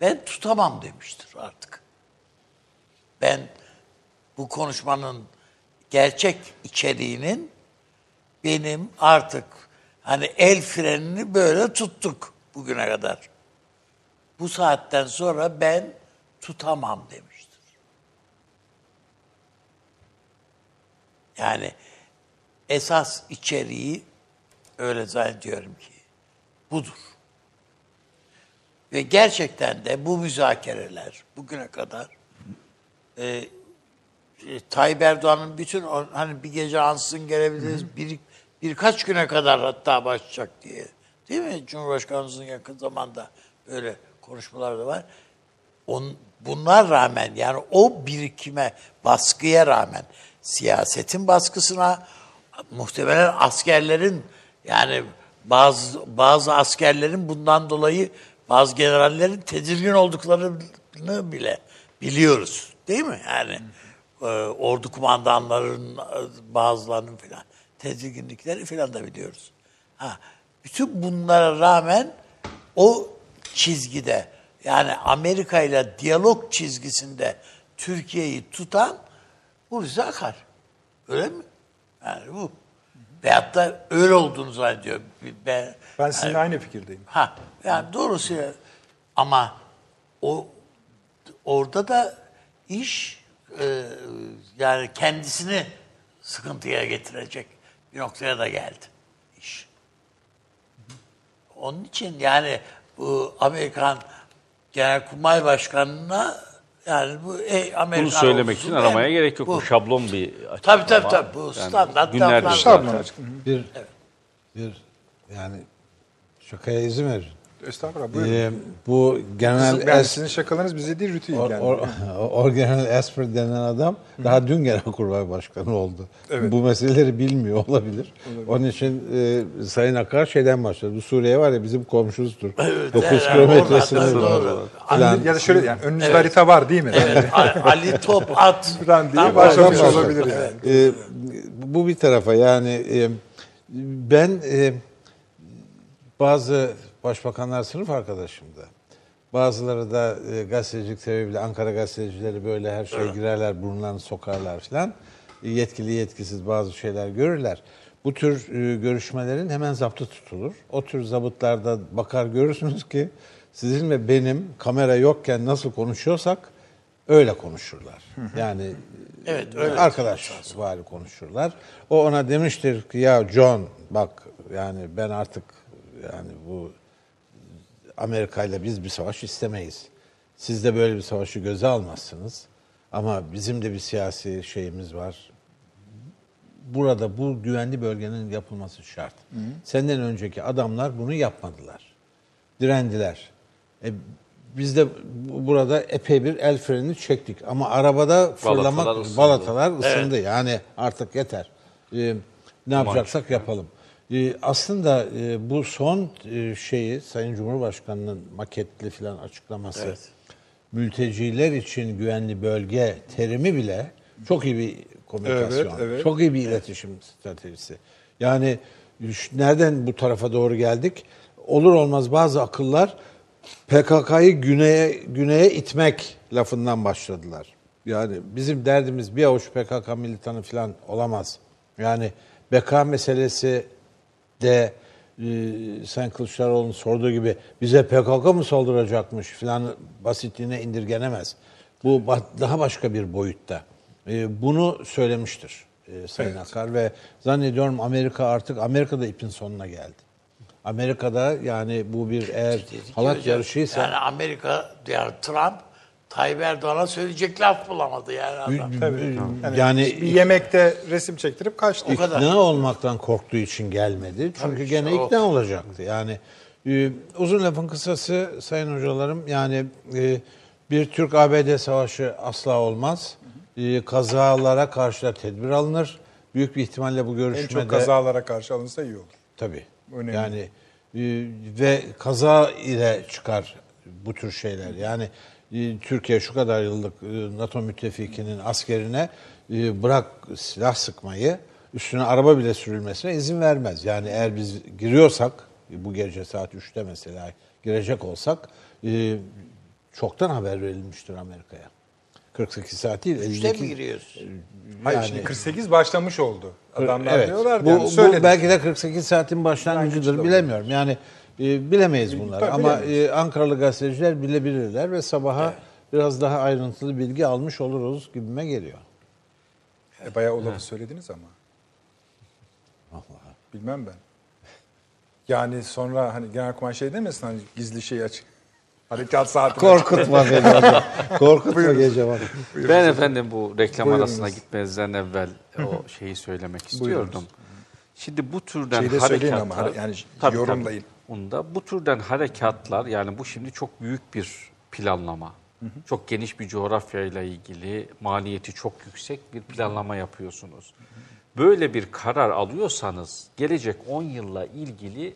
Ben tutamam demiştir artık. Ben bu konuşmanın gerçek içeriğinin benim artık hani el frenini böyle tuttuk bugüne kadar. Bu saatten sonra ben tutamam demiştir. Yani esas içeriği öyle zannediyorum ki budur. Ve gerçekten de bu müzakereler bugüne kadar e, e, Tayyip Erdoğan'ın bütün hani bir gece ansızın gelebiliriz bir, birkaç güne kadar hatta başlayacak diye. Değil mi? Cumhurbaşkanımızın yakın zamanda böyle konuşmalar da var. On, bunlar rağmen yani o birikime, baskıya rağmen siyasetin baskısına muhtemelen askerlerin yani bazı bazı askerlerin bundan dolayı bazı generallerin tedirgin olduklarını bile biliyoruz. Değil mi? Yani e, ordu kumandanlarının bazılarının filan tedirginlikleri filan da biliyoruz. Ha, bütün bunlara rağmen o çizgide yani Amerika ile diyalog çizgisinde Türkiye'yi tutan Hulusi Akar. Öyle mi? Yani bu. Veyahut da öyle olduğunu zannediyor. Ben, ben sizinle aynı fikirdeyim. Ha, yani doğrusu ama o orada da iş e, yani kendisini sıkıntıya getirecek bir noktaya da geldi iş. Onun için yani bu Amerikan Genelkurmay Başkanı'na Yani bu e, Amerikan Bunu söylemek için aramaya gerek yok. Bu, Bu. şablon bir açıklama. Tabii, tabii, tabii. Bu standart günlerdir. Şablon. Bir, bir yani şakaya izin verin. Estağfurullah buyurun. Ee, bu genel yani es, sizin şakalarınız bize değil rutin or, yani. or, or genel Esper denen adam daha dün genelkurmay başkanı oldu. Evet. Bu meseleleri bilmiyor olabilir. Onun için e, Sayın Akar şeyden başladı. Bu Suriye var ya bizim komşumuzdur. 9 evet, kilometre oradan sınırı var. doğru. Falan. ya da şöyle yani önünüzde harita var değil mi? Evet, Ali- Top At. Falan diye başlamış olabilir yani. Ee, bu bir tarafa yani e, ben e, bazı başbakanlar sınıf arkadaşımdı. Bazıları da e, gazetecilik sebebiyle Ankara gazetecileri böyle her şeye girerler, burnlarını sokarlar falan. E, Yetkili yetkisiz bazı şeyler görürler. Bu tür e, görüşmelerin hemen zaptı tutulur. O tür zabıtlarda bakar görürsünüz ki sizin ve benim kamera yokken nasıl konuşuyorsak öyle konuşurlar. Yani Evet, öyle. arkadaş var konuşurlar. O ona demiştir ki ya John bak yani ben artık yani bu Amerika ile biz bir savaş istemeyiz. Siz de böyle bir savaşı göze almazsınız. Ama bizim de bir siyasi şeyimiz var. Burada bu güvenli bölgenin yapılması şart. Senden önceki adamlar bunu yapmadılar. Direndiler. E, biz de bu- burada epey bir el freni çektik. Ama arabada fırlamak, Balatalar ısındı. balatalar ısındı. Yani artık yeter. E, ne yapacaksak yapalım. E, aslında e, bu son e, şeyi Sayın Cumhurbaşkanı'nın maketli falan açıklaması mülteciler için güvenli bölge terimi bile çok iyi bir komünikasyon. Evet, evet. Çok iyi bir iletişim stratejisi. Yani şu- nereden bu tarafa doğru geldik? Olur olmaz bazı akıllar PKK'yı güneye güneye itmek lafından başladılar. Yani bizim derdimiz bir avuç PKK militanı falan olamaz. Yani beka meselesi de e, Sayın Kılıçdaroğlu'nun sorduğu gibi bize PKK mı saldıracakmış falan basitliğine indirgenemez. Bu daha başka bir boyutta. E, bunu söylemiştir e, Sayın Akar ve zannediyorum Amerika artık Amerika'da ipin sonuna geldi. Amerika'da yani bu bir eğer halat yarışıysa Yani Amerika, yani Trump, Tayyip Erdoğan'a söyleyecek laf bulamadı yani adam. Tabii. Yani, yani bir yemekte resim çektirip kaçtı. O kadar. ikna olmaktan korktuğu için gelmedi. Çünkü gene işte o. ikna olacaktı. Yani e, uzun lafın kısası sayın hocalarım yani e, bir Türk-ABD savaşı asla olmaz. E, kazalara karşı da tedbir alınır. Büyük bir ihtimalle bu En görüşmede çok kazalara karşı alınsa iyi olur. Tabii. Önemli. Yani e, ve kaza ile çıkar bu tür şeyler. Yani Türkiye şu kadar yıllık e, NATO müttefikinin askerine e, bırak silah sıkmayı, üstüne araba bile sürülmesine izin vermez. Yani eğer biz giriyorsak, e, bu gece saat 3'te mesela girecek olsak, e, çoktan haber verilmiştir Amerika'ya. 48 saat değil, Üçte 52 mi giriyoruz? Hayır Yani- şimdi 48 başlamış oldu. Adamlar Evet. diyorlar bu, yani bu belki de 48 saatin başlangıcıdır bilemiyorum. Yani e, bilemeyiz bunları Tabii ama bilemeyiz. e, Ankaralı gazeteciler bilebilirler ve sabaha biraz daha ayrıntılı bilgi almış oluruz gibime geliyor. E, bayağı o lafı söylediniz ama. Bilmem ben. Yani sonra hani Genelkurmay şey demesin hani gizli şey aç. Harekat saati. Korkutma beni hocam. Korkutma gece bak. Ben efendim bu reklam Buyurunuz. arasına gitmezden evvel o şeyi söylemek istiyordum. Şimdi bu türden Şeyi de söyleyin harekatlar... ama, yani yorumlayın. Onu da bu türden harekatlar yani bu şimdi çok büyük bir planlama. Çok geniş bir coğrafyayla ilgili maliyeti çok yüksek bir planlama yapıyorsunuz. Böyle bir karar alıyorsanız gelecek 10 yılla ilgili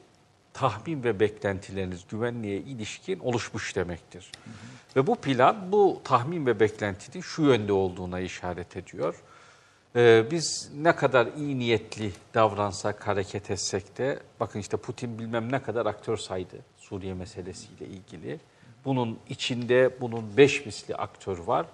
tahmin ve beklentileriniz güvenliğe ilişkin oluşmuş demektir. Ve bu plan bu tahmin ve beklentinin şu yönde olduğuna işaret ediyor. Ee, biz ne kadar iyi niyetli davransak, hareket etsek de bakın işte Putin bilmem ne kadar aktör saydı Suriye meselesiyle ilgili. Bunun içinde bunun beş misli aktör var.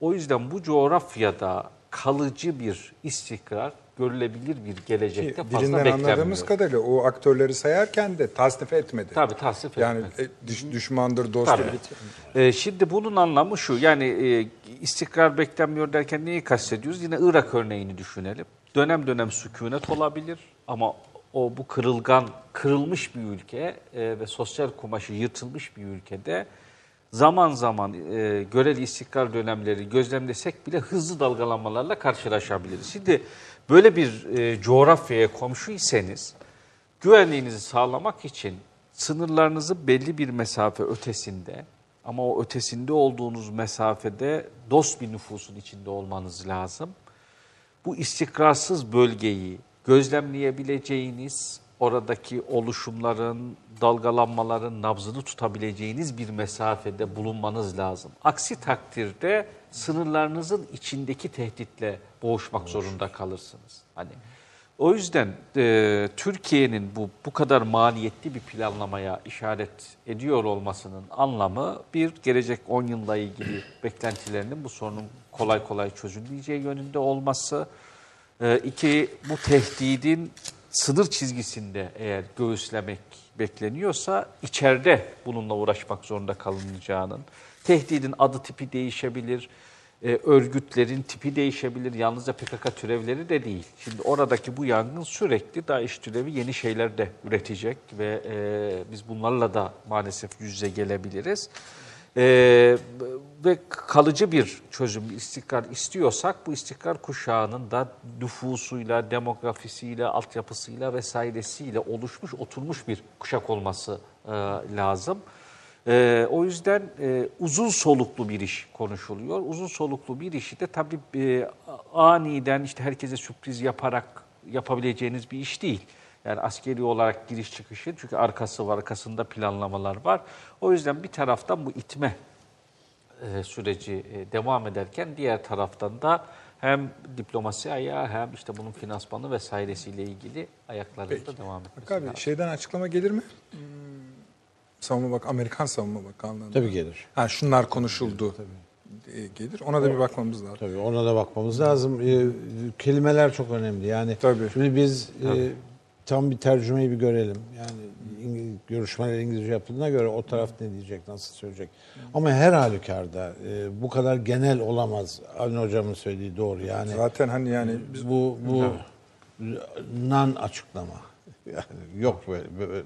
O yüzden bu coğrafyada kalıcı bir istikrar görülebilir bir gelecekte fazla Dilinden beklenmiyor. anladığımız kadarıyla o aktörleri sayarken de tasnif etmedi. Tabii tasnif Yani etmedi. e, düş- düşmandır, dosttur. Tabii. Ee, şimdi bunun anlamı şu, yani e, istikrar beklenmiyor derken neyi kastediyoruz? Yine Irak örneğini düşünelim. Dönem dönem sükunet olabilir ama o bu kırılgan, kırılmış bir ülke e, ve sosyal kumaşı yırtılmış bir ülkede zaman zaman e, göreli istikrar dönemleri gözlemlesek bile hızlı dalgalanmalarla karşılaşabiliriz. Şimdi böyle bir e, coğrafyaya komşuysanız güvenliğinizi sağlamak için sınırlarınızı belli bir mesafe ötesinde ama o ötesinde olduğunuz mesafede dost bir nüfusun içinde olmanız lazım. Bu istikrarsız bölgeyi gözlemleyebileceğiniz, oradaki oluşumların, dalgalanmaların nabzını tutabileceğiniz bir mesafede bulunmanız lazım. Aksi takdirde sınırlarınızın içindeki tehditle boğuşmak zorunda kalırsınız. Hani o yüzden e, Türkiye'nin bu bu kadar maliyetli bir planlamaya işaret ediyor olmasının anlamı bir gelecek 10 yılla ilgili beklentilerinin bu sorunun kolay kolay çözülmeyeceği yönünde olması. E, iki bu tehdidin sınır çizgisinde eğer göğüslemek bekleniyorsa içeride bununla uğraşmak zorunda kalınacağının, tehdidin adı tipi değişebilir, e, örgütlerin tipi değişebilir. Yalnızca PKK türevleri de değil. Şimdi oradaki bu yangın sürekli DAEŞ türevi yeni şeyler de üretecek ve e, biz bunlarla da maalesef yüz yüze gelebiliriz. E, ve kalıcı bir çözüm, bir istikrar istiyorsak bu istikrar kuşağının da nüfusuyla, demografisiyle, altyapısıyla vesairesiyle oluşmuş, oturmuş bir kuşak olması e, lazım. Ee, o yüzden e, uzun soluklu bir iş konuşuluyor. Uzun soluklu bir işi de tabii e, aniden işte herkese sürpriz yaparak yapabileceğiniz bir iş değil. Yani askeri olarak giriş çıkışı çünkü arkası var, arkasında planlamalar var. O yüzden bir taraftan bu itme e, süreci e, devam ederken diğer taraftan da hem diplomasi ayağı hem işte bunun finansmanı vesairesiyle ilgili ayaklarında devam etmesi Bak abi lazım. şeyden açıklama gelir mi? Hmm, Savunma bak Amerikan Savunma Bakanlığı'ndan. Tabii gelir. Ha, şunlar konuşuldu diye gelir. Ona da bir bakmamız lazım. Tabii ona da bakmamız lazım. Ee, kelimeler çok önemli. Yani Tabii. şimdi biz e, tam bir tercümeyi bir görelim. Yani İngiliz, görüşmeler İngilizce yapıldığına göre o taraf ne diyecek, nasıl söyleyecek. Ama her halükarda e, bu kadar genel olamaz. Avni Hocam'ın söylediği doğru. Yani Zaten hani yani biz bu bu nan açıklama. Yani yok böyle, böyle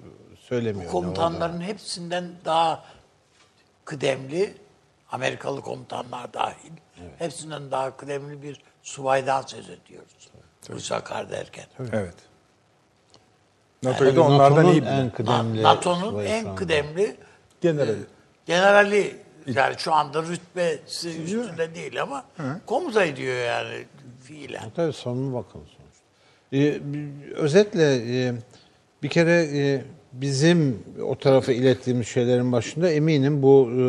söylemiyor. ne Komutanların hepsinden daha kıdemli, Amerikalı komutanlar dahil, hepsinden daha kıdemli bir subaydan söz ediyoruz. Bu Sakar derken. evet. NATO'yu da onlardan NATO'nun iyi bilir. en kıdemli NATO'nun en kıdemli Generali. generali yani şu anda rütbesi üstünde değil ama komuta ediyor yani fiilen. Tabii sonuna bakalım sonuçta. Ee, özetle e, bir kere e, bizim o tarafa ilettiğimiz şeylerin başında eminim bu e,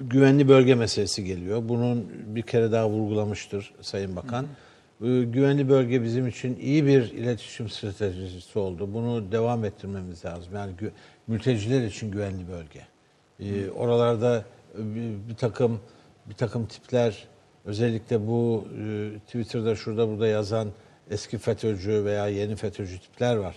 güvenli bölge meselesi geliyor. Bunun bir kere daha vurgulamıştır Sayın Bakan. E, güvenli bölge bizim için iyi bir iletişim stratejisi oldu. Bunu devam ettirmemiz lazım. Yani mülteciler için güvenli bölge. E, oralarda bir, bir takım bir takım tipler özellikle bu e, Twitter'da şurada burada yazan eski FETÖ'cü veya yeni FETÖ'cü tipler var.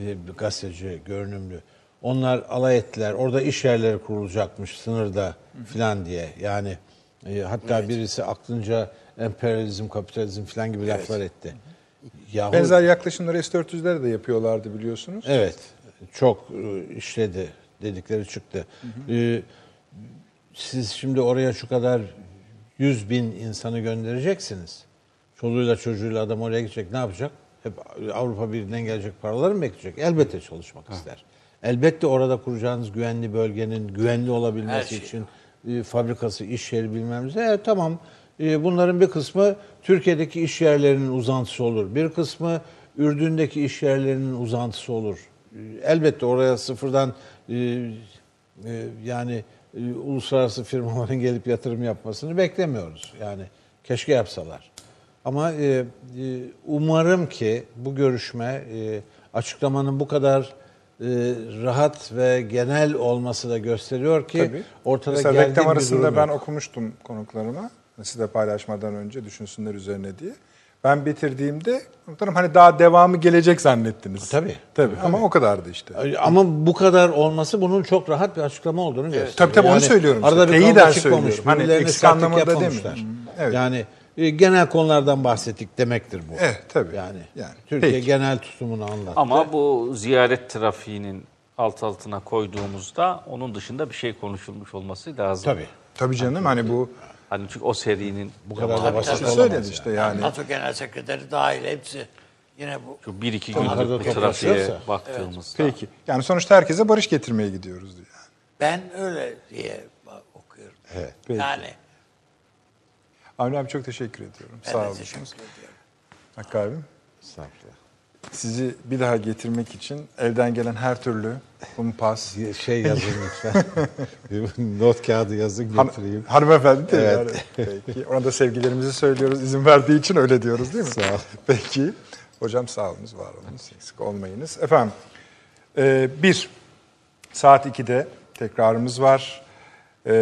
E, bir gazeteci, görünümlü. Onlar alay ettiler. Orada iş yerleri kurulacakmış sınırda filan diye. Yani e, hatta birisi aklınca emperyalizm, kapitalizm filan gibi laflar etti. Yahu, Benzer yaklaşımları S-400'ler de yapıyorlardı biliyorsunuz. Evet. Çok e, işledi dedikleri çıktı. E, siz şimdi oraya şu kadar 100 bin insanı göndereceksiniz. Çoluğuyla çocuğuyla adam oraya gidecek ne yapacak? Hep Avrupa Birliği'nden gelecek paraları mı bekleyecek? Elbette çalışmak ister. Elbette orada kuracağınız güvenli bölgenin güvenli olabilmesi şey. için e, fabrikası, iş yeri bilmem ne. Evet, tamam. E, bunların bir kısmı Türkiye'deki iş yerlerinin uzantısı olur. Bir kısmı Ürdün'deki iş yerlerinin uzantısı olur. E, elbette oraya sıfırdan e, e, yani e, uluslararası firmaların gelip yatırım yapmasını beklemiyoruz. Yani keşke yapsalar. Ama e, e, umarım ki bu görüşme e, açıklamanın bu kadar e, rahat ve genel olması da gösteriyor ki Tabii. ortada Mesela reklam bir arasında ben yok. okumuştum konuklarıma. Size paylaşmadan önce düşünsünler üzerine diye. Ben bitirdiğimde komutanım hani daha devamı gelecek zannettiniz. Tabii. Tabii ama o kadardı işte. Ama bu kadar olması bunun çok rahat bir açıklama olduğunu gösteriyor. Tabii, tabii, onu söylüyorum işte. Arada bir Teyiden kavga çıkmamış. söylüyorum. Hani eksik anlamında demiyorum. Evet. Yani e, genel konulardan bahsettik demektir bu. Evet, tabii. Yani, Yani, Türkiye peki. genel tutumunu anlattı. Ama bu ziyaret trafiğinin alt altına koyduğumuzda onun dışında bir şey konuşulmuş olması lazım. Tabii. Tabii canım hani bu Hani çünkü o serinin Bu kadar da basit söyledi işte yani. NATO Genel Sekreteri dahil hepsi yine bu. şu bir iki günlük toplaşıyorsa. trafiğe baktığımızda. Peki. Yani sonuçta herkese barış getirmeye gidiyoruz diyor. Ben öyle diye okuyorum. Evet. Peki. Yani Avni abi çok teşekkür ediyorum. ben Sağ olun. teşekkür ediyorum. Hakkı abim. Estağfurullah. Sizi bir daha getirmek için elden gelen her türlü kumpas, Şey yazın lütfen. bir not kağıdı yazın Han- getireyim. hanımefendi de Evet. yani. Peki. Ona da sevgilerimizi söylüyoruz. İzin verdiği için öyle diyoruz değil mi? Sağ ol. Peki. Hocam sağ olunuz, var olunuz. Eksik olmayınız. Efendim, e, bir, saat 2'de tekrarımız var. E,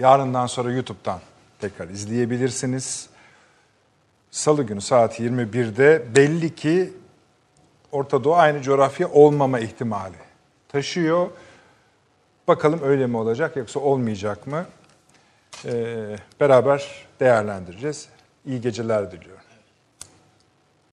yarından sonra YouTube'dan tekrar izleyebilirsiniz. Salı günü saat 21'de belli ki Orta Doğu aynı coğrafya olmama ihtimali taşıyor. Bakalım öyle mi olacak yoksa olmayacak mı? Ee, beraber değerlendireceğiz. İyi geceler diliyorum.